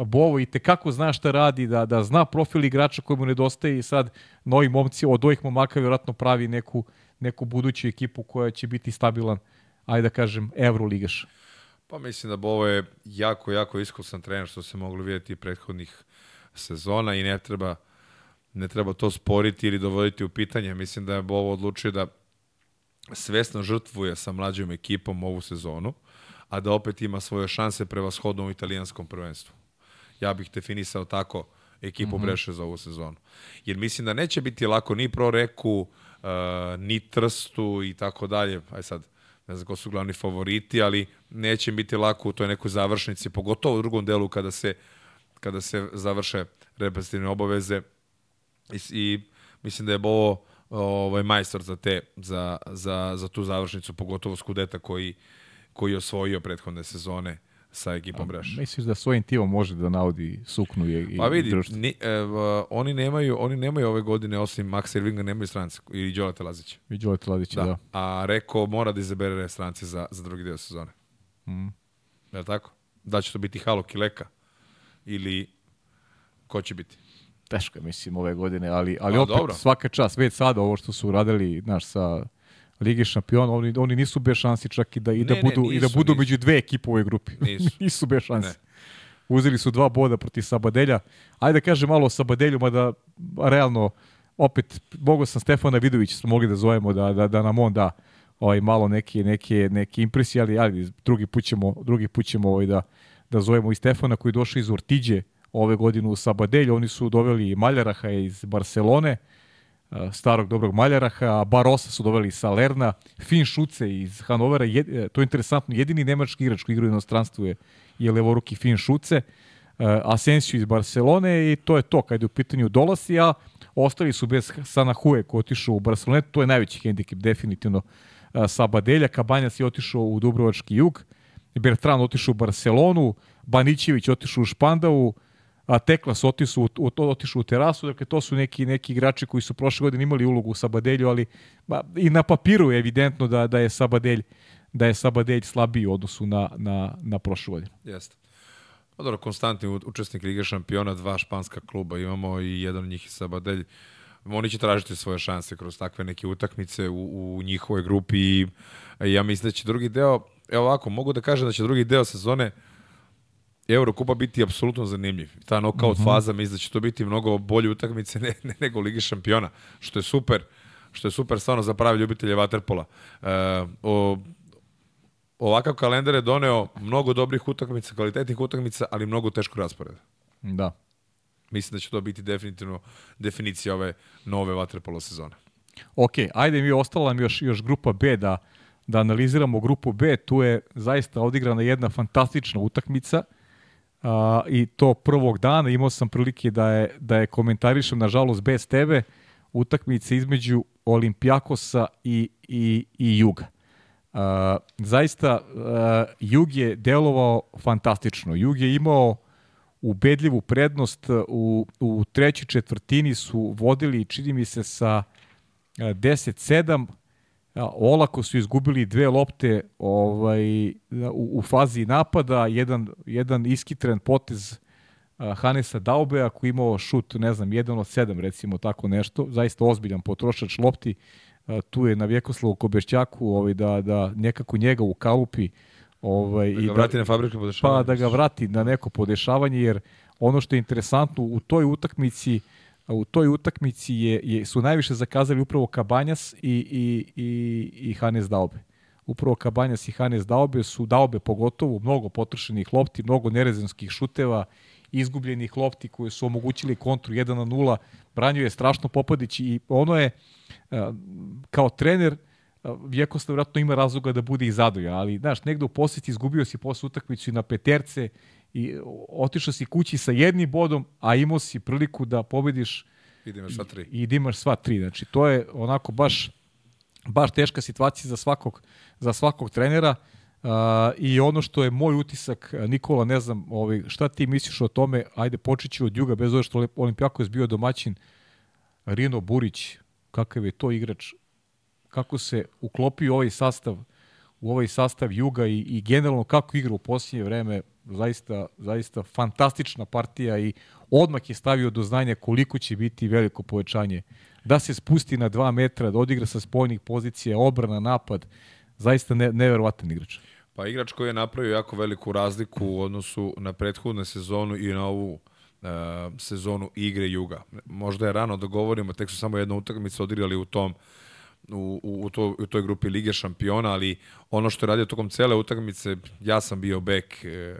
Bovo i tekako zna šta radi, da, da zna profil igrača koji mu nedostaje i sad novi momci od ovih momaka vjerojatno pravi neku, neku buduću ekipu koja će biti stabilan, ajde da kažem, Euroligaš. Pa mislim da Bovo je jako, jako iskusan trener što se mogli vidjeti prethodnih sezona i ne treba ne treba to sporiti ili dovoditi u pitanje. Mislim da je Bovo odlučio da svesno žrtvuje sa mlađom ekipom ovu sezonu, a da opet ima svoje šanse prevashodno u italijanskom prvenstvu. Ja bih definisao tako ekipu mm -hmm. Breše za ovu sezonu. Jer mislim da neće biti lako ni pro reku, uh, ni trstu i tako dalje. Aj sad, ne znam ko su glavni favoriti, ali neće biti lako u toj nekoj završnici, pogotovo u drugom delu kada se, kada se završe reprezentativne obaveze i, i mislim da je Bovo ovaj majstor za te za, za, za tu završnicu pogotovo Skudeta koji koji je osvojio prethodne sezone sa ekipom Breš. Misliš da svojim timom može da naudi suknu i, Pa vidi, ni, e, oni, nemaju, oni nemaju ove godine, osim Maxa Irvinga, nemaju strance. I Đoleta Lazića. I Đoleta Lazića, da. da. A Reko mora da izabere strance za, za drugi deo sezone. Mm. Je tako? Da će to biti Halo Kileka? Ili ko će biti? Teško je, mislim, ove godine, ali, ali A, opet dobro. svaka čast, već sada ovo što su uradili, znaš, sa Lige šampiona, oni, oni nisu bez šansi čak i da, i da, ne, budu, ne, nisu, i da budu nisu. među dve ekipe u ovoj grupi. [LAUGHS] Nisu, nisu bez šansi. Ne. Uzeli su dva boda protiv Sabadelja. Ajde da kažem malo o Sabadelju, mada realno opet mogo sam Stefana Vidovića smo mogli da zovemo da, da, da nam on da ovaj, malo neke, neke, neke impresije, ali, ali drugi put ćemo, drugi put ćemo ovaj, da, da zovemo i Stefana koji je došao iz Ortiđe ove godine u Sabadelj. Oni su doveli Maljaraha iz Barcelone, starog dobrog Maljaraha, Barosa su doveli iz Salerna, Fin Šuce iz Hanovera, jed, e, to je interesantno, jedini nemački igrač koji igra u inostranstvu je, je levoruki Fin Šuce, uh, Asensio iz Barcelone i to je to kad je u pitanju dolasi, a ostali su bez Sanahue koji je otišao u Barcelone, to je najveći hendikep definitivno uh, Sabadelja, Kabanjac je otišao u Dubrovački jug, Bertran otišao u Barcelonu, Banićević otišao u Špandau, a Teklas otišu, u, otišu u terasu, dakle to su neki neki igrači koji su prošle godine imali ulogu u Sabadelju, ali ba, i na papiru je evidentno da, da je Sabadelj da je Sabadelj slabiji u odnosu na, na, na prošlu godinu. Jeste. Pa dobro, konstantni učesnik Lige šampiona, dva španska kluba imamo i jedan od njih je Sabadelj. Oni će tražiti svoje šanse kroz takve neke utakmice u, u njihovoj grupi i ja mislim da će drugi deo, evo ovako, mogu da kažem da će drugi deo sezone uh, Eurokupa biti apsolutno zanimljiv. Ta knockout mm -hmm. faza mislim da će to biti mnogo bolje utakmice ne, ne, nego Ligi šampiona, što je super što je super stvarno za pravi ljubitelje vaterpola. E, o, ovakav kalendar je doneo mnogo dobrih utakmica, kvalitetnih utakmica, ali mnogo teško rasporeda. Da. Mislim da će to biti definitivno definicija ove nove vaterpolo sezone. Ok, ajde mi ostala nam još, još grupa B da, da analiziramo grupu B. Tu je zaista odigrana jedna fantastična utakmica a, i to prvog dana imao sam prilike da je, da je komentarišem, nažalost, bez tebe, utakmice između Olimpijakosa i, i, i Juga. Uh, zaista, uh, Jug je delovao fantastično. Jug je imao ubedljivu prednost. U, u trećoj četvrtini su vodili, čini mi se, sa 10-7, Ja, olako su izgubili dve lopte ovaj, u, u fazi napada, jedan, jedan iskitren potez Hanesa Daubea koji imao šut, ne znam, jedan od sedam recimo tako nešto, zaista ozbiljan potrošač lopti, tu je na Vjekoslavu Kobešćaku ovaj, da, da nekako njega ukalupi ovaj, da i vrati da, na fabriku podešavanja. Pa da ga vrati na neko podešavanje, jer ono što je interesantno u toj utakmici uh, u toj utakmici je, je, su najviše zakazali upravo Kabanjas i, i, i, i Hanes Daube. Upravo Kabanjas i Hanes Daube su Daube pogotovo mnogo potrošenih lopti, mnogo nerezonskih šuteva izgubljenih lopti koje su omogućili kontru 1 na 0. Branio je strašno Popadić i ono je kao trener Vjekoslav vratno ima razloga da bude i zadoja, ali znaš, negde u posjeti izgubio si posle utakmicu i na peterce i otišao si kući sa jednim bodom, a imao si priliku da pobediš i da imaš sva tri. I da imaš sva tri. Znači, to je onako baš, baš teška situacija za svakog, za svakog trenera. Uh, I ono što je moj utisak, Nikola, ne znam ovaj, šta ti misliš o tome, ajde počet ću od juga, bez ove što Olimpijako je bio domaćin, Rino Burić, kakav je to igrač, kako se uklopio ovaj sastav u ovaj sastav Juga i, i generalno kako igra u posljednje vreme, zaista, zaista fantastična partija i odmah je stavio do znanja koliko će biti veliko povećanje. Da se spusti na dva metra, da odigra sa spoljnih pozicija, obrana, napad, zaista ne, neverovatan igrač. Pa igrač koji je napravio jako veliku razliku u odnosu na prethodnu sezonu i na ovu uh, sezonu igre Juga. Možda je rano da govorimo, tek su samo jednu utakmicu odigrali u tom u, u, to, u toj grupi Lige šampiona, ali ono što je radio tokom cele utakmice, ja sam bio bek e,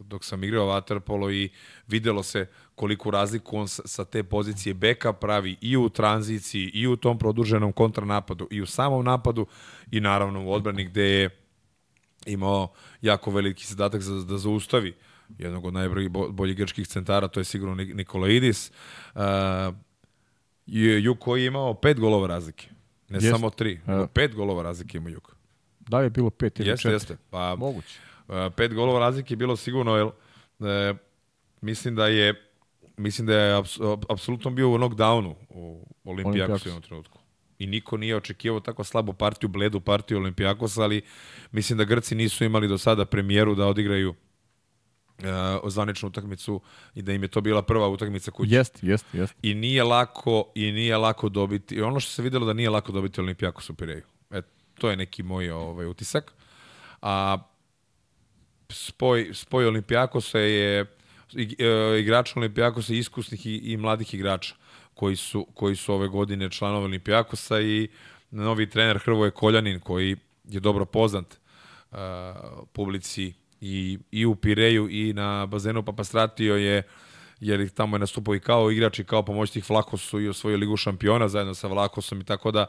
dok sam igrao Waterpolo i videlo se koliku razliku on sa, te pozicije beka pravi i u tranziciji, i u tom produženom kontranapadu, i u samom napadu, i naravno u odbrani gde je imao jako veliki zadatak za, da zaustavi jednog od najboljih boljih grčkih centara, to je sigurno Nikolaidis. Uh, Ju koji je imao pet golova razlike. Ne Jest. samo tri, nego pet golova razlike ima Juk. Da je bilo pet ili jeste, četiri? Jeste, pa Moguće. Uh, pet golova razlike je bilo sigurno, jer uh, mislim da je mislim da je aps, apsolutno bio u knockdownu u Olimpijakosu u jednom trenutku. I niko nije očekivao tako slabu partiju, bledu partiju Olimpijakosa, ali mislim da Grci nisu imali do sada premijeru da odigraju uh, zvaničnu utakmicu i da im je to bila prva utakmica kuće. Jeste, jeste, jeste. I nije lako i nije lako dobiti. Ono što se videlo da nije lako dobiti Olimpijakos u Pireju. E, to je neki moj ovaj utisak. A spoj spoj Olimpijakosa je e, igrača Olimpijakosa iskusnih i, i mladih igrača koji su koji su ove godine članovi Olimpijakosa i novi trener Hrvoje Koljanin koji je dobro poznat uh, publici i, i u Pireju i na bazenu Papastratio je jer ih tamo je nastupao i kao igrač i kao pomoćnik Vlakosu i osvojio ligu šampiona zajedno sa Vlakosom i tako da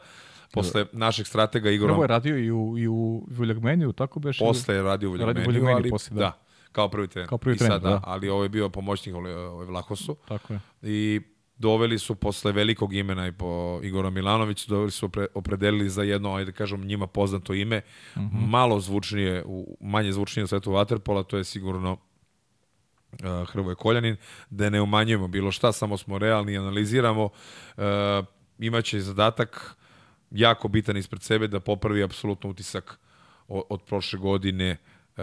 posle našeg stratega Igora... Prvo je radio i u, i u Vuljagmeniju, tako beš? Posle je radio u Vuljagmeniju, ali posle, da. da. kao prvi trener. Kao prvi trener, sad, da. da. Ali ovo je bio pomoćnik ovaj Vlakosu. Tako je. I doveli su posle velikog imena i po Igora Milanović, doveli su opre, opredelili za jedno, ajde kažem, njima poznato ime, mm -hmm. malo zvučnije, u, manje zvučnije u svetu Waterpola, to je sigurno uh, Hrvoje Koljanin, da ne umanjujemo bilo šta, samo smo realni i analiziramo. Uh, imaće zadatak jako bitan ispred sebe da popravi apsolutno utisak od, od prošle godine uh,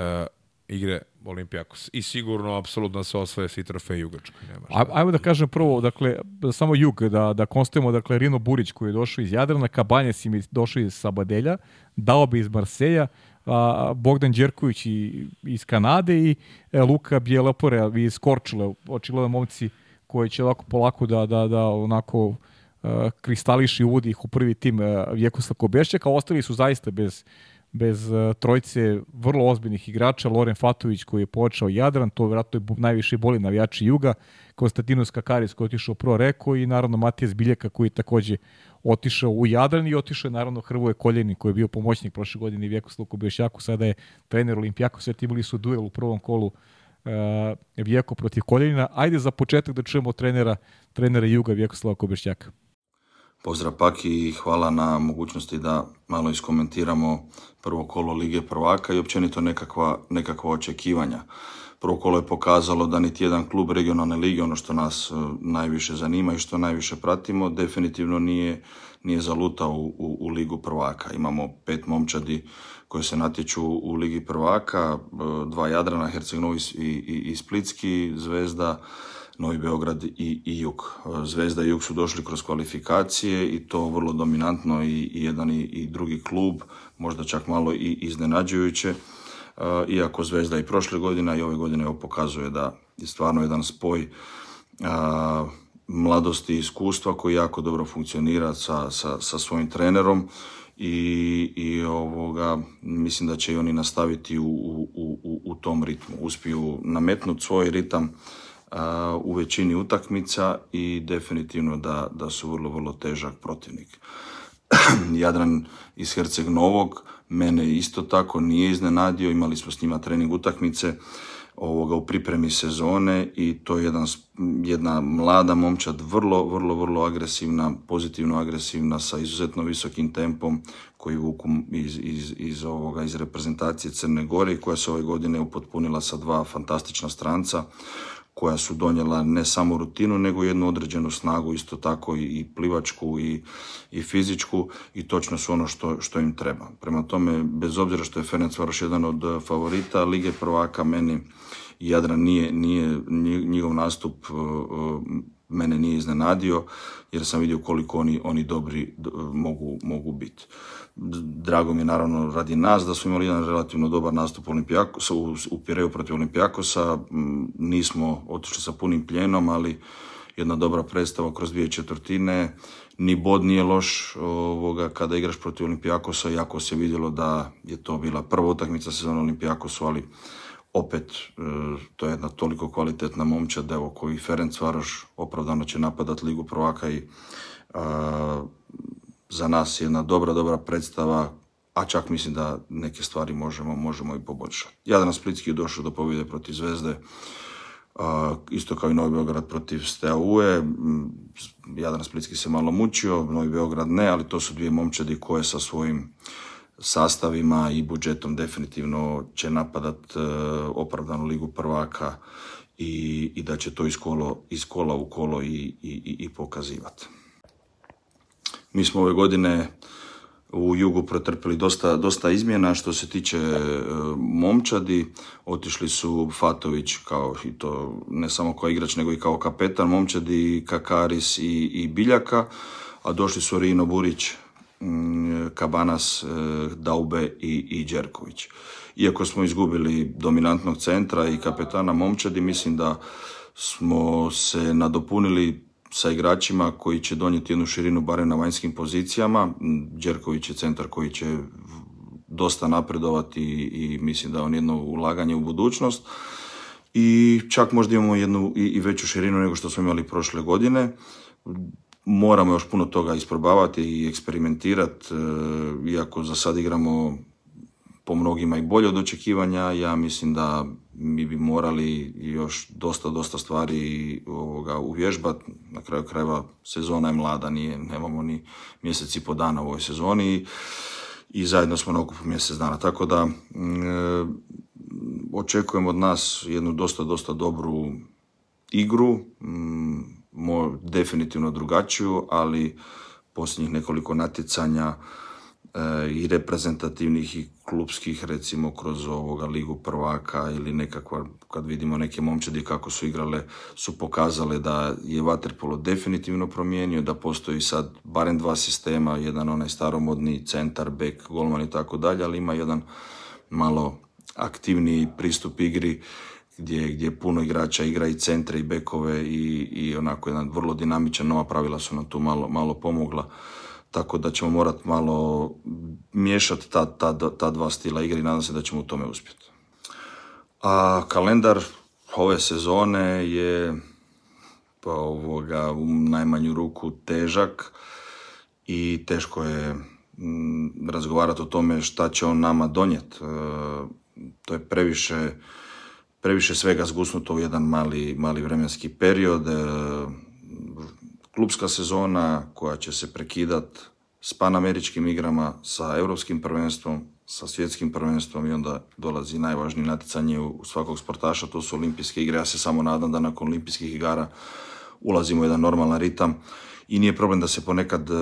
igre Olimpijakos. I sigurno, apsolutno se osvoje svi trofeji u Grčkoj. Nema Ajmo da kažem prvo, dakle, samo Jug, da, da konstatujemo, dakle, Rino Burić koji je došao iz Jadrana, Kabanjes im je došao iz Sabadelja, dao bi iz Marseja, a, Bogdan Đerković i, iz Kanade i e, Luka Bjelepore iz Korčule, očigledno momci koji će ovako polako da, da, da onako uh, kristališi uvodi ih u prvi tim uh, Vjekoslav Kobešćaka, ostali su zaista bez bez uh, trojce vrlo ozbiljnih igrača, Loren Fatović koji je počeo Jadran, to vjerojatno je najviše boli navijači Juga, Konstantinos Kakaris koji je otišao u Pro Reko i naravno Matijas Biljaka koji je takođe otišao u Jadran i otišao je naravno Hrvoje Koljeni koji je bio pomoćnik prošle godine Vjekoslav Kobešćaku, sada je trener Olimpijako, sve imali su duel u prvom kolu uh, Vjeko protiv Koljenina. Ajde za početak da čujemo trenera, trenera Juga Vjekoslava Kobešćaka. Pozdrav Paki i hvala na mogućnosti da malo iskomentiramo prvo kolo Lige prvaka i općenito nekakva, nekakva očekivanja. Prvo kolo je pokazalo da niti jedan klub regionalne lige, ono što nas e, najviše zanima i što najviše pratimo, definitivno nije, nije zalutao u, u, u Ligu prvaka. Imamo pet momčadi koje se natječu u Ligi prvaka, e, dva Jadrana, Herceg Novi i, i, i Splitski, Zvezda, Novi Beograd i, i Jug. Zvezda i Jug su došli kroz kvalifikacije i to vrlo dominantno i, i jedan i, i drugi klub, možda čak malo i iznenađujuće. Iako Zvezda i prošle godine i ove godine ovo pokazuje da je stvarno jedan spoj a, mladosti i iskustva koji jako dobro funkcionira sa, sa, sa svojim trenerom i, i ovoga, mislim da će i oni nastaviti u, u, u, u tom ritmu. Uspiju nametnuti svoj ritam u većini utakmica i definitivno da, da su vrlo, vrlo težak protivnik. [CLEARS THROAT] Jadran iz Herceg Novog mene isto tako nije iznenadio, imali smo s njima trening utakmice ovoga u pripremi sezone i to je jedan, jedna mlada momčad, vrlo, vrlo, vrlo agresivna, pozitivno agresivna, sa izuzetno visokim tempom koji vuku iz, iz, iz, ovoga, iz reprezentacije Crne Gore koja se ove godine upotpunila sa dva fantastična stranca koja su donijela ne samo rutinu, nego jednu određenu snagu, isto tako i plivačku i, i fizičku i točno su ono što, što im treba. Prema tome, bez obzira što je Ferenc Varoš jedan od favorita, Lige prvaka meni Jadran nije, nije njihov nastup e, e, mene nije iznenadio jer sam vidio koliko oni, oni dobri mogu, mogu biti. Drago mi je naravno radi nas da smo imali jedan relativno dobar nastup Olimpijakosa, u, u Pireju protiv Olimpijakosa. Nismo otišli sa punim pljenom, ali jedna dobra predstava kroz dvije četvrtine. Ni bod nije loš ovoga, kada igraš protiv Olimpijakosa, jako se vidjelo da je to bila prva utakmica sezona Olimpijakosu, ali opet e, to je jedna toliko kvalitetna momčad evo koji Ferenc Varoš opravdano će napadat Ligu prvaka i za nas je jedna dobra, dobra predstava, a čak mislim da neke stvari možemo, možemo i poboljšati. Jadran Splitski je došao do pobjede protiv Zvezde, isto kao i Novi Beograd protiv Steaue. Jadran Splitski se malo mučio, Novi Beograd ne, ali to su dvije momčadi koje sa svojim sastavima i budžetom definitivno će napadat e, opravdanu ligu prvaka i, i da će to iz, iz kola u kolo i, i, i pokazivati. Mi smo ove godine u jugu pretrpili dosta, dosta izmjena što se tiče e, momčadi. Otišli su Fatović kao i to ne samo kao igrač nego i kao kapetan momčadi, Kakaris i, i Biljaka, a došli su Rino Burić, mm, Kabanas, e, Daube i, i Đerković. Iako smo izgubili dominantnog centra i kapetana momčadi, mislim da smo se nadopunili sa igračima koji će donijeti jednu širinu barem na vanjskim pozicijama. Đerković je centar koji će dosta napredovati i, mislim da je on jedno ulaganje u budućnost. I čak možda imamo jednu i, i veću širinu nego što smo imali prošle godine. Moramo još puno toga isprobavati i eksperimentirati, e, iako za sad igramo po mnogima i bolje od očekivanja. Ja mislim da mi bi morali još dosta, dosta stvari ovoga, uvježbati. Na kraju krajeva sezona je mlada, nije, nemamo ni mjesec i po dana u ovoj sezoni i, zajedno smo na okupu mjesec dana. Tako da e, očekujem od nas jednu dosta, dosta dobru igru, mm, definitivno drugačiju, ali posljednjih nekoliko natjecanja i reprezentativnih i klubskih recimo kroz ovoga ligu prvaka ili nekakva kad vidimo neke momčadi kako su igrale su pokazale da je Waterpolo definitivno promijenio da postoji sad barem dva sistema jedan onaj staromodni centar, back, golman i tako dalje ali ima jedan malo aktivniji pristup igri gdje, gdje puno igrača igra i centre i bekove i, i onako jedan vrlo dinamičan nova pravila su nam tu malo, malo pomogla tako da ćemo morati malo miješati ta, ta, ta dva stila igre i nadam se da ćemo u tome uspjeti. A kalendar ove sezone je pa ovoga, u najmanju ruku težak i teško je mm, razgovarati o tome šta će on nama donijeti. E, to je previše, previše svega zgusnuto u jedan mali, mali vremenski period. E, klubska sezona koja će se prekidat s panameričkim igrama, sa europskim prvenstvom, sa svjetskim prvenstvom i onda dolazi najvažnije natjecanje u svakog sportaša, to su olimpijske igre. Ja se samo nadam da nakon olimpijskih igara ulazimo u jedan normalan ritam i nije problem da se ponekad e,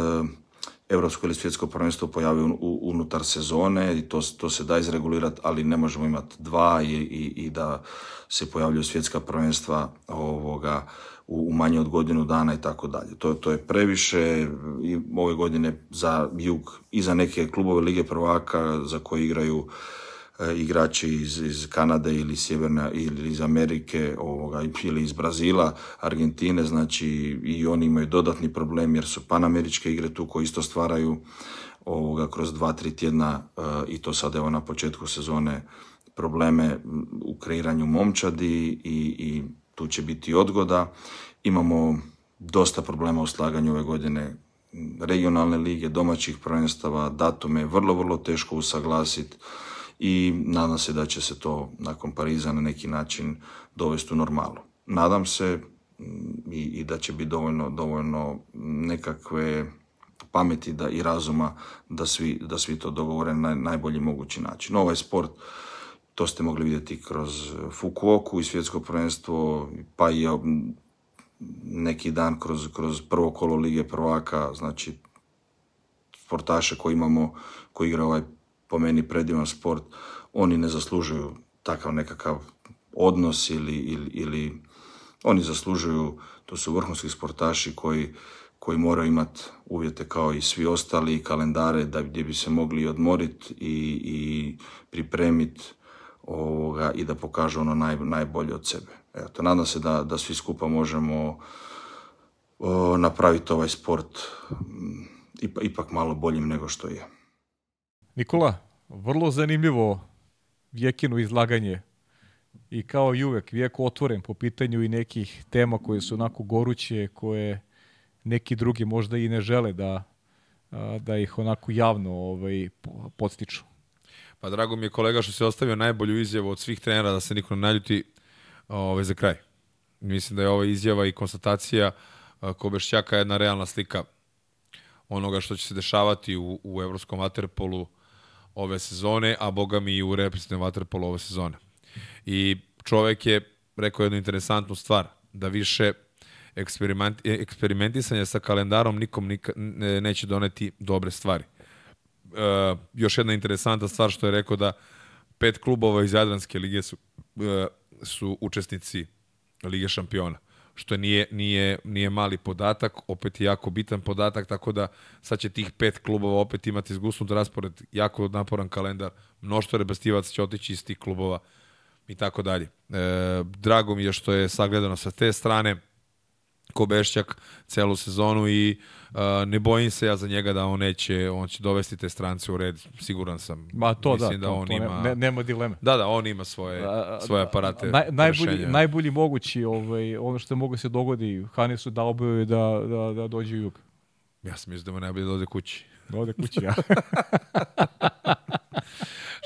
europsko ili svjetsko prvenstvo pojavi unutar sezone i to, to se da izregulirati, ali ne možemo imati dva i, i, i da se pojavljuju svjetska prvenstva ovoga, u manje od godinu dana i tako dalje. To, to je previše i ove godine za jug i za neke klubove Lige prvaka za koje igraju e, igrači iz, iz Kanade ili Sjeverna ili iz Amerike ovoga, ili iz Brazila, Argentine, znači i oni imaju dodatni problem jer su panameričke igre tu koje isto stvaraju ovoga, kroz dva, tri tjedna e, i to sad evo na početku sezone probleme u kreiranju momčadi i, i tu će biti odgoda. Imamo dosta problema u slaganju ove godine regionalne lige, domaćih prvenstava, datume, vrlo, vrlo teško usaglasiti i nadam se da će se to nakon Pariza na neki način dovesti u normalu. Nadam se mm, i, i da će biti dovoljno, dovoljno nekakve pameti da, i razuma da svi, da svi to dogovore na najbolji mogući način. Ovaj sport, to ste mogli vidjeti kroz Fukuoku i svjetsko prvenstvo, pa i neki dan kroz, kroz prvo kolo Lige prvaka, znači sportaše koji imamo, koji igra ovaj po meni predivan sport, oni ne zaslužuju takav nekakav odnos ili, ili, ili oni zaslužuju, to su vrhunski sportaši koji, koji moraju imati uvjete kao i svi ostali, kalendare da gdje bi se mogli odmoriti i, i pripremiti ovoga, i da pokažu ono naj, najbolje od sebe. Eto, nadam se da, da svi skupa možemo o, napraviti ovaj sport m, ipak malo boljim nego što je. Nikola, vrlo zanimljivo Vjekino izlaganje i kao i uvek Vjeko otvoren po pitanju i nekih tema koje su onako goruće, koje neki drugi možda i ne žele da, da ih onako javno ovaj, podstiču. Pa drago mi je kolega što se ostavio najbolju izjavu od svih trenera da se niko ne naljuti ovaj, za kraj. Mislim da je ova izjava i konstatacija Kobešćaka jedna realna slika onoga što će se dešavati u, u evropskom vaterpolu ove sezone, a boga mi i u reprezentativnom vaterpolu ove sezone. I čovek je rekao jednu interesantnu stvar, da više eksperiment, eksperimentisanje sa kalendarom nikom nika, neće doneti dobre stvari. E, još jedna interesantna stvar što je rekao da pet klubova iz Jadranske lige su, e, su učesnici Lige šampiona što nije, nije, nije mali podatak, opet je jako bitan podatak, tako da sad će tih pet klubova opet imati zgusnut raspored, jako naporan kalendar, mnoštvo rebastivaca će otići iz tih klubova i tako dalje. E, drago mi je što je sagledano sa te strane, Kobešćak celu sezonu i uh, ne bojim se ja za njega da on neće, on će dovesti te strance u red, siguran sam. Ma to da, Mislim da, da on to ima, ne, nema dileme. Da, da, on ima svoje, svoje aparate. Naj, najbolji, najbolji mogući, ovaj, ono što mogu se dogodi, Hanesu da obavaju da, da, da dođe u jug. Ja sam mislim da mu najbolje da ode kući. Da ode kući, ja. [LAUGHS]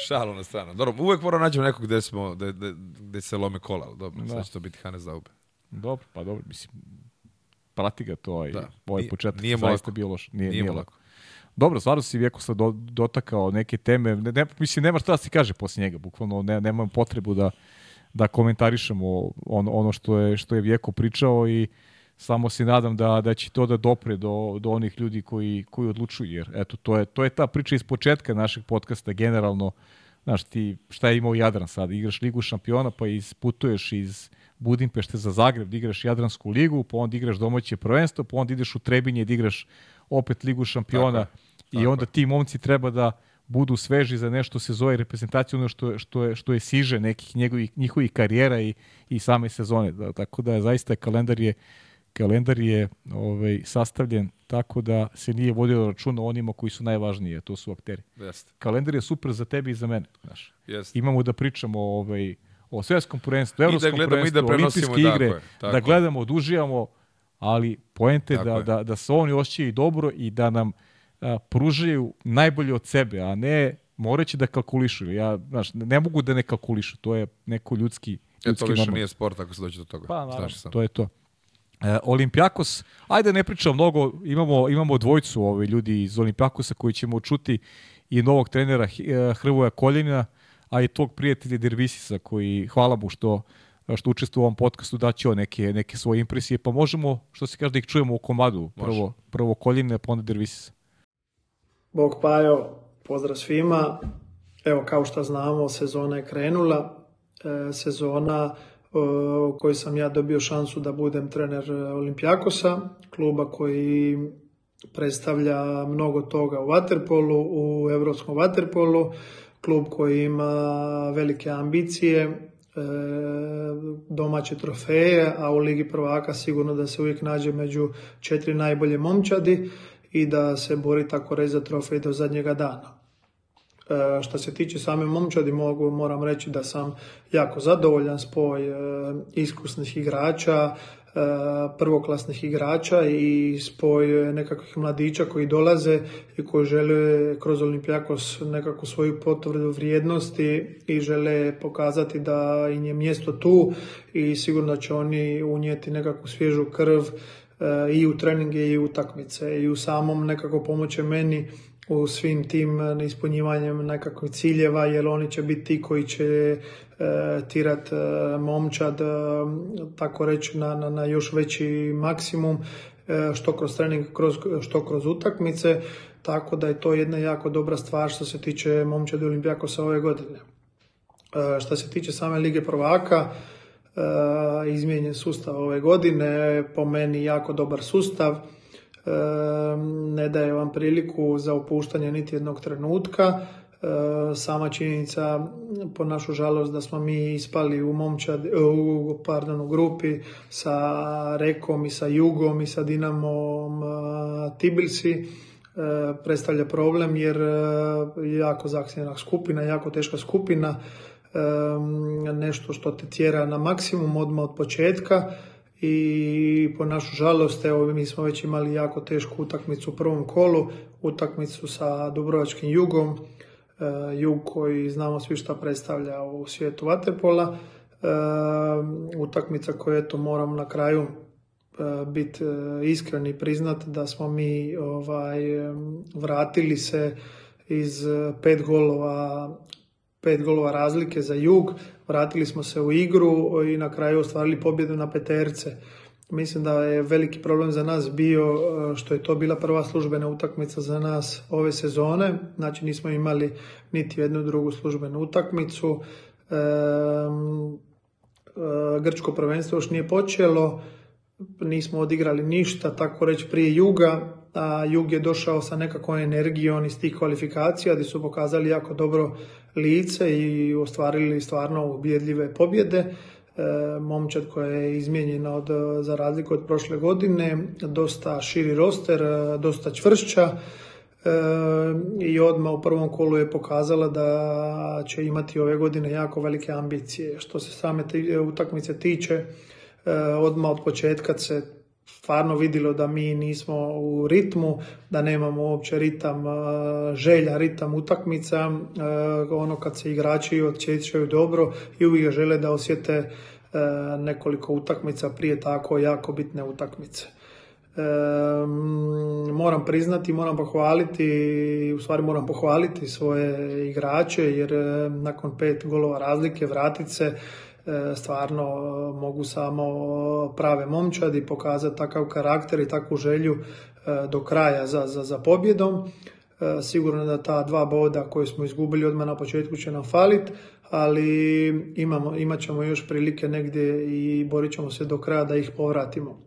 Šalu na stranu. Dobro, uvek moramo nađemo nekog gde, smo, gde, gde, gde se lome kola, dobro, da. sad će to biti Hanes Zaube. Dobro, pa dobro, mislim, prati ga to i da. ovaj nije, početak nije zaista bio loš. Nije, nije, nije lako. Dobro, stvarno si Vjeko sad do, dotakao neke teme. Ne, ne, mislim, nema šta da se kaže posle njega, bukvalno ne, nemam potrebu da, da komentarišemo ono, ono što je, što je Vjeko pričao i samo se nadam da, da će to da dopre do, do onih ljudi koji, koji odlučuju, jer eto, to je, to je ta priča iz početka našeg podcasta generalno, znaš, ti šta je imao Jadran sad, igraš Ligu šampiona pa isputuješ iz Budimpešte za Zagreb da igraš Jadransku ligu, pa onda igraš domaće prvenstvo, pa onda ideš u Trebinje da igraš opet Ligu šampiona tako, i tako. onda ti momci treba da budu sveži za nešto se zove reprezentacija ono što, što, je, što je siže nekih njegovih, njihovih karijera i, i same sezone. Da, tako da zaista kalendar je kalendar je ovaj, sastavljen tako da se nije vodio računa onima koji su najvažniji, to su akteri. Jeste. Kalendar je super za tebi i za mene. Znaš. Jeste. Imamo da pričamo ovaj, o svetskom prvenstvu, evropskom I da gledamo prvenstvu, i da olimpijske igre, tako je, tako da gledamo, da uživamo, ali poente da, je. da, da se oni osjećaju dobro i da nam a, pružaju najbolje od sebe, a ne moraće da kalkulišu. Ja, znaš, ne mogu da ne kalkulišu, to je neko ljudski, ljudski e, to više nije sport ako se dođe do toga. Pa, naravno, to je to. E, Olimpijakos, ajde ne pričamo mnogo, imamo, imamo dvojcu ovi ljudi iz Olimpijakosa koji ćemo čuti i novog trenera e, Hrvoja Koljenina, a i tog prijatelja Dervisisa koji, hvala mu što, što učestvuje u ovom podcastu, da će neke, neke svoje impresije, pa možemo, što se kaže, da ih čujemo u komadu. Prvo, prvo Koljine, pa onda Dervisisa. Bog Pajo, pozdrav svima. Evo, kao što znamo, sezona je krenula. E, sezona u kojoj sam ja dobio šansu da budem trener Olimpijakosa, kluba koji predstavlja mnogo toga u Waterpolu, u evropskom Waterpolu klub koji ima velike ambicije, e, domaće trofeje, a u Ligi prvaka sigurno da se uvijek nađe među četiri najbolje momčadi i da se bori tako reći za trofej do zadnjega dana. E, što se tiče same momčadi, mogu, moram reći da sam jako zadovoljan spoj e, iskusnih igrača, prvoklasnih igrača i spoj nekakvih mladića koji dolaze i koji žele kroz Olimpijakos nekakvu svoju potvrdu vrijednosti i žele pokazati da im je mjesto tu i sigurno će oni unijeti nekakvu svježu krv i u treninge i u utakmice. I u samom nekako pomoće meni u svim tim e, ispunjivanjem nekakvih ciljeva, jer oni će biti ti koji će e, tirat e, momčad, e, tako reći, na, na, na još veći maksimum, što kroz trening, kroz, što kroz utakmice, tako da je to jedna jako dobra stvar što se tiče momčadi Olimpijakosa ove godine. Što se tiče same Lige prvaka, izmijenjen sustav ove godine, po meni jako dobar sustav, ne daje vam priliku za opuštanje niti jednog trenutka. Sama činjenica, po našu žalost, da smo mi ispali u, momčad, u, pardon, u grupi sa Rekom i sa Jugom i sa Dinamom Tibilsi, predstavlja problem jer je jako zahtjevna skupina, jako teška skupina, nešto što te tjera na maksimum odmah od početka i po našu žalost, evo mi smo već imali jako tešku utakmicu u prvom kolu, utakmicu sa Dubrovačkim jugom, e, jug koji znamo svi šta predstavlja u svijetu vaterpola, e, utakmica koju eto moram na kraju e, biti iskreni i priznat da smo mi ovaj, vratili se iz pet golova pet golova razlike za jug, vratili smo se u igru i na kraju ostvarili pobjedu na peterce. Mislim da je veliki problem za nas bio e, što je to bila prva službena utakmica za nas ove sezone, znači nismo imali niti jednu drugu službenu utakmicu. E, grčko prvenstvo još nije počelo, nismo odigrali ništa, tako reći prije Juga, a Jug je došao sa nekakvom energijom iz tih kvalifikacija gdje su pokazali jako dobro lice i ostvarili stvarno ubjedljive pobjede. E, momčad koja je izmijenjena od, za razliku od prošle godine, dosta širi roster, e, dosta čvršća e, i odmah u prvom kolu je pokazala da će imati ove godine jako velike ambicije. Što se same utakmice tiče, odmah od početka se stvarno vidjelo da mi nismo u ritmu, da nemamo uopće ritam želja, ritam utakmica, ono kad se igrači osjećaju dobro i uvijek žele da osjete nekoliko utakmica prije tako jako bitne utakmice. moram priznati, moram pohvaliti, u stvari moram pohvaliti svoje igrače jer nakon pet golova razlike vratit se E, stvarno e, mogu samo prave momčadi pokazati takav karakter i takvu želju e, do kraja za, za, za pobjedom. Sigurno da ta dva boda koje smo izgubili odmah na početku će nam faliti, ali imamo, imat ćemo još prilike negdje i borit ćemo se do kraja da ih povratimo.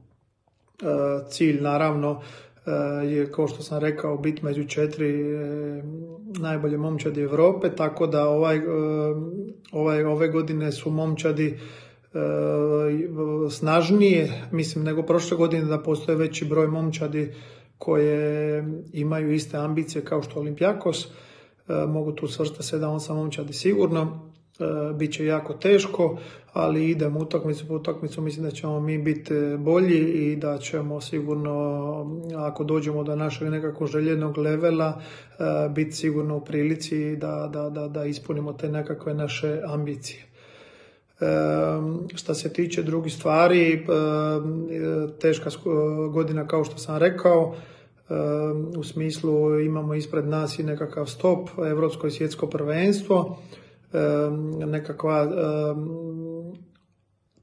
Cilj naravno je, kao što sam rekao, bit među četiri najbolje momčadi Europe, tako da ovaj, e, ovaj, ove godine su momčadi e, snažnije, mislim, nego prošle godine da postoje veći broj momčadi koje imaju iste ambicije kao što Olimpijakos. E, mogu tu svrstati 7-8 momčadi sigurno. E, bit će jako teško, ali idemo utakmicu po utakmicu, mislim da ćemo mi biti bolji i da ćemo sigurno, ako dođemo do našeg nekakvog željenog levela, e, biti sigurno u prilici da, da, da, da ispunimo te nekakve naše ambicije. E, što se tiče drugih stvari, e, teška godina kao što sam rekao, u smislu imamo ispred nas i nekakav stop, Evropsko i svjetsko prvenstvo, nekakva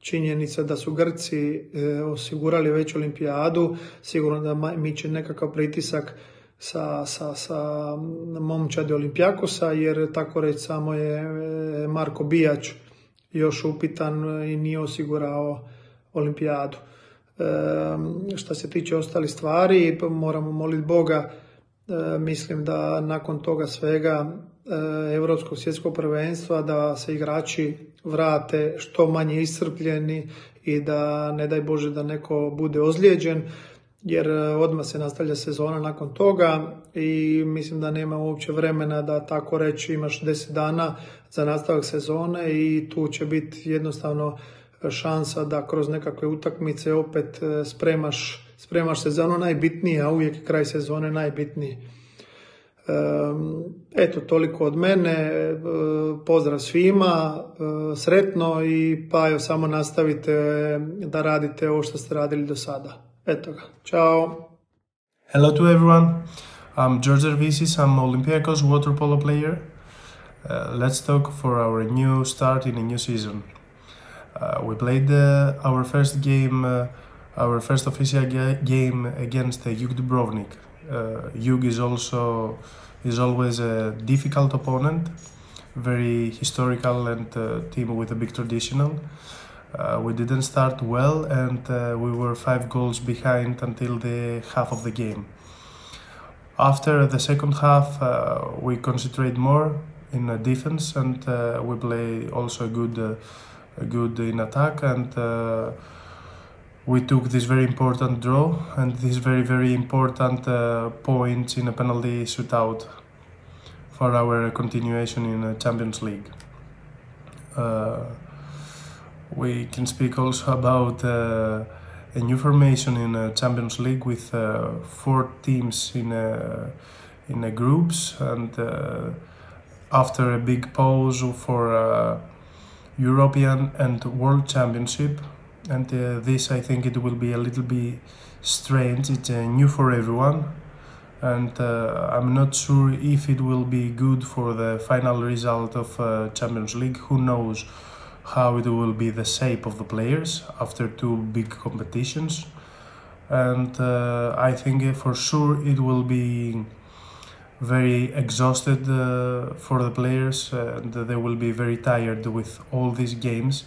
činjenica da su Grci e, osigurali već olimpijadu, sigurno da mi će nekakav pritisak sa, sa, sa momčadi Olimpijakosa, jer tako reći samo je e, Marko Bijač još upitan i nije osigurao olimpijadu. E, što se tiče ostalih stvari, moramo moliti Boga, e, mislim da nakon toga svega Europskog svjetskog prvenstva da se igrači vrate što manje iscrpljeni i da ne daj Bože da neko bude ozlijeđen jer odmah se nastavlja sezona nakon toga i mislim da nema uopće vremena da tako reći imaš 10 dana za nastavak sezone i tu će biti jednostavno šansa da kroz nekakve utakmice opet spremaš, spremaš se za ono najbitnije, a uvijek je kraj sezone najbitniji. Eto, toliko od mene. Pozdrav svima, sretno i pa jo samo nastavite da radite ovo što ste radili do sada. Eto ga. Ćao. Hello to everyone. I'm George Zervisis. I'm Olympiacos water polo player. Uh, let's talk for our new start in a new season. Uh, we played uh, our first game, uh, our first official ga game against uh, Juk Dubrovnik. Uh, Juk is also is always a difficult opponent, very historical and uh, team with a big traditional. Uh, we didn't start well and uh, we were five goals behind until the half of the game. After the second half, uh, we concentrate more in uh, defense and uh, we play also good, uh, good in attack and we took this very important draw and this very very important uh, point in a penalty shootout for our continuation in the Champions League. Uh, we can speak also about uh, a new formation in the Champions League with uh, four teams in a, in a groups and uh, after a big pause for uh, European and World Championship and uh, this I think it will be a little bit strange. It's uh, new for everyone, and uh, I'm not sure if it will be good for the final result of uh, Champions League. Who knows how it will be the shape of the players after two big competitions, and uh, I think for sure it will be very exhausted uh, for the players and they will be very tired with all these games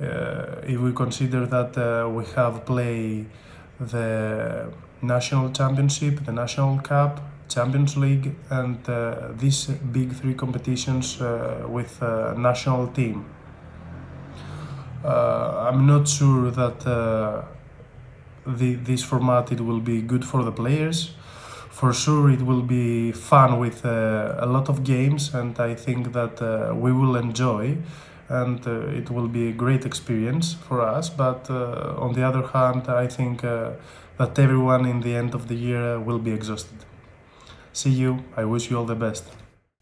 if we consider that uh, we have played the national championship, the national cup, Champions League, and uh, these big three competitions with national team. I'm not sure that the, this format it will be good for the players. For sure, it will be fun with uh, a lot of games, and I think that uh, we will enjoy and uh, it will be a great experience for us. But uh, on the other hand, I think uh, that everyone in the end of the year will be exhausted. See you. I wish you all the best.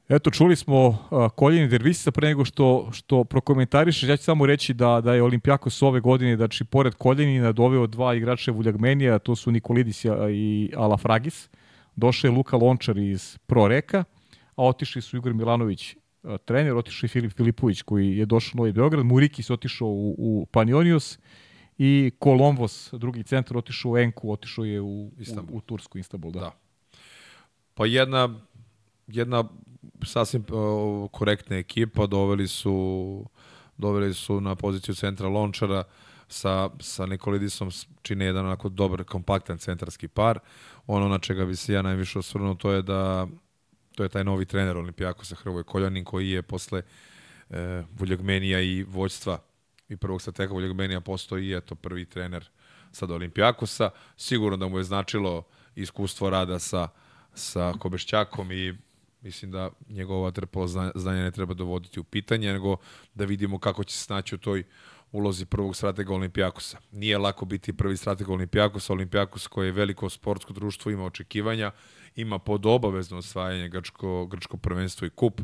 Eto, čuli smo uh, koljeni Dervisisa pre nego što, što prokomentarišeš. Ja ću samo reći da, da je Olimpijakos ove godine, znači, pored koljenina doveo dva igrača Vuljagmenija, to su Nikolidis i Alafragis. Došao je Luka Lončar iz Pro Reka, a otišli su Igor Milanović trener, otišao je Filip Filipović koji je došao u Novi Beograd, Murikis otišao u, u Panionius i Kolombos, drugi centar, otišao u Enku, otišao je u, Istanbul. u, u Tursku, Istanbul, da. da. Pa jedna, jedna sasvim uh, korektna ekipa, doveli su doveli su na poziciju centra Lončara sa, sa Nikolidisom čine jedan onako dobar, kompaktan centarski par. Ono na čega bi se ja najviše osvrnuo to je da to je taj novi trener Olimpijakosa Hrvoje Koljanin koji je posle e, Vuljagmenija i vođstva i prvog stratega Vuljagmenija postao i eto prvi trener sad Olimpijakosa. Sigurno da mu je značilo iskustvo rada sa, sa Kobešćakom i mislim da njegova trpalo znanje ne treba dovoditi u pitanje, nego da vidimo kako će se snaći u toj ulozi prvog stratega Olimpijakosa. Nije lako biti prvi strateg Olimpijakosa, Olimpijakos koji je veliko sportsko društvo, ima očekivanja, ima pod obavezno osvajanje grčko, grčko prvenstvo i kup.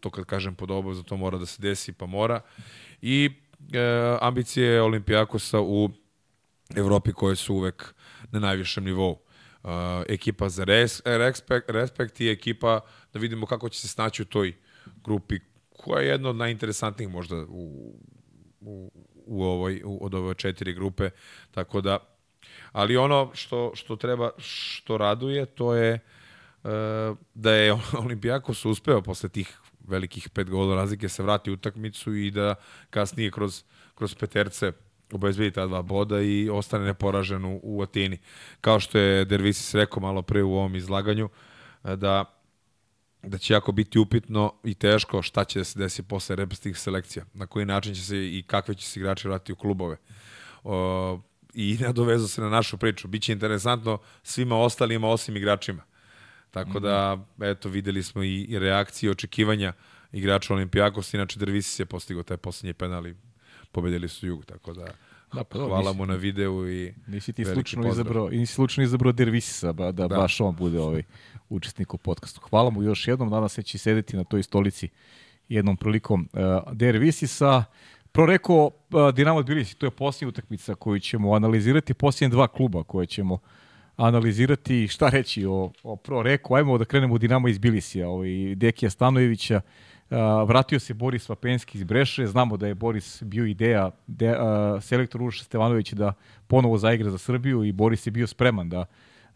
To kad kažem pod obavezno, to mora da se desi, pa mora. I e, ambicije Olimpijakosa u Evropi koje su uvek na najvišem nivou. Uh, ekipa za res, respekt, respekt i ekipa da vidimo kako će se snaći u toj grupi koja je jedna od najinteresantnijih možda u, u, u ovoj, u, od ove četiri grupe, tako da ali ono što, što treba, što raduje, to je uh, da je [LAUGHS] Olimpijakos uspeo posle tih velikih pet gola razlike se vrati u utakmicu i da kasnije kroz, kroz peterce obezbedi ta dva boda i ostane neporažen u, u Atini. Kao što je Dervisis rekao malo pre u ovom izlaganju, e, da da će jako biti upitno i teško šta će da se desi posle repestih selekcija, na koji način će se i kakve će se igrači vratiti u klubove. O, i [LAUGHS] nadovezao se na našu priču. Biće interesantno svima ostalima osim igračima. Tako da, eto, videli smo i, i reakcije i očekivanja igrača Olimpijakos, inače Dervisis je postigao taj posljednji penal i pobedili su Jug, tako da, Da, pa hvala nisi- mu na videu i Nisi ti slučajno pozdrav. izabrao, i nisi slučajno izabrao Dervisisa, ba, da, Da. baš on bude ovaj učesnik u podcastu. Hvala mu još jednom, danas se će sedeti na toj stolici jednom prilikom uh, Dervisisa. Pro rekao uh, Dinamo Tbilisi, to je posljednja utakmica koju ćemo analizirati, posljednje dva kluba koje ćemo analizirati. Šta reći o, o Pro Reku? Ajmo da krenemo od Dinamo iz Bilisija, ovaj, Dekija Stanojevića. Uh, vratio se Boris Vapenski iz Breše, znamo da je Boris bio ideja de, uh, selektor Uroša Stevanović da ponovo zaigra za Srbiju i Boris je bio spreman da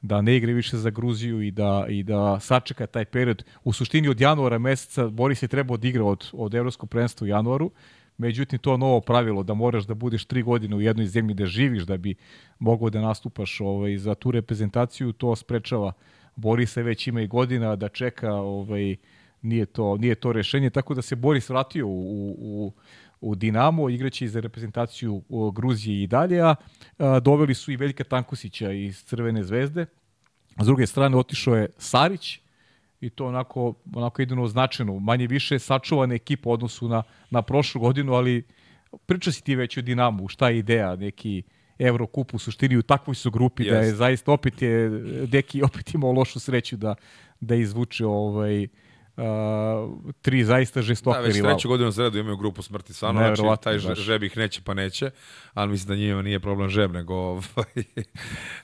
da ne igre više za Gruziju i da, i da sačeka taj period. U suštini od januara meseca Boris je trebao da igra od, od Evropskog prvenstva u januaru, međutim to novo pravilo da moraš da budeš tri godine u jednoj zemlji da živiš da bi mogao da nastupaš ovaj, za tu reprezentaciju, to sprečava Borisa već ima i godina da čeka ovaj, nije to, nije to rešenje, tako da se Boris vratio u, u, u Dinamo, igraće i za reprezentaciju u Gruzije i dalje, a, a doveli su i Veljka Tankusića iz Crvene zvezde. S druge strane otišao je Sarić i to onako, onako jedino značajno, manje više sačuvana ekipa u odnosu na, na prošlu godinu, ali priča si ti već o Dinamu, šta je ideja, neki Evrokup u suštini u takvoj su grupi da je zaista opet je Deki opet imao lošu sreću da da izvuče ovaj uh, tri zaista žestoke Da, već rivala. treću godinu za redu imaju grupu smrti. Stvarno, znači, taj baš. žeb ih neće pa neće, ali mislim da njima nije problem žeb, nego [LAUGHS] ovaj,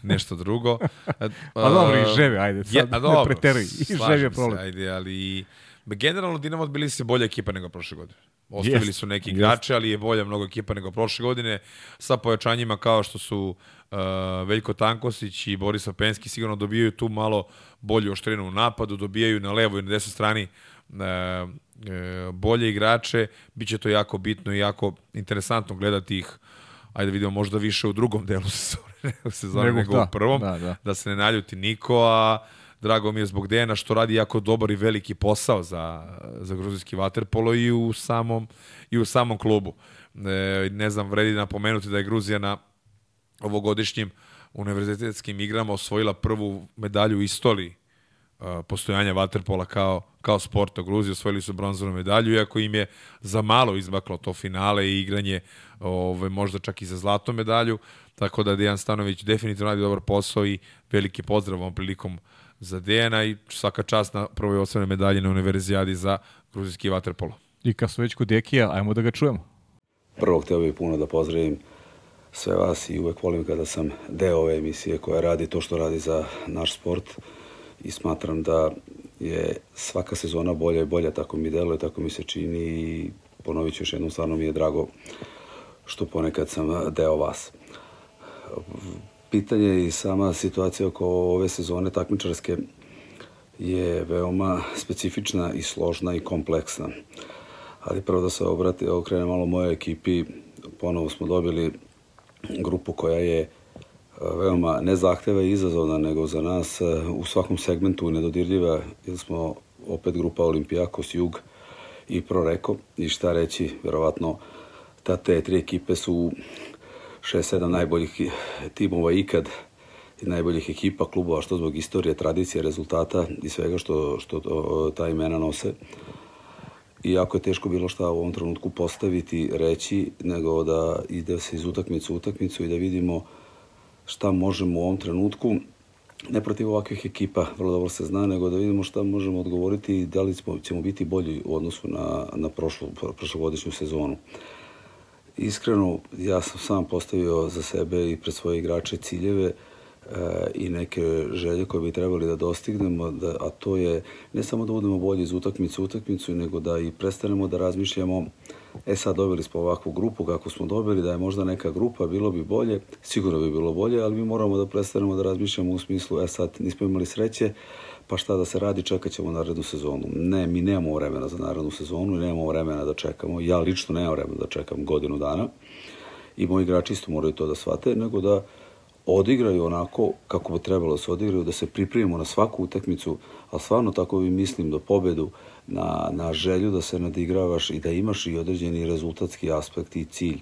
nešto drugo. [LAUGHS] E, Pa dobro, i a, žebe, ajde, sad je- a ne dobro, preteruj, i žeb je slažem se, problem. Ajde, ali generalno Dinamo bili se bolja ekipa nego prošle godine. Ostavili Jest, su neki igrače, ali je bolja mnogo ekipa nego prošle godine, sa pojačanjima kao što su uh, Veljko Tankosić i Borisa Penski sigurno dobijaju tu malo bolju oštrinu u napadu, dobijaju na levoj i na desnoj strani e, e, bolje igrače, bit će to jako bitno i jako interesantno gledati ih ajde da vidimo možda više u drugom delu [LAUGHS] sezone, sezone Nego, nego, da, u prvom, da, da. da se ne naljuti niko, a drago mi je zbog Dejana što radi jako dobar i veliki posao za, za gruzijski vaterpolo i u samom, i u samom klubu. E, ne znam, vredi napomenuti da je Gruzija na ovogodišnjim univerzitetskim igrama osvojila prvu medalju u istoriji uh, postojanja vaterpola kao, kao sporta u Gruziji. Osvojili su bronzanu medalju, iako im je za malo izmaklo to finale i igranje ove, možda čak i za zlatnu medalju. Tako da Dejan Stanović definitivno radi dobar posao i veliki pozdrav ovom prilikom za Dejana i svaka čast na prvoj osnovnoj medalji na univerzijadi za gruzijski vaterpolo. I kad smo već kod Dekija, ajmo da ga čujemo. Prvo htio bih puno da pozdravim sve vas i uvek volim kada sam deo ove emisije koja radi to što radi za naš sport i smatram da je svaka sezona bolja i bolja, tako mi deluje, tako mi se čini i ponovit ću još jednom, stvarno mi je drago što ponekad sam deo vas. Pitanje i sama situacija oko ove sezone takmičarske je veoma specifična i složna i kompleksna. Ali prvo da se obrati, okrene malo mojoj ekipi, ponovo smo dobili grupu koja je e, veoma ne zahteva i izazovna, nego za nas e, u svakom segmentu nedodirljiva, jer smo opet grupa Olimpijakos, Jug i Proreko. I šta reći, verovatno ta te tri ekipe su 6-7 najboljih timova ikad i najboljih ekipa klubova, što zbog istorije, tradicije, rezultata i svega što, što to, ta imena nose. I jako je teško bilo šta u ovom trenutku postaviti, reći, nego da ide se iz utakmice u utakmicu i da vidimo šta možemo u ovom trenutku, ne protiv ovakvih ekipa, vrlo dobro se zna, nego da vidimo šta možemo odgovoriti i da li ćemo biti bolji u odnosu na, na prošlu, prošlogodišnju sezonu. Iskreno, ja sam sam postavio za sebe i pred svoje igrače ciljeve e, i neke želje koje bi trebali da dostignemo, da, a to je ne samo da budemo bolji iz utakmice u utakmicu, nego da i prestanemo da razmišljamo e sad dobili smo ovakvu grupu kako smo dobili, da je možda neka grupa, bilo bi bolje, sigurno bi bilo bolje, ali mi moramo da prestanemo da razmišljamo u smislu, e sad nismo imali sreće, pa šta da se radi, čekat ćemo narednu sezonu. Ne, mi nemamo vremena za narednu sezonu i nemamo vremena da čekamo. Ja lično nemam vremena da čekam godinu dana i moji igrači isto moraju to da shvate, nego da odigraju onako kako bi trebalo da se odigraju, da se pripremimo na svaku utakmicu, ali stvarno tako bi mislim do pobedu, na, na želju da se nadigravaš i da imaš i određeni rezultatski aspekt i cilj.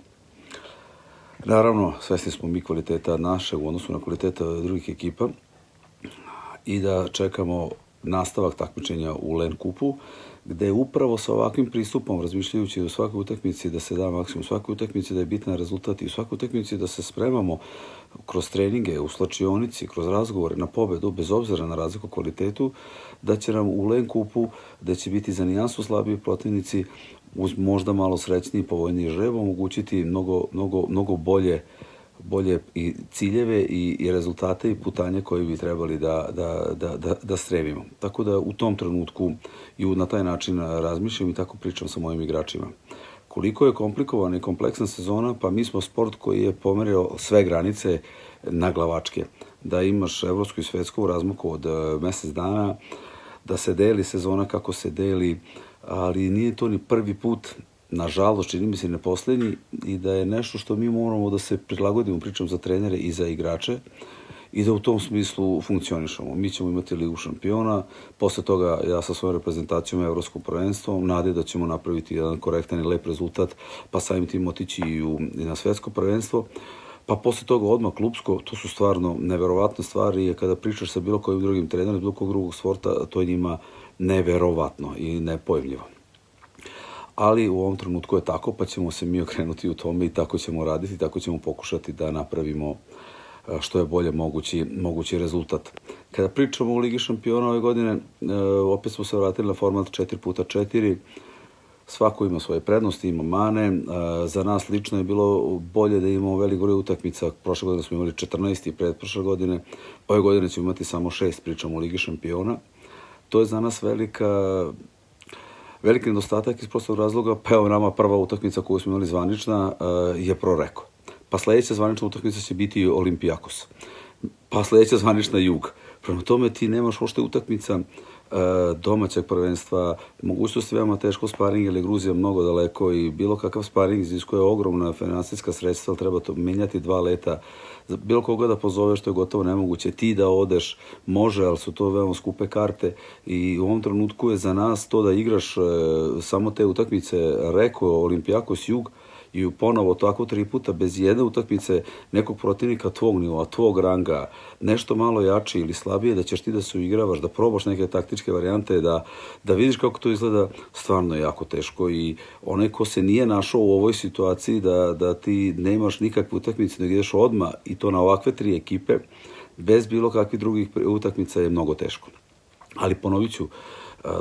Naravno, svesni smo mi kvaliteta naše u odnosu na kvaliteta drugih ekipa i da čekamo nastavak takmičenja u Len Kupu, gde upravo sa ovakvim pristupom, razmišljajući u svakoj utakmici da se da maksimum, u svakoj utakmici da je bitan rezultat i u svakoj utakmici da se spremamo kroz treninge, u slačionici, kroz razgovore na pobedu, bez obzira na razliku kvalitetu, da će nam u Len Kupu, da će biti za nijansu slabiji protivnici, uz možda malo srećniji i povoljniji žreb, omogućiti mnogo, mnogo, mnogo bolje bolje i ciljeve i, i rezultate i putanje koje bi trebali da, da, da, da, da stremimo. Tako da u tom trenutku i na taj način razmišljam i tako pričam sa mojim igračima. Koliko je komplikovana i kompleksna sezona, pa mi smo sport koji je pomerio sve granice na glavačke. Da imaš evropsku i svetsku razmuku od e, mesec dana, da se deli sezona kako se deli, ali nije to ni prvi put nažalost, čini mi se ne poslednji i da je nešto što mi moramo da se prilagodimo, pričam za trenere i za igrače, i da u tom smislu funkcionišemo. Mi ćemo imati Ligu šampiona, posle toga ja sa svojom reprezentacijom Evropsko prvenstvo, nade da ćemo napraviti jedan korektan i lep rezultat, pa samim tim otići i, u, i na svetsko prvenstvo, pa posle toga odmah klubsko, to su stvarno neverovatne stvari, je kada pričaš sa bilo kojim drugim trenerom, bilo kog drugog sporta, to je njima neverovatno i nepojemljivo ali u ovom trenutku je tako, pa ćemo se mi okrenuti u tome i tako ćemo raditi, tako ćemo pokušati da napravimo što je bolje mogući, mogući rezultat. Kada pričamo o Ligi šampiona ove godine, opet smo se vratili na format 4 puta 4 svako ima svoje prednosti, ima mane. Za nas lično je bilo bolje da imamo velik broj utakmica. Prošle godine smo imali 14 i predprošle godine. Ove godine ćemo imati samo 6, pričamo o Ligi šampiona. To je za nas velika veliki nedostatak iz prostog razloga, pa evo nama prva utakmica koju smo imali zvanična je Proreko. Pa sledeća zvanična utakmica će biti Olimpijakos. Pa sledeća zvanična Jug. Prema tome ti nemaš ošte utakmica domaćeg prvenstva, mogućnosti veoma teško sparing, je Gruzija mnogo daleko i bilo kakav sparing iziskuje ogromna finansijska sredstva, treba to menjati dva leta. Bilo koga da pozove što je gotovo nemoguće, ti da odeš može, ali su to veoma skupe karte. I u ovom trenutku je za nas to da igraš e, samo te utakmice. Reko, Olimpijakos, Jug, i ponovo tako tri puta bez jedne utakmice nekog protivnika tvog nivoa, tvog ranga, nešto malo jači ili slabije, da ćeš ti da se uigravaš, da probaš neke taktičke varijante, da, da vidiš kako to izgleda, stvarno je jako teško i onaj ko se nije našao u ovoj situaciji da, da ti nemaš nikakve utakmice, nego ideš odma i to na ovakve tri ekipe, bez bilo kakvih drugih utakmica je mnogo teško. Ali ponovit ću,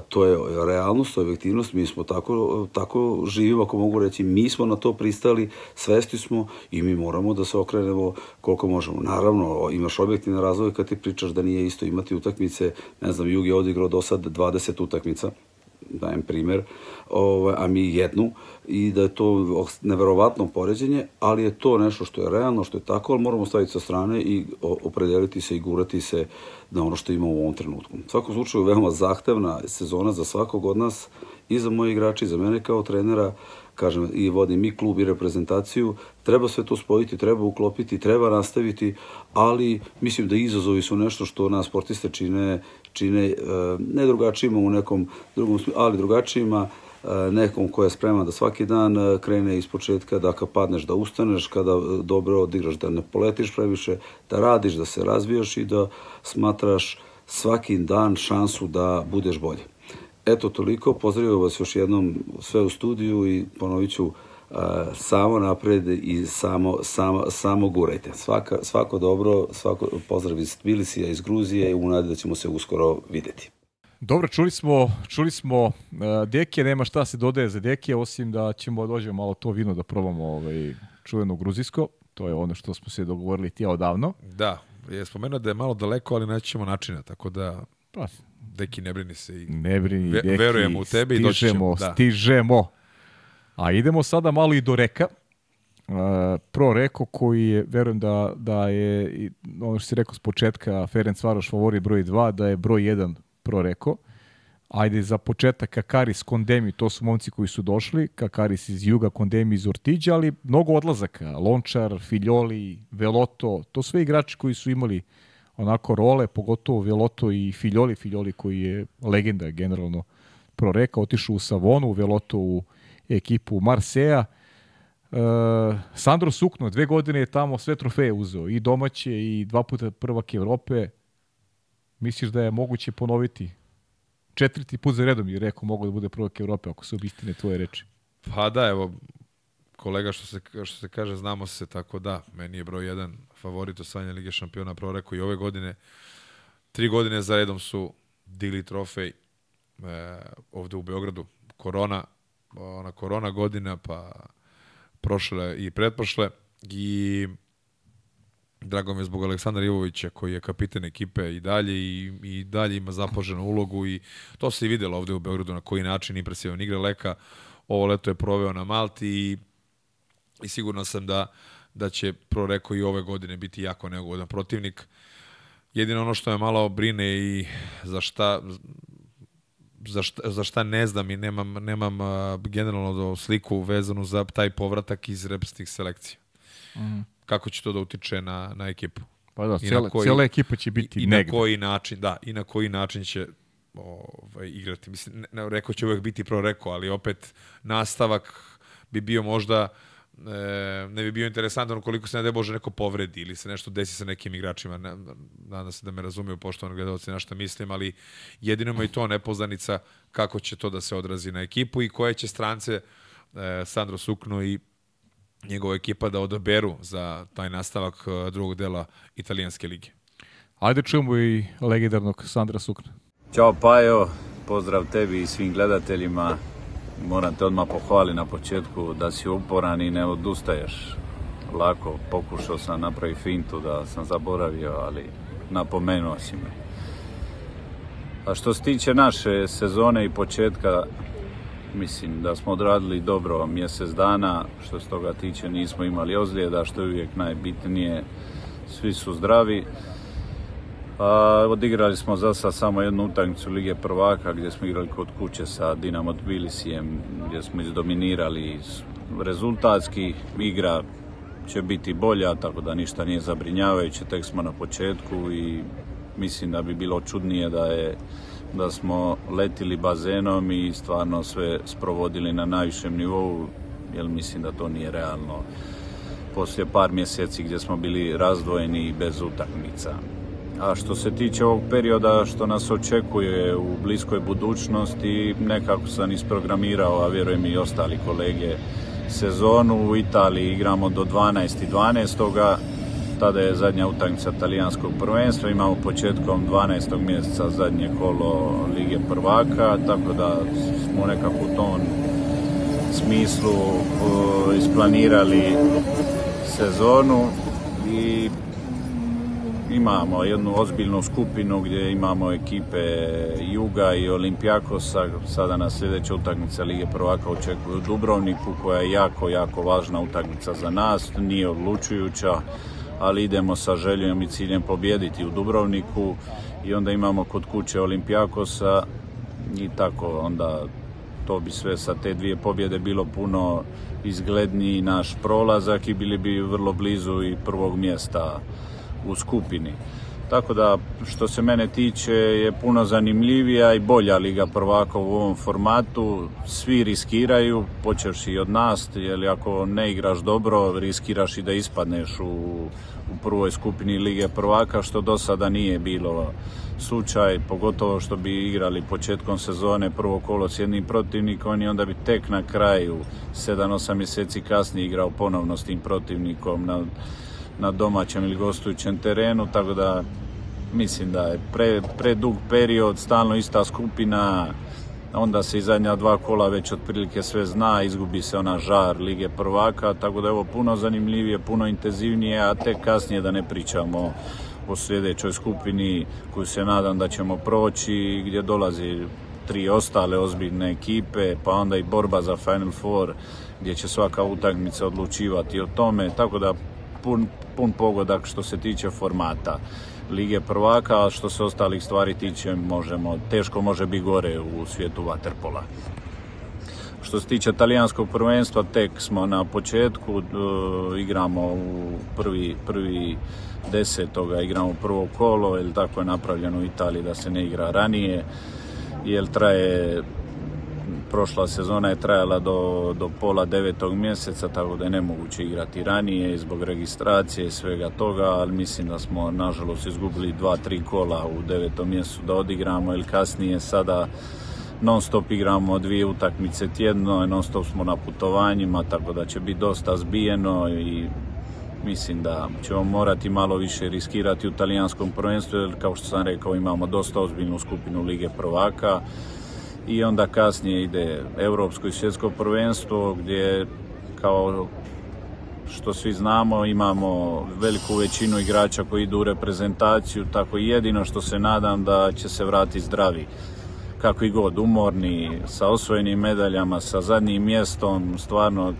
to je realnost, to je objektivnost, mi smo tako, tako živimo, ako mogu reći, mi smo na to pristali, svesti smo i mi moramo da se okrenemo koliko možemo. Naravno, imaš objektivne razloge kad ti pričaš da nije isto imati utakmice, ne znam, Jug je odigrao do sad 20 utakmica, dajem primer, ovaj, a mi jednu i da je to neverovatno poređenje, ali je to nešto što je realno, što je tako, ali moramo staviti sa strane i opredeliti se i gurati se na ono što imamo u ovom trenutku. U svakom slučaju veoma zahtevna sezona za svakog od nas i za moje igrače i za mene kao trenera, kažem, i vodim i klub i reprezentaciju, treba sve to spojiti, treba uklopiti, treba nastaviti, ali mislim da izazovi su nešto što nas sportiste čine, čine e, ne drugačijima u nekom drugom ali drugačijima nekom ko je spreman da svaki dan e, krene iz početka, da kad padneš da ustaneš, kada dobro odigraš da ne poletiš previše, da radiš, da se razvijaš i da smatraš svaki dan šansu da budeš bolji. Eto toliko, pozdravio vas još jednom sve u studiju i ponovit ću samo napred i samo, samo, samo gurajte. Svaka, svako dobro, svako pozdrav iz Tbilisija, iz Gruzije i u nadi da ćemo se uskoro videti. Dobro, čuli smo, čuli smo uh, Dekije, nema šta se dodaje za Dekije, osim da ćemo dođemo malo to vino da probamo ovaj, čuveno gruzijsko. To je ono što smo se dogovorili tija odavno. Da, je spomenuo da je malo daleko, ali naćemo načina, tako da pa, Deki ne brini se i ne brini, ve, Deki, verujemo u tebe i doći ćemo. Da. Stižemo. A idemo sada malo i do reka. Uh, pro Reko koji je, verujem da, da je, ono što si rekao s početka, Ferenc Varoš favorit broj 2, da je broj 1 Pro Reko. Ajde za početak Kakaris, Kondemi, to su momci koji su došli, Kakaris iz Juga, Kondemi iz Ortiđa, ali mnogo odlazaka, Lončar, Filjoli, Veloto, to sve igrači koji su imali onako role, pogotovo Veloto i Filjoli, Filjoli koji je legenda generalno Pro Reka, otišao u Savonu, Veloto u ekipu Marseja. Sandro Sukno, dve godine je tamo sve trofeje uzeo, i domaće, i dva puta prvak Evrope. Misliš da je moguće ponoviti? Četvrti put za redom je rekao mogu da bude prvak Evrope, ako su istine tvoje reči. Pa da, evo, kolega što se, što se kaže, znamo se, tako da, meni je broj jedan favorit osvajanja Lige šampiona, prvo rekao i ove godine, tri godine za redom su digli trofej e, ovde u Beogradu. Korona, ona korona godina, pa prošle i pretprošle i drago mi je zbog Aleksandra Ivovića koji je kapiten ekipe i dalje i, i dalje ima zapoženu ulogu i to se i videlo ovde u Beogradu na koji način impresivan igra Leka. Ovo leto je proveo na Malti i, i sigurno sam da, da će pro rekao i ove godine biti jako neugodan protivnik. Jedino ono što me malo brine i za šta, za šta, za šta ne znam i nemam, nemam generalno sliku vezanu za taj povratak iz repstih selekcija. Mm. Kako će to da utiče na, na ekipu? Pa da, cijela, koji, cijela ekipa će biti i, i negde. na koji način, da, i na koji način će ovaj, igrati. Mislim, ne, ne, rekao će uvek biti pro rekao, ali opet nastavak bi bio možda e, ne bi bio interesantan koliko se ne da Bože neko povredi ili se nešto desi sa nekim igračima. Ne, nadam se da me razumiju poštovani gledalci na šta mislim, ali jedino ima i to nepoznanica kako će to da se odrazi na ekipu i koje će strance e, Sandro Sukno i njegova ekipa da odaberu za taj nastavak e, drugog dela italijanske lige. Ajde čujemo i legendarnog Sandra Sukna. Ćao Pajo, pozdrav tebi i svim gledateljima moram te odmah pohvaliti na početku da si uporan i ne odustaješ. Lako, pokušao sam napraviti fintu da sam zaboravio, ali napomenuo si me. A što se tiče naše sezone i početka, mislim da smo odradili dobro mjesec dana. Što se toga tiče nismo imali ozljeda, što je uvijek najbitnije. Svi su zdravi. A, odigrali smo za sad samo jednu utakmicu Lige prvaka gdje smo igrali kod kuće sa Dinamo Tbilisijem gdje smo izdominirali rezultatski. Igra će biti bolja, tako da ništa nije zabrinjavajuće, tek smo na početku i mislim da bi bilo čudnije da je da smo letili bazenom i stvarno sve sprovodili na najvišem nivou, jer mislim da to nije realno poslije par mjeseci gdje smo bili razdvojeni i bez utakmica. A što se tiče ovog perioda što nas očekuje u bliskoj budućnosti, nekako sam isprogramirao, a vjerujem i ostali kolege, sezonu u Italiji igramo do 12. 12. Tada je zadnja utakmica talijanskog prvenstva, imamo početkom 12. mjeseca zadnje kolo Lige prvaka, tako da smo nekako u tom smislu uh, isplanirali sezonu i imamo jednu ozbiljnu skupinu gdje imamo ekipe Juga i Olimpijakosa. Sada na sljedeća utakmica Lige prvaka očekuju Dubrovniku koja je jako, jako važna utakmica za nas. Nije odlučujuća, ali idemo sa željom i ciljem pobijediti u Dubrovniku i onda imamo kod kuće Olimpijakosa i tako onda to bi sve sa te dvije pobjede bilo puno izgledniji naš prolazak i bili bi vrlo blizu i prvog mjesta u skupini. Tako da, što se mene tiče, je puno zanimljivija i bolja Liga prvaka u ovom formatu. Svi riskiraju, počeš i od nas, jer ako ne igraš dobro, riskiraš i da ispadneš u, u prvoj skupini Lige prvaka, što do sada nije bilo slučaj, pogotovo što bi igrali početkom sezone prvo kolo s jednim protivnikom i onda bi tek na kraju 7-8 mjeseci kasnije igrao ponovno s tim protivnikom na na domaćem ili gostujućem terenu, tako da mislim da je pre, predug period, stalno ista skupina, onda se i zadnja dva kola već otprilike sve zna, izgubi se ona žar Lige prvaka, tako da je ovo puno zanimljivije, puno intenzivnije, a tek kasnije da ne pričamo o sljedećoj skupini koju se nadam da ćemo proći, gdje dolazi tri ostale ozbiljne ekipe, pa onda i borba za Final Four, gdje će svaka utakmica odlučivati o tome, tako da pun, pun pogodak što se tiče formata Lige prvaka, a što se ostalih stvari tiče, možemo, teško može biti gore u svijetu vaterpola. Što se tiče talijanskog prvenstva, tek smo na početku, igramo u prvi, prvi desetoga, igramo prvo kolo, jer tako je napravljeno u Italiji da se ne igra ranije, jer traje prošla sezona je trajala do, do pola devetog mjeseca, tako da je nemoguće igrati ranije zbog registracije i svega toga, ali mislim da smo nažalost izgubili dva, tri kola u devetom mjesecu da odigramo ili kasnije sada non stop igramo dvije utakmice tjedno, non stop smo na putovanjima, tako da će biti dosta zbijeno i mislim da ćemo morati malo više riskirati u talijanskom prvenstvu jer kao što sam rekao imamo dosta ozbiljnu skupinu Lige prvaka i onda kasnije ide Europsko i svjetsko prvenstvo gdje kao što svi znamo imamo veliku većinu igrača koji idu u reprezentaciju tako jedino što se nadam da će se vratiti zdravi kako i god umorni sa osvojenim medaljama sa zadnjim mjestom stvarno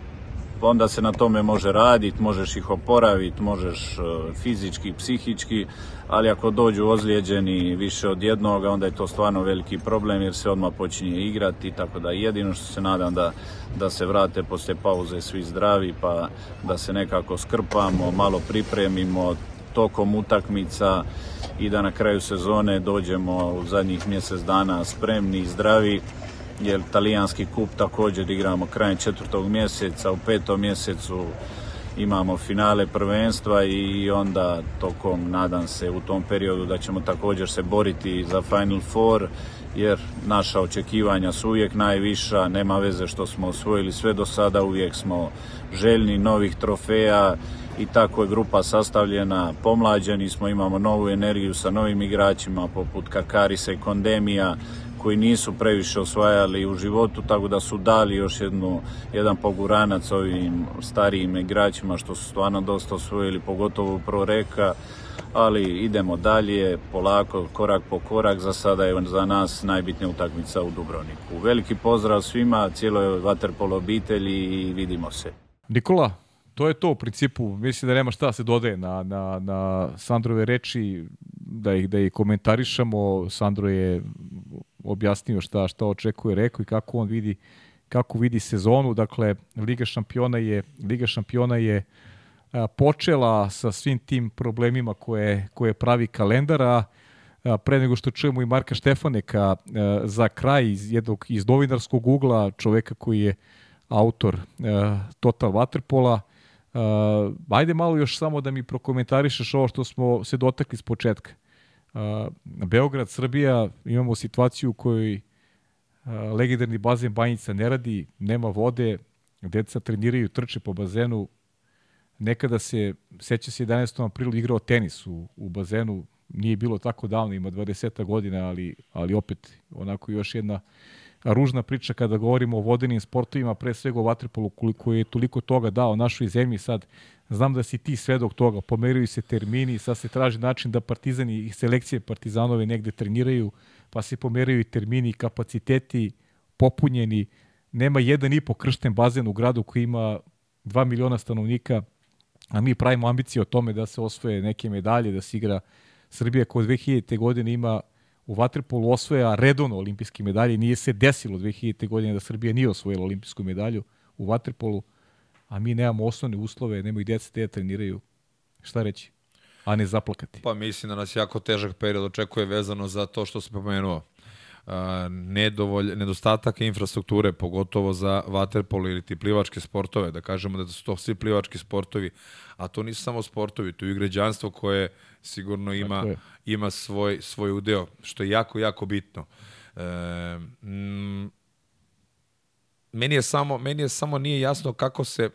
onda se na tome može raditi, možeš ih oporaviti, možeš e, fizički, psihički, ali ako dođu ozlijeđeni više od jednog, onda je to stvarno veliki problem jer se odmah počinje igrati, tako da jedino što se nadam da, da se vrate poslije pauze svi zdravi, pa da se nekako skrpamo, malo pripremimo tokom utakmica i da na kraju sezone dođemo u zadnjih mjesec dana spremni i zdravi jer talijanski kup također igramo krajem četvrtog mjeseca, u petom mjesecu imamo finale prvenstva i onda tokom, nadam se, u tom periodu da ćemo također se boriti za Final Four, jer naša očekivanja su uvijek najviša, nema veze što smo osvojili sve do sada, uvijek smo željni novih trofeja i tako je grupa sastavljena, pomlađeni smo, imamo novu energiju sa novim igračima poput Kakarisa i Kondemija, koji nisu previše osvajali u životu, tako da su dali još jednu, jedan poguranac ovim starijim igračima što su stvarno dosta osvojili, pogotovo u proreka, ali idemo dalje, polako, korak po korak, za sada je za nas najbitnija utakmica u Dubrovniku. Veliki pozdrav svima, cijeloj Waterpolo obitelji i vidimo se. Nikola, to je to u principu. Mislim da nema šta se dodaje na, na, na Sandrove reči, da ih, da ih komentarišamo. Sandro je objasnio šta šta očekuje, rekao i kako on vidi kako vidi sezonu. Dakle, Liga šampiona je Liga šampiona je a, počela sa svim tim problemima koje koje pravi kalendara. A, pre nego što čujemo i Marka Štefaneka a, za kraj iz jednog iz novinarskog ugla, čoveka koji je autor Total Waterpola. Uh, ajde malo još samo da mi prokomentarišeš ovo što smo se dotakli s početka. Beograd, Srbija, imamo situaciju u kojoj legendarni bazen Banjica ne radi, nema vode, deca treniraju, trče po bazenu. Nekada se, seća se 11. aprilu igrao tenis u, u bazenu, nije bilo tako davno, ima 20 godina, ali, ali opet onako još jedna ružna priča kada govorimo o vodenim sportovima, pre svega o vaterpolu, koliko je toliko toga dao našoj zemlji sad. Znam da si ti svedok toga, pomeraju se termini, sad se traži način da partizani i selekcije partizanove negde treniraju, pa se pomeraju i termini, kapaciteti popunjeni. Nema jedan i po kršten bazen u gradu koji ima 2 miliona stanovnika, a mi pravimo ambicije o tome da se osvoje neke medalje, da se igra Srbija koja od 2000. godine ima u Vatrepolu osvoja redovno olimpijske medalje. Nije se desilo 2000. godine da Srbija nije osvojila olimpijsku medalju u Vatrepolu, a mi nemamo osnovne uslove, nemaju djeca te da treniraju. Šta reći? A ne zaplakati. Pa mislim da nas jako težak period očekuje vezano za to što se pomenuo. Nedovolj, nedostatak infrastrukture, pogotovo za vaterpolo ili ti plivačke sportove, da kažemo da su to svi plivački sportovi, a to nisu samo sportovi, to je i građanstvo koje sigurno ima, ima svoj, svoj udeo, što je jako, jako bitno. E, mm, meni, je samo, meni je samo nije jasno kako se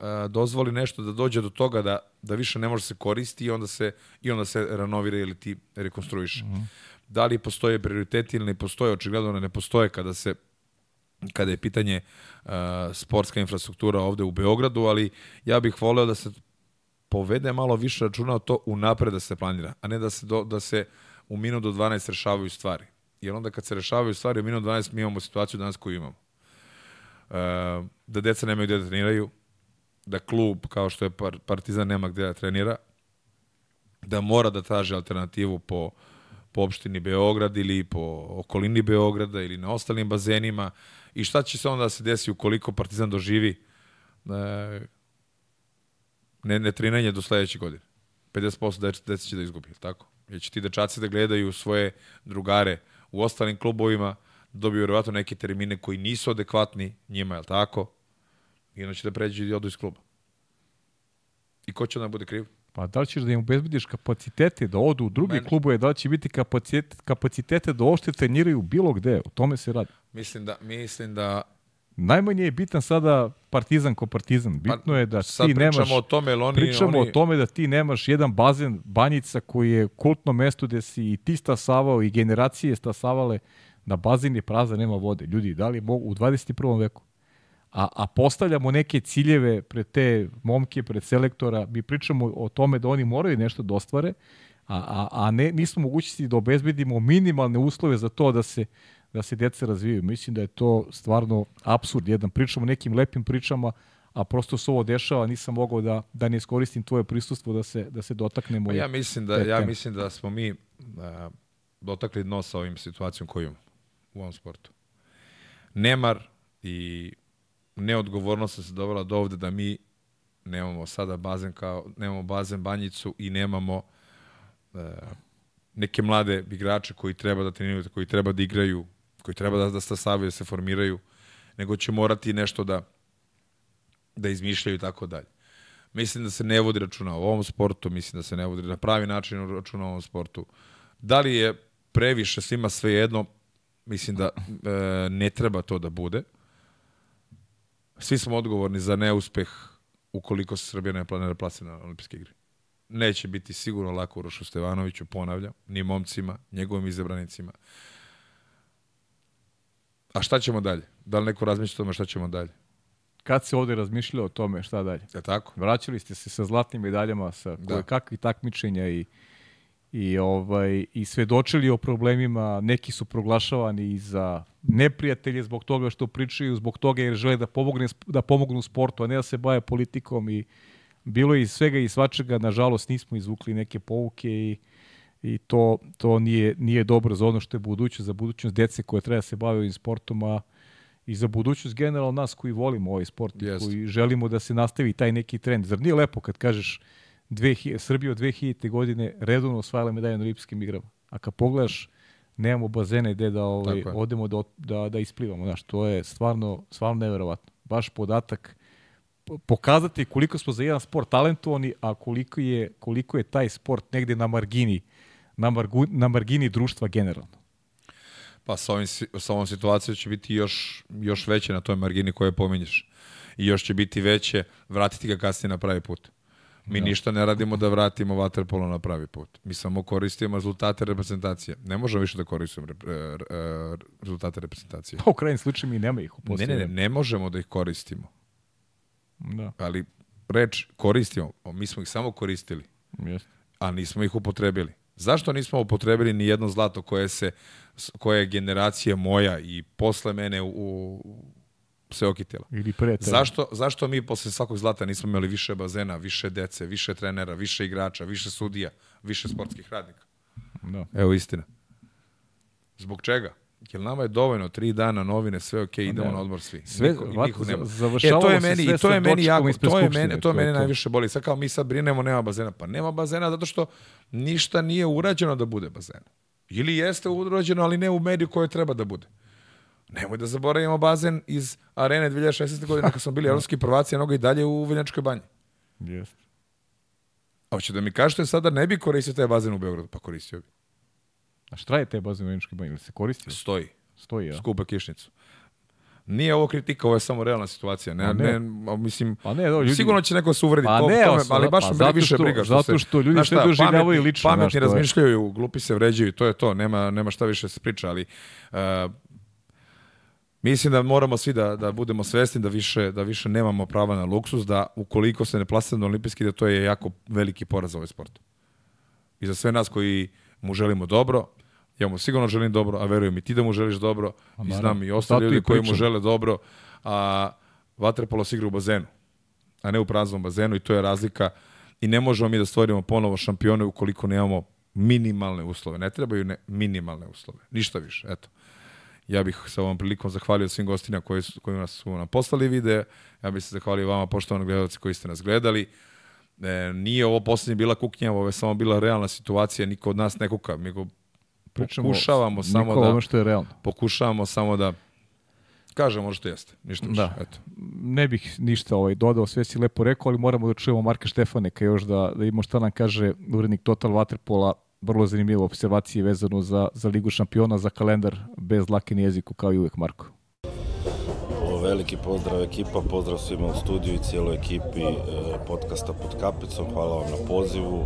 a, dozvoli nešto da dođe do toga da, da više ne može se koristi i onda se, i onda se renovira ili ti rekonstruiše. Mm -hmm. Da li postoje prioriteti ili ne postoje, očigledno ne postoje kada se kada je pitanje uh, sportska infrastruktura ovde u Beogradu, ali ja bih voleo da se povede malo više računa o to unapred da se planira, a ne da se, do, da se u minut do 12 rešavaju stvari. Jer onda kad se rešavaju stvari u minut do 12 mi imamo situaciju danas koju imamo. Uh, da deca nemaju gde da treniraju, da klub kao što je Partizan nema gde da trenira, da mora da traži alternativu po, po opštini Beograd ili po okolini Beograda ili na ostalim bazenima i šta će se onda da se desi ukoliko Partizan doživi uh, ne, ne trenanje do sledeće godine. 50% deca, deca će da izgubi, tako? Jer će ti dečaci da gledaju svoje drugare u ostalim klubovima, dobiju vjerovatno neke termine koji nisu adekvatni njima, je li tako? I onda će da pređu i odu iz kluba. I ko će onda bude kriv? Pa da li ćeš da im obezbediš kapacitete da odu u druge Meni- klubove, da li će biti kapacitet, kapacitete da uopšte treniraju bilo gde, o tome se radi. Mislim da, mislim da Najmanje je bitan sada partizan ko partizan. Bitno je da Pa, ti nemaš... pričamo o tome, oni- pričamo oni- o tome da ti nemaš jedan bazen Banjica koji je kultno mesto gde si i ti stasavao i generacije stasavale da bazen je prazan, nema vode. Ljudi, da li mogu u 21. veku? A, a postavljamo neke ciljeve pred te momke, pred selektora, mi pričamo o tome da oni moraju nešto da ostvare, a, a, a ne, nismo mogućnosti da obezbedimo minimalne uslove za to da se da se deca razvijaju. Mislim da je to stvarno absurd jedan. Pričamo o nekim lepim pričama, a prosto se ovo dešava, nisam mogao da, da ne iskoristim tvoje prisustvo da se, da se dotaknemo. Pa ja mislim da ja mislim da smo mi uh, dotakli dno sa ovim situacijom koju imamo u ovom sportu. Nemar i neodgovornost se dovela do ovde da mi nemamo sada bazen kao nemamo bazen banjicu i nemamo uh, neke mlade igrače koji treba da treniraju, koji treba da igraju, koji treba da da stasavaju, da se formiraju, nego će morati nešto da da izmišljaju i tako dalje. Mislim da se ne vodi računa o ovom sportu, mislim da se ne vodi na pravi način računa o ovom sportu. Da li je previše svima sve jedno, mislim da e, ne treba to da bude. Svi smo odgovorni za neuspeh ukoliko se Srbija ne planira plasira na olimpijske igre. Neće biti sigurno lako Urošu Stevanoviću, ponavljam, ni momcima, njegovim izabranicima. A šta ćemo dalje? Da li neko razmišlja o tome šta ćemo dalje? Kad se ovde razmišljalo o tome, šta dalje? Je tako? Vraćali ste se sa zlatnim medaljama, sa Da. kakvih takmičenja i i ovaj i svedočili o problemima, neki su proglašavani i za neprijatelje zbog toga što pričaju, zbog toga jer žele da pomogne da pomognu sportu, a ne da se bave politikom i bilo je i svega i svačega, nažalost nismo izvukli neke pouke i i to, to nije, nije dobro za ono što je budućnost, za budućnost dece koje treba da se bave ovim sportom, a i za budućnost generalno nas koji volimo ovaj sport, i Jeste. koji želimo da se nastavi taj neki trend. Zar nije lepo kad kažeš 2000, Srbija od 2000. godine redovno osvajala medalje na olimpijskim igrama. A kad pogledaš, nemamo bazene gde da ovaj, odemo da, da, da isplivamo. Znaš, to je stvarno, stvarno neverovatno. Baš podatak po- pokazati koliko smo za jedan sport talentovani, a koliko je, koliko je taj sport negde na margini, na, margu, na margini društva generalno. Pa sa, ovim, sa ovom situacijom će biti još, još veće na toj margini koje pominješ. I još će biti veće vratiti ga kasnije na pravi put. Mi Da. ništa ne radimo da vratimo waterpolo na pravi put. Mi samo koristimo rezultate reprezentacije. Ne možemo više da koristimo rep, e, e, rezultate reprezentacije. Pa u krajnjem slučaju mi nema ih u Ne, ne, ne, posljednjem. ne možemo da ih koristimo. Da. Ali reč koristimo, mi smo ih samo koristili, Jeste. a nismo ih upotrebili. Zašto nismo upotrebili ni jedno zlato koje se koje je generacija moja i posle mene u, u se okitila? Ili pre tebe. Zašto, zašto mi posle svakog zlata nismo imali više bazena, više dece, više trenera, više igrača, više sudija, više sportskih radnika? Da. Evo istina. Zbog čega? Jer nama je dovoljno tri dana novine, sve ok, idemo ne. na odmor svi. Sve- Niko, ovako, niko završavalo e, to je meni, sve i to je meni jako, to je mene, to je mene to. najviše boli. Sad kao mi sad brinemo, nema bazena. Pa nema bazena zato što ništa nije urađeno da bude bazen. Ili jeste urađeno, ali ne u mediju koje treba da bude. Nemoj da zaboravimo bazen iz arene 2016. godine kad smo bili [LAUGHS] evropski prvaci, a i dalje u Vinjačkoj banji. Jeste. A hoće da mi kažete sada ne bi koristio taj bazen u Beogradu? Pa koristio bi. A šta je te Veničkoj banji? Ili se koristi? Stoji. Stoji, ja. Skupa kišnicu. Nije ovo kritika, ovo je samo realna situacija. Ne, Pa ne. ne. mislim, Pa ne, do, ljudi- sigurno će neko se uvrediti Pa po ne, tome, ali- baš pa me zato više što- briga. zato se- što ljudi Znaš sve šta, doživljavaju lično, Pametni to razmišljaju, glupi se vređaju, to je to, nema, nema šta više se priča, ali uh, mislim da moramo svi da, da budemo svesni da više, da više nemamo prava na luksus, da ukoliko se ne plasiramo na olimpijski, da to je jako veliki poraz za ovaj sport. I za sve nas koji mu želimo dobro, ja mu sigurno želim dobro, a verujem i ti da mu želiš dobro, i znam i ostali ljudi koji mu žele dobro, a vaterpolo se igra u bazenu, a ne u praznom bazenu i to je razlika i ne možemo mi da stvorimo ponovo šampione ukoliko nemamo minimalne uslove. Ne trebaju ne, minimalne uslove. Ništa više. Eto. Ja bih sa ovom prilikom zahvalio svim gostima koji, su, koji nas su nam poslali vide. Ja bih se zahvalio vama, poštovani gledalci koji ste nas gledali. E, nije ovo poslednje bila kuknja, ovo je samo bila realna situacija. Niko od nas ne kuka. Mi go Pričamo pokušavamo samo Nikola, da ono što je realno. pokušavamo samo da kažemo što jeste, ništa više. Da. Eto. Ne bih ništa ovaj dodao, sve si lepo rekao, ali moramo da čujemo Marka Štefaneka još da, da imamo šta nam kaže urednik Total Waterpola, vrlo zanimljivo observacije vezano za, za Ligu šampiona, za kalendar bez lake ni jeziku, kao i uvek, Marko. Veliki pozdrav ekipa, pozdrav svima u studiju i cijeloj ekipi e, podcasta pod kapicom, hvala vam na pozivu.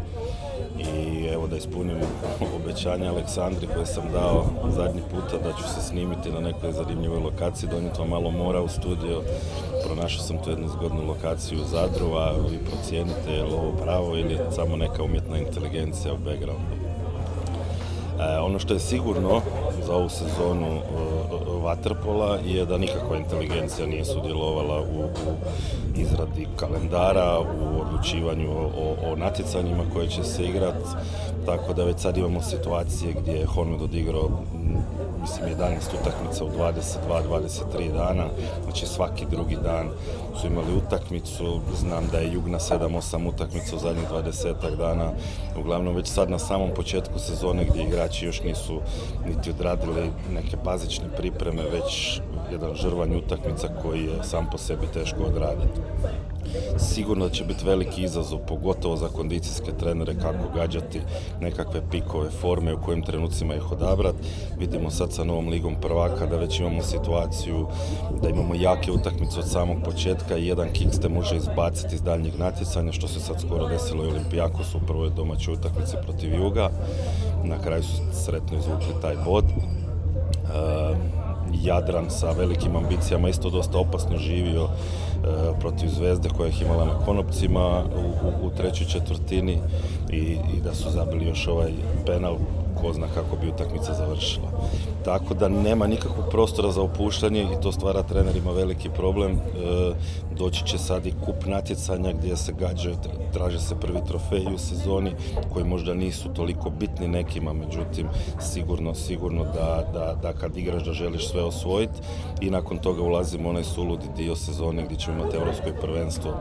I evo da ispunim [LAUGHS] obećanje Aleksandri koje sam dao zadnji puta da ću se snimiti na nekoj zanimljivoj lokaciji, donijeti vam malo mora u studio, pronašao sam tu jednu zgodnu lokaciju u Zadru, a vi procijenite je li ovo pravo ili samo neka umjetna inteligencija u backgroundu. E, ono što je sigurno za ovu sezonu e, Waterpola je da nikakva inteligencija nije sudjelovala u, u izradi kalendara, u odlučivanju o, o, natjecanjima koje će se igrati, tako da već sad imamo situacije gdje je Honved odigrao mislim 11 utakmica u 22-23 dana, znači svaki drugi dan su imali utakmicu, znam da je Jugna 7-8 utakmica u zadnjih 20 dana, uglavnom već sad na samom početku sezone gdje igrači još nisu niti odradili neke bazične pripreme, već jedan žrvanj utakmica koji je sam po sebi teško odraditi. Sigurno da će biti veliki izazov, pogotovo za kondicijske trenere, kako gađati nekakve pikove forme, u kojim trenucima ih odabrati. Vidimo sad sa novom ligom prvaka da već imamo situaciju da imamo jake utakmice od samog početka i jedan kiks te može izbaciti iz daljnjeg natjecanja, što se sad skoro desilo i Olimpijakos u prvoj domaćoj utakmici protiv Juga. Na kraju su sretno izvukli taj bod. E, Jadran sa velikim ambicijama isto dosta opasno živio protiv Zvezde koja ih imala na konopcima u, u, u trećoj četvrtini i, i da su zabili još ovaj penal ko zna kako bi utakmica završila. Tako da nema nikakvog prostora za opuštanje i to stvara trenerima veliki problem. E, doći će sad i kup natjecanja gdje se gađaju, traže se prvi trofeji u sezoni koji možda nisu toliko bitni nekima, međutim sigurno, sigurno da, da, da kad igraš da želiš sve osvojiti i nakon toga ulazimo onaj suludi dio sezone gdje ćemo imati europsko prvenstvo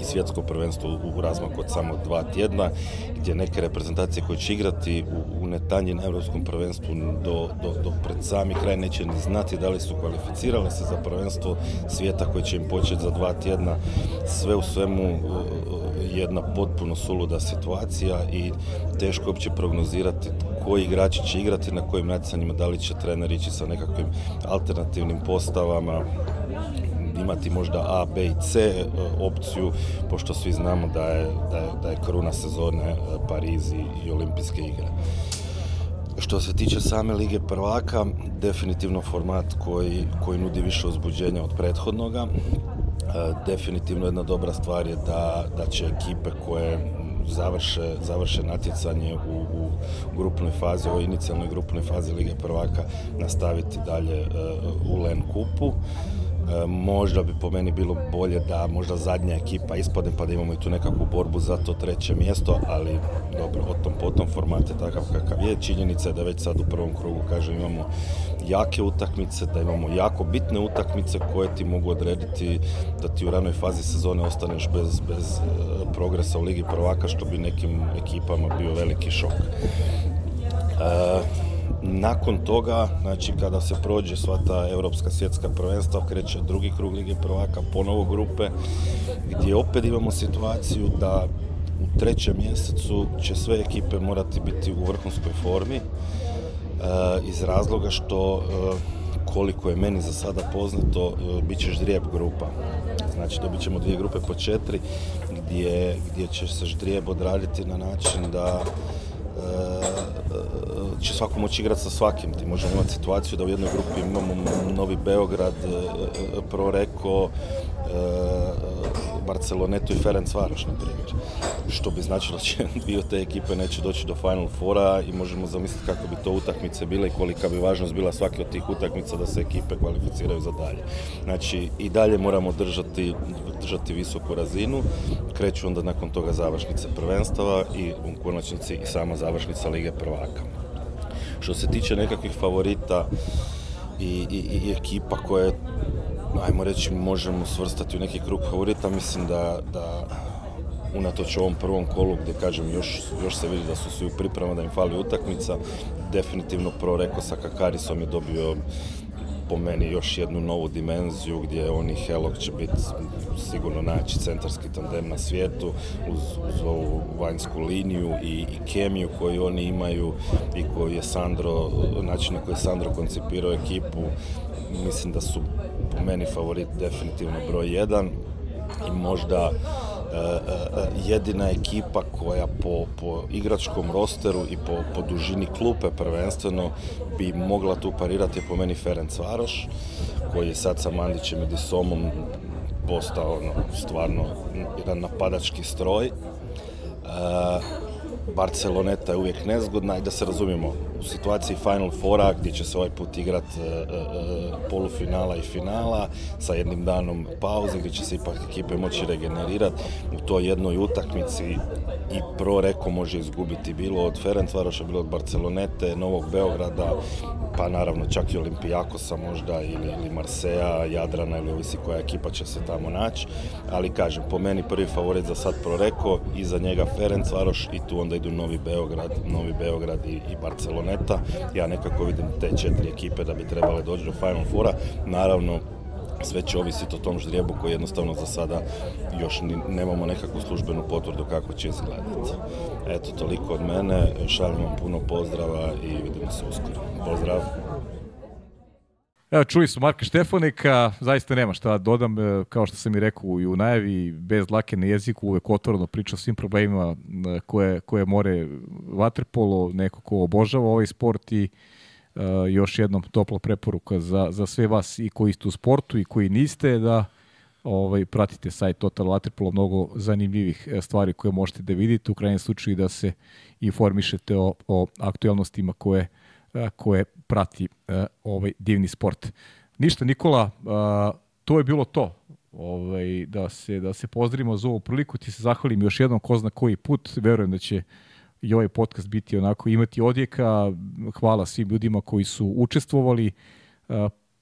i svjetsko prvenstvo u razmaku od samo dva tjedna, gdje neke reprezentacije koje će igrati u, u netanji na europskom prvenstvu do, do, do pred sami kraj neće ni znati da li su kvalificirale se za prvenstvo svijeta koje će im početi za dva tjedna. Sve u svemu jedna potpuno suluda situacija i teško uopće prognozirati koji igrači će igrati na kojim natjecanjima, da li će trener ići sa nekakvim alternativnim postavama, imati možda A, B i C e, opciju, pošto svi znamo da je, da je, da je kruna sezone e, Pariz i, olimpijske igre. Što se tiče same Lige prvaka, definitivno format koji, koji nudi više uzbuđenja od prethodnoga. E, definitivno jedna dobra stvar je da, da će ekipe koje završe, završe natjecanje u, u grupnoj fazi, ovoj inicijalnoj grupnoj fazi Lige prvaka nastaviti dalje u Len kupu. E, možda bi po meni bilo bolje da možda zadnja ekipa ispadne pa da imamo i tu nekakvu borbu za to treće mjesto, ali dobro, o tom potom format je takav kakav je. Činjenica je da već sad u prvom krugu, kažem, imamo jake utakmice, da imamo jako bitne utakmice koje ti mogu odrediti da ti u ranoj fazi sezone ostaneš bez, bez e, progresa u Ligi prvaka, što bi nekim ekipama bio veliki šok. E, nakon toga, znači kada se prođe sva ta europska svjetska prvenstva, kreće drugi krug Lige prvaka, ponovo grupe, gdje opet imamo situaciju da u trećem mjesecu će sve ekipe morati biti u vrhunskoj formi, e, iz razloga što e, koliko je meni za sada poznato, e, bit će ždrijeb grupa. Znači dobit ćemo dvije grupe po četiri, gdje, gdje će se ždrijeb odraditi na način da će svako moći igrati sa svakim. Ti možemo imati situaciju da u jednoj grupi imamo Novi Beograd, Proreko, Barcelonetu i Ferenc Varoš, na primjer. Što bi značilo [LAUGHS] da će dvije te ekipe neće doći do Final Fora i možemo zamisliti kako bi to utakmice bile i kolika bi važnost bila svake od tih utakmica da se ekipe kvalificiraju za dalje. Znači i dalje moramo držati, držati visoku razinu, kreću onda nakon toga završnice prvenstava i u konačnici i sama završnica Lige prvaka. Što se tiče nekakvih favorita i, i, i ekipa koje ajmo reći, možemo svrstati u neki krug favorita, mislim da, da unatoč ovom prvom kolu gdje kažem još, još se vidi da su svi u priprema da im fali utakmica, definitivno pro rekao sa Kakarisom je dobio po meni još jednu novu dimenziju gdje on i Helog će biti sigurno najjači centarski tandem na svijetu uz, uz ovu vanjsku liniju i, i kemiju koju oni imaju i koju je Sandro, način na koji je Sandro koncipirao ekipu. Mislim da su po meni favorit definitivno broj jedan i možda E, e, jedina ekipa koja po, po igračkom rosteru i po, po dužini klupe prvenstveno bi mogla tu parirati po meni Ferenc Varoš koji je sad sa Mandićem i Disomom postao no, stvarno jedan napadački stroj. E, Barceloneta je uvijek nezgodna i da se razumijemo, situaciji Final Fora gdje će se ovaj put igrat e, e, e, polufinala i finala sa jednim danom pauze gdje će se ipak ekipe moći regenerirati u toj jednoj utakmici i pro reko može izgubiti bilo od Ferencvaroša, bilo od Barcelonete, Novog Beograda, pa naravno čak i Olimpijakosa možda ili, ili Marseja, Jadrana ili ovisi koja ekipa će se tamo naći, ali kažem, po meni prvi favorit za sad pro reko, iza njega Ferencvaroš i tu onda idu Novi Beograd, Novi Beograd i, i Barceloneta. Ja nekako vidim te četiri ekipe da bi trebale doći do Final Fora. Naravno, sve će ovisiti o tom ždrijebu koji jednostavno za sada još ni, nemamo nekakvu službenu potvrdu kako će izgledati. Eto, toliko od mene, šaljem vam puno pozdrava i vidimo se uskoro. Pozdrav! Evo, čuli smo Marka Štefanika, zaista nema šta da dodam, e, kao što sam i rekao i u najavi, bez dlake na jeziku, uvek otvoreno priča o svim problemima e, koje, koje more vaterpolo, neko ko obožava ovaj sport i uh, još jednom topla preporuka za, za sve vas i koji ste u sportu i koji niste, da ovaj, pratite sajt Total Waterpolo, mnogo zanimljivih stvari koje možete da vidite, u krajnjem slučaju da se informišete o, o aktualnostima koje uh, koje prati ovaj divni sport. Ništa Nikola, to je bilo to. Ovaj da se da se pozdravimo za ovu priliku, ti se zahvalim još jednom ko zna koji put. Verujem da će i ovaj podcast biti onako imati odjeka. Hvala svim ljudima koji su učestvovali.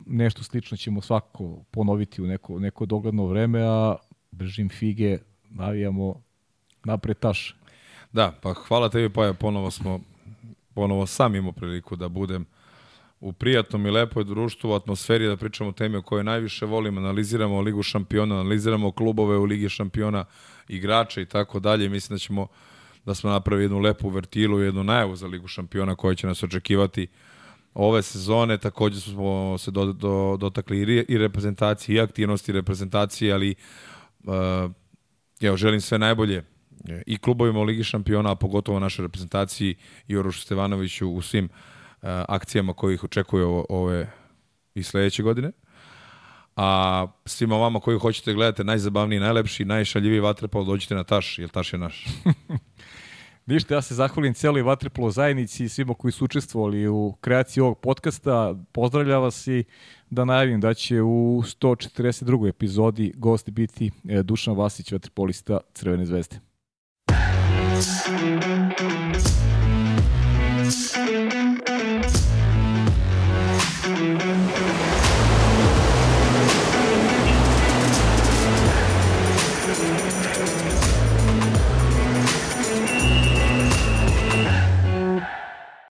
Nešto slično ćemo svakako ponoviti u neko, neko dogledno vreme, a držim fige, navijamo napred taš. Da, pa hvala tebi, pa ponovo smo ponovo sam imao priliku da budem u prijatnom i lepoj društvu, u atmosferi da pričamo o temi o kojoj najviše volim, analiziramo Ligu šampiona, analiziramo klubove u Ligi šampiona, igrače i tako dalje. Mislim da ćemo da smo napravili jednu lepu vertilu jednu najavu za Ligu šampiona koja će nas očekivati ove sezone. Takođe smo se do, do, dotakli i, reprezentacije i aktivnosti reprezentacije, ali uh, evo, želim sve najbolje i klubovima u Ligi šampiona, a pogotovo našoj reprezentaciji i Orušu Stevanoviću u svim uh, akcijama koji ih očekuju ove i sledeće godine. A svima vama koji hoćete gledate najzabavniji, najlepši, najšaljiviji vaterpolo, dođite na Taš, jer Taš je naš. [LAUGHS] Ništa, ja se zahvalim cijeloj vaterpolo zajednici i svima koji su učestvovali u kreaciji ovog podcasta. Pozdravlja vas i da najavim da će u 142. epizodi gost biti e, Dušan Vasić, vaterpolista Crvene zvezde. Thanks.